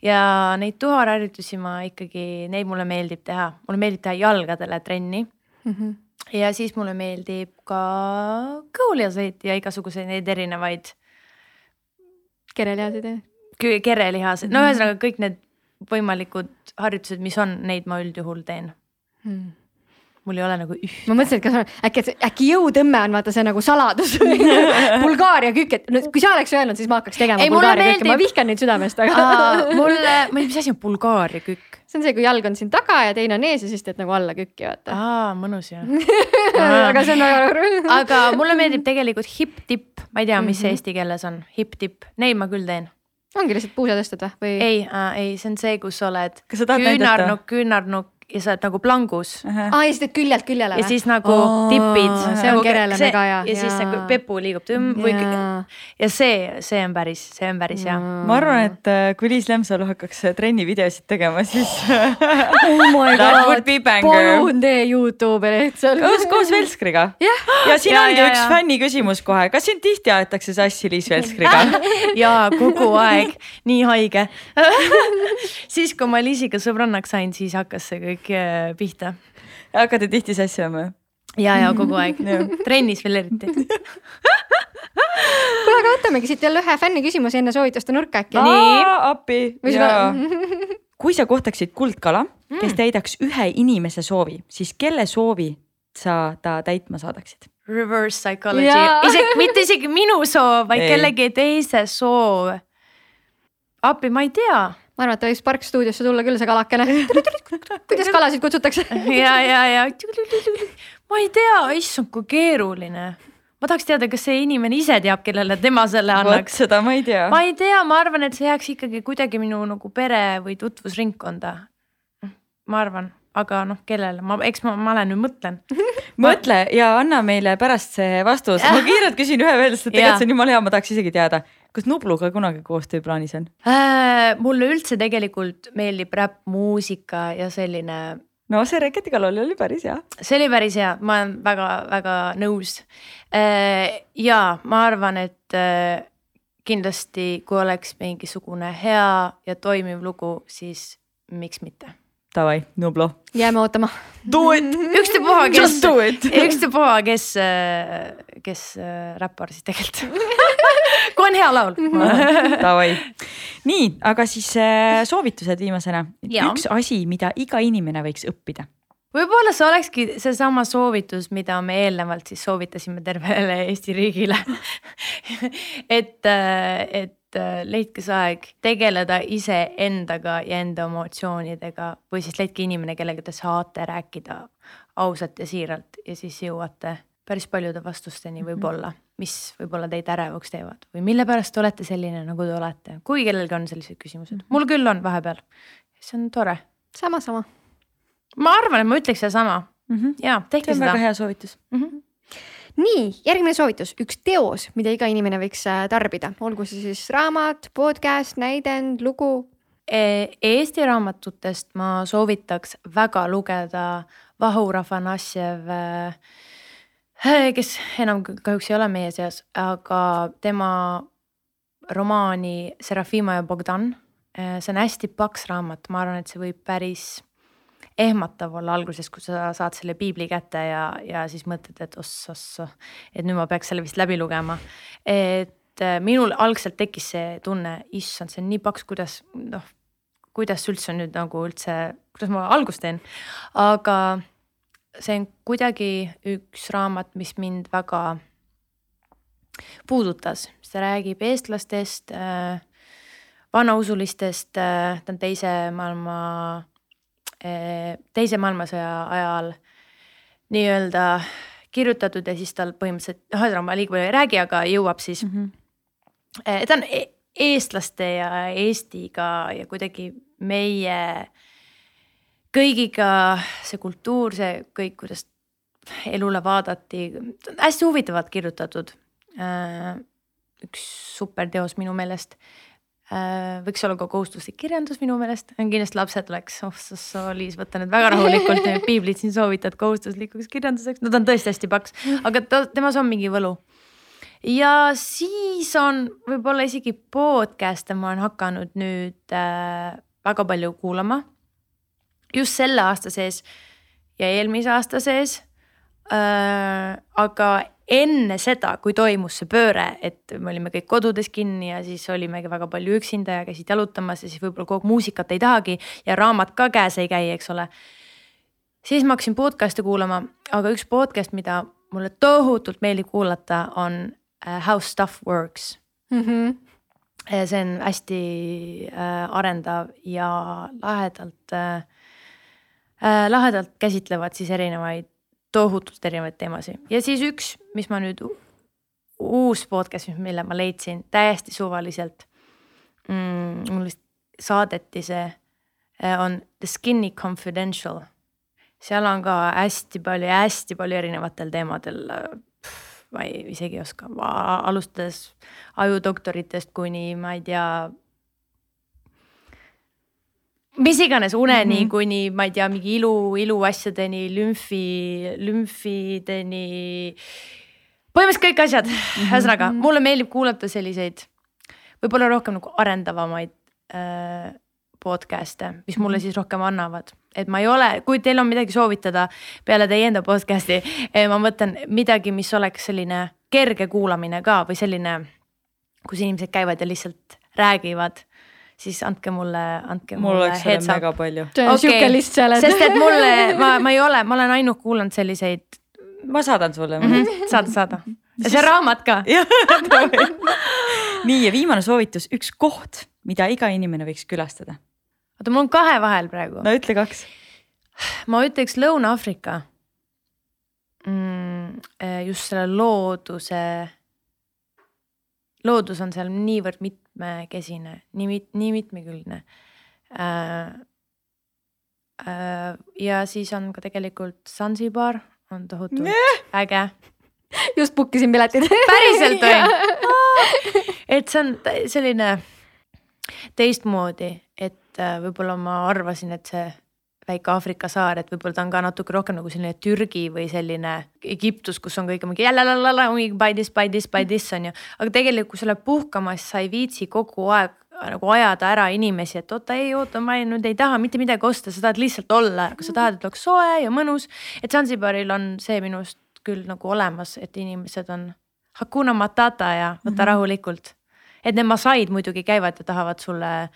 ja neid tuharharjutusi ma ikkagi, neid mulle meeldib teha, mulle meeldib teha jalgadele trenni mm. -hmm. ja siis mulle meeldib ka kõhulihaseid ja igasuguseid neid erinevaid. kerelihaseid jah? kerelihased, no ühesõnaga kõik need võimalikud harjutused, mis on, neid ma üldjuhul teen hmm mul ei ole nagu üht. ma mõtlesin, et kas äkki, äkki jõutõmme on vaata see nagu saladus Bulgaaria kükk, et no kui sa oleks öelnud, siis ma hakkaks tegema ei, Bulgaaria meeldib... kükke, ma vihkan neid südamest, aga mulle, ma ei tea, mis asi on Bulgaaria kükk? see on see, kui jalg on siin taga ja teine on ees ja siis teed nagu alla kükki, vaata. aa, mõnus ju aga see on väga aga mulle meeldib tegelikult hip-tipp, ma ei tea, mis mm -hmm. eesti keeles on, hip-tipp, neid ma küll teen ongi lihtsalt puusa tõstad või? ei äh,, ei, see on see, kus sa oled küünarnukk, küünarnukk ja sa oled nagu plangus uh. -huh. aa ja siis teed küljelt küljele või? ja siis nagu oh, tipid. see on nagu, kerele mega hea. ja siis nagu pepu liigub tümm või ja see, see on päris, see on päris hea. ma arvan, et äh, kui Liis Lemsalu hakkaks äh, trennivideosid tegema, siis oh my god, palun tee Youtube'i lihtsalt. koos, koos Velskriga. ja siin ja, ongi ja, üks ja. fänni küsimus kohe, kas sind tihti aetakse sassi Liis Velskriga jaa, kogu aeg, nii haige siis, kui ma Liisiga sõbrannaks sain, siis hakkas see kõik kõik äh, pihta. hakkate tihti sassi ajama? ja, ja kogu aeg trennis veel eriti kuule, aga võtamegi siit jälle ühe fänni küsimuse enne soovituste nurka äkki. nii, appi. kui sa kohtaksid kuldkala, kes mm. täidaks ühe inimese soovi, siis kelle soovi sa ta täitma saadaksid? Reverse psychology, isegi mitte isegi minu soov, vaid ei. kellegi teise soov. appi, ma ei tea ma arvan, et ta võiks Park stuudiosse tulla küll, see kalakene. kuidas kalasid kutsutakse? ja, ja, ja ma ei tea, issand, kui keeruline. ma tahaks teada, kas see inimene ise teab, kellele tema selle annaks. seda ma ei tea. ma ei tea, ma arvan, et see jääks ikkagi kuidagi minu nagu pere või tutvusringkonda. ma arvan aga noh, kellele, ma, eks ma, ma lähen nüüd mõtlen mõtle ja anna meile pärast see vastus, ma kiirelt küsin ühe veel, sest tegelikult see on jumala hea, ma tahaks isegi teada kas Nubluga kunagi koostöö plaanis on äh,? mulle üldse tegelikult meeldib räppmuusika ja selline. no see Reketikalol oli päris hea. see oli päris hea, ma olen väga-väga nõus äh,. ja ma arvan, et äh, kindlasti, kui oleks mingisugune hea ja toimiv lugu, siis miks mitte Davai, Nublu. jääme ootama. Do it. ükstapuha, kes, ükstapuha, kes, kes äh, räppar siis tegelikult kui on hea laul. Davai, nii, aga siis äh, soovitused viimasena. üks asi, mida iga inimene võiks õppida. Võib-olla see olekski seesama soovitus, mida me eelnevalt siis soovitasime tervele Eesti riigile. Et, äh, et Äh, leidke see aeg tegeleda iseendaga ja enda emotsioonidega või siis leidke inimene, kellega te saate rääkida ausalt ja siiralt ja siis jõuate päris paljude vastusteni mhm. võib-olla, mis võib-olla teid ärevaks teevad või mille pärast te olete selline, nagu te olete, kui kellelgi on sellised küsimused, mhm. mul küll on vahepeal. see on tore. sama, sama. ma arvan, et ma ütleks sedasama mm -hmm. ja tehke seda. see on väga hea soovitus mm. -hmm nii, järgmine soovitus, üks teos, mida iga inimene võiks äh, tarbida, olgu see siis raamat, podcast, näidend, lugu. E, Eesti raamatutest ma soovitaks väga lugeda Vahur Afanasjev, äh, kes enam kahjuks ei ole meie seas, aga tema romaani Serafima ja Bogdan. Äh, see on hästi paks raamat, ma arvan, et see võib päris ehmatav olla alguses, kui sa saad selle piibli kätte ja, ja siis mõtled, et oss-oss, et nüüd ma peaks selle vist läbi lugema. et äh, minul algselt tekkis see tunne, issand, see on nii paks, kuidas noh, kuidas üldse nüüd nagu üldse, kuidas ma algust teen, aga see on kuidagi üks raamat, mis mind väga puudutas, see räägib eestlastest äh,, vanausulistest äh,, ta on teise maailma Eh, teise maailmasõja ajal nii-öelda kirjutatud ja siis tal põhimõtteliselt, noh, ühesõnaga ma liiga palju ei räägi, aga jõuab siis mm. -hmm. ta on e-, eestlaste ja Eestiga ja kuidagi meie kõigiga see kultuur, see kõik, kuidas elule vaadati, hästi huvitavalt kirjutatud. Äh, üks super teos minu meelest Äh, võiks olla ka kohustuslik kirjandus minu meelest, kindlasti lapsed oleks, oh sa Liis, võta nüüd väga rahulikult need piiblid siin soovitad kohustuslikuks kirjanduseks, no ta on tõesti hästi paks, aga ta, temas on mingi võlu. ja siis on võib-olla isegi podcast'e ma olen hakanud nüüd äh, väga palju kuulama. Just selle aasta sees ja eelmise aasta sees äh,. aga enne seda, kui toimus see pööre, et me olime kõik kodudes kinni ja siis olimegi väga palju üksinda ja käisid jalutamas ja siis võib-olla kogu aeg muusikat ei tahagi ja raamat ka käes ei käi, eks ole. siis ma hakkasin podcast'e kuulama, aga üks podcast, mida mulle tohutult meeldib kuulata, on uh, How stuff works mm. -hmm. see on hästi uh, arendav ja lahedalt uh, lahedalt käsitlevad siis erinevaid tohutult erinevaid teemasid ja siis üks, mis ma nüüd, uus podcast, mille ma leidsin täiesti suvaliselt mm,. mul vist saadeti see, eh, on The Skinny Confidential. seal on ka hästi palju, hästi palju erinevatel teemadel. ma ei, isegi ei oska, alustades ajudoktoritest kuni ma ei tea mis iganes uneni mm -hmm. kuni ma ei tea, mingi ilu, iluasjadeni, lümfi, lümfideni. põhimõtteliselt kõik asjad mm -hmm., ühesõnaga mulle meeldib kuulata selliseid võib-olla rohkem nagu arendavamaid äh, podcast'e, mis mulle mhm. siis rohkem annavad, et ma ei ole, kui teil on midagi soovitada peale teie enda podcast'i, eh, ma mõtlen midagi, mis oleks selline kerge kuulamine ka või selline, kus inimesed käivad ja lihtsalt räägivad siis andke mulle, andke mul mulle see on okay. sihuke list seal, et. sest et mulle, ma, ma ei ole, ma olen ainult kuulanud selliseid. ma saadan sulle mm. -hmm. saada, saada. ja see raamat ka nii ja viimane soovitus, üks koht, mida iga inimene võiks külastada. oota, mul on kahe vahel praegu. no ütle kaks. ma ütleks Lõuna-Aafrika mm,. Eh, just selle looduse loodus on seal niivõrd mitmekesine, nii mit-, nii mitmekülgne äh,. Äh, ja siis on ka tegelikult Zanzibar on tohutult nee. äge. just book isin piletid päriselt või? et see on selline teistmoodi, et äh, võib-olla ma arvasin, et see väike Aafrika saar, et võib-olla ta on ka natuke rohkem nagu selline Türgi või selline Egiptus, kus on kõik mingi jälle by this, by this, by this on ju. aga tegelikult, kui sa lähed puhkama, siis sa ei viitsi kogu aeg nagu ajada ära inimesi, et oota, ei oota, ma ei, nüüd ei taha mitte midagi osta, sa tahad lihtsalt olla, aga sa tahad, et oleks soe ja mõnus. et Zanzibaril on see minu arust küll nagu olemas, et inimesed on hakuna matata ja võta mm -hmm. rahulikult. et need masaid muidugi käivad ja tahavad sulle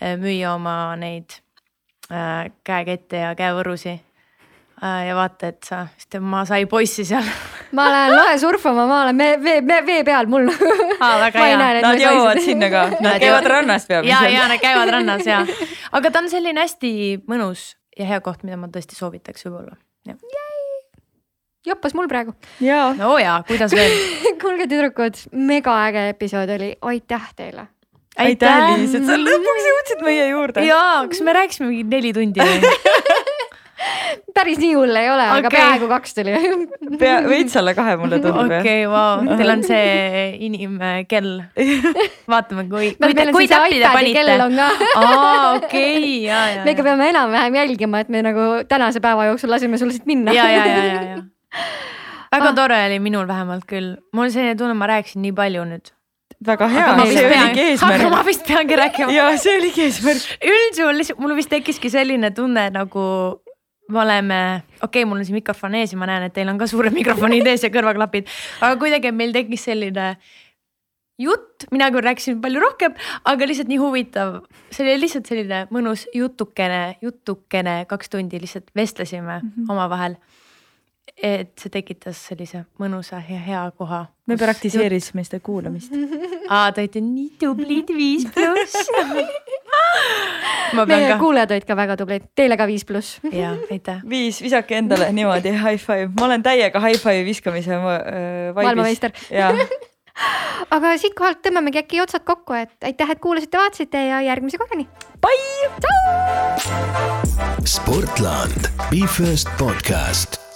eh, müüa oma neid käekette ja käevõrusi. Äh, ja vaata, et sa, vist ma sai poissi seal ma lähen lahe surfama, ma olen vee, vee, vee, vee peal mul ah,. väga hea. Nad jõuavad sinna ka, nad käivad rannas peamiselt. ja, ja nad käivad rannas ja, aga ta on selline hästi mõnus ja hea koht, mida ma tõesti soovitaks võib-olla. joppas mul praegu. no ja, kuidas veel kuulge, tüdrukud, mega äge episood oli, aitäh teile aitäh, Liis, et sa lõpuks jõudsid meie juurde. jaa, kas me rääkisime mingi neli tundi või päris nii hull ei ole okay., aga peaaegu kaks tuli pea, veits alla kahe mulle tundub jah. okei, vau, teil on see inimkell. vaatame, kui, kui kui täppi te panite. aa, okei, ja, ja, me ikka peame enam-vähem jälgima, et me nagu tänase päeva jooksul lasime sul siit minna. ja, ja, ja, ja, ja. väga tore oli minul vähemalt küll, mul on selline tunne, ma rääkisin nii palju nüüd. Väga hea see oligi aga ma eesmärk. vist peangi rääkima. ja see oligi eesmärk. üldjuhul lihtsalt mul vist tekkiski selline tunne nagu me oleme, okei okay,, mul on siin mikrofon ees ja ma näen, et teil on ka suured mikrofonid ees ja kõrvaklapid, aga kuidagi meil tekkis selline jutt, mina küll rääkisin palju rohkem, aga lihtsalt nii huvitav, see oli lihtsalt selline mõnus jutukene, jutukene, kaks tundi lihtsalt vestlesime mm -hmm. omavahel. Et see tekitas sellise mõnusa ja hea koha. me praktiseerisime seda kuulamist. aa, te olite nii tublid, viis pluss. ma pean meie ka, kuulajad olid ka väga tublid, teile ka viis pluss. jaa, aitäh. viis, visake endale niimoodi high five, ma olen täiega high five viskamise äh, vaibis. Maailmameister. ja aga siitkohalt tõmbamegi äkki otsad kokku, et aitäh, et kuulasite, vaatasite ja järgmise korrani. bye. Sportland, Be First podcast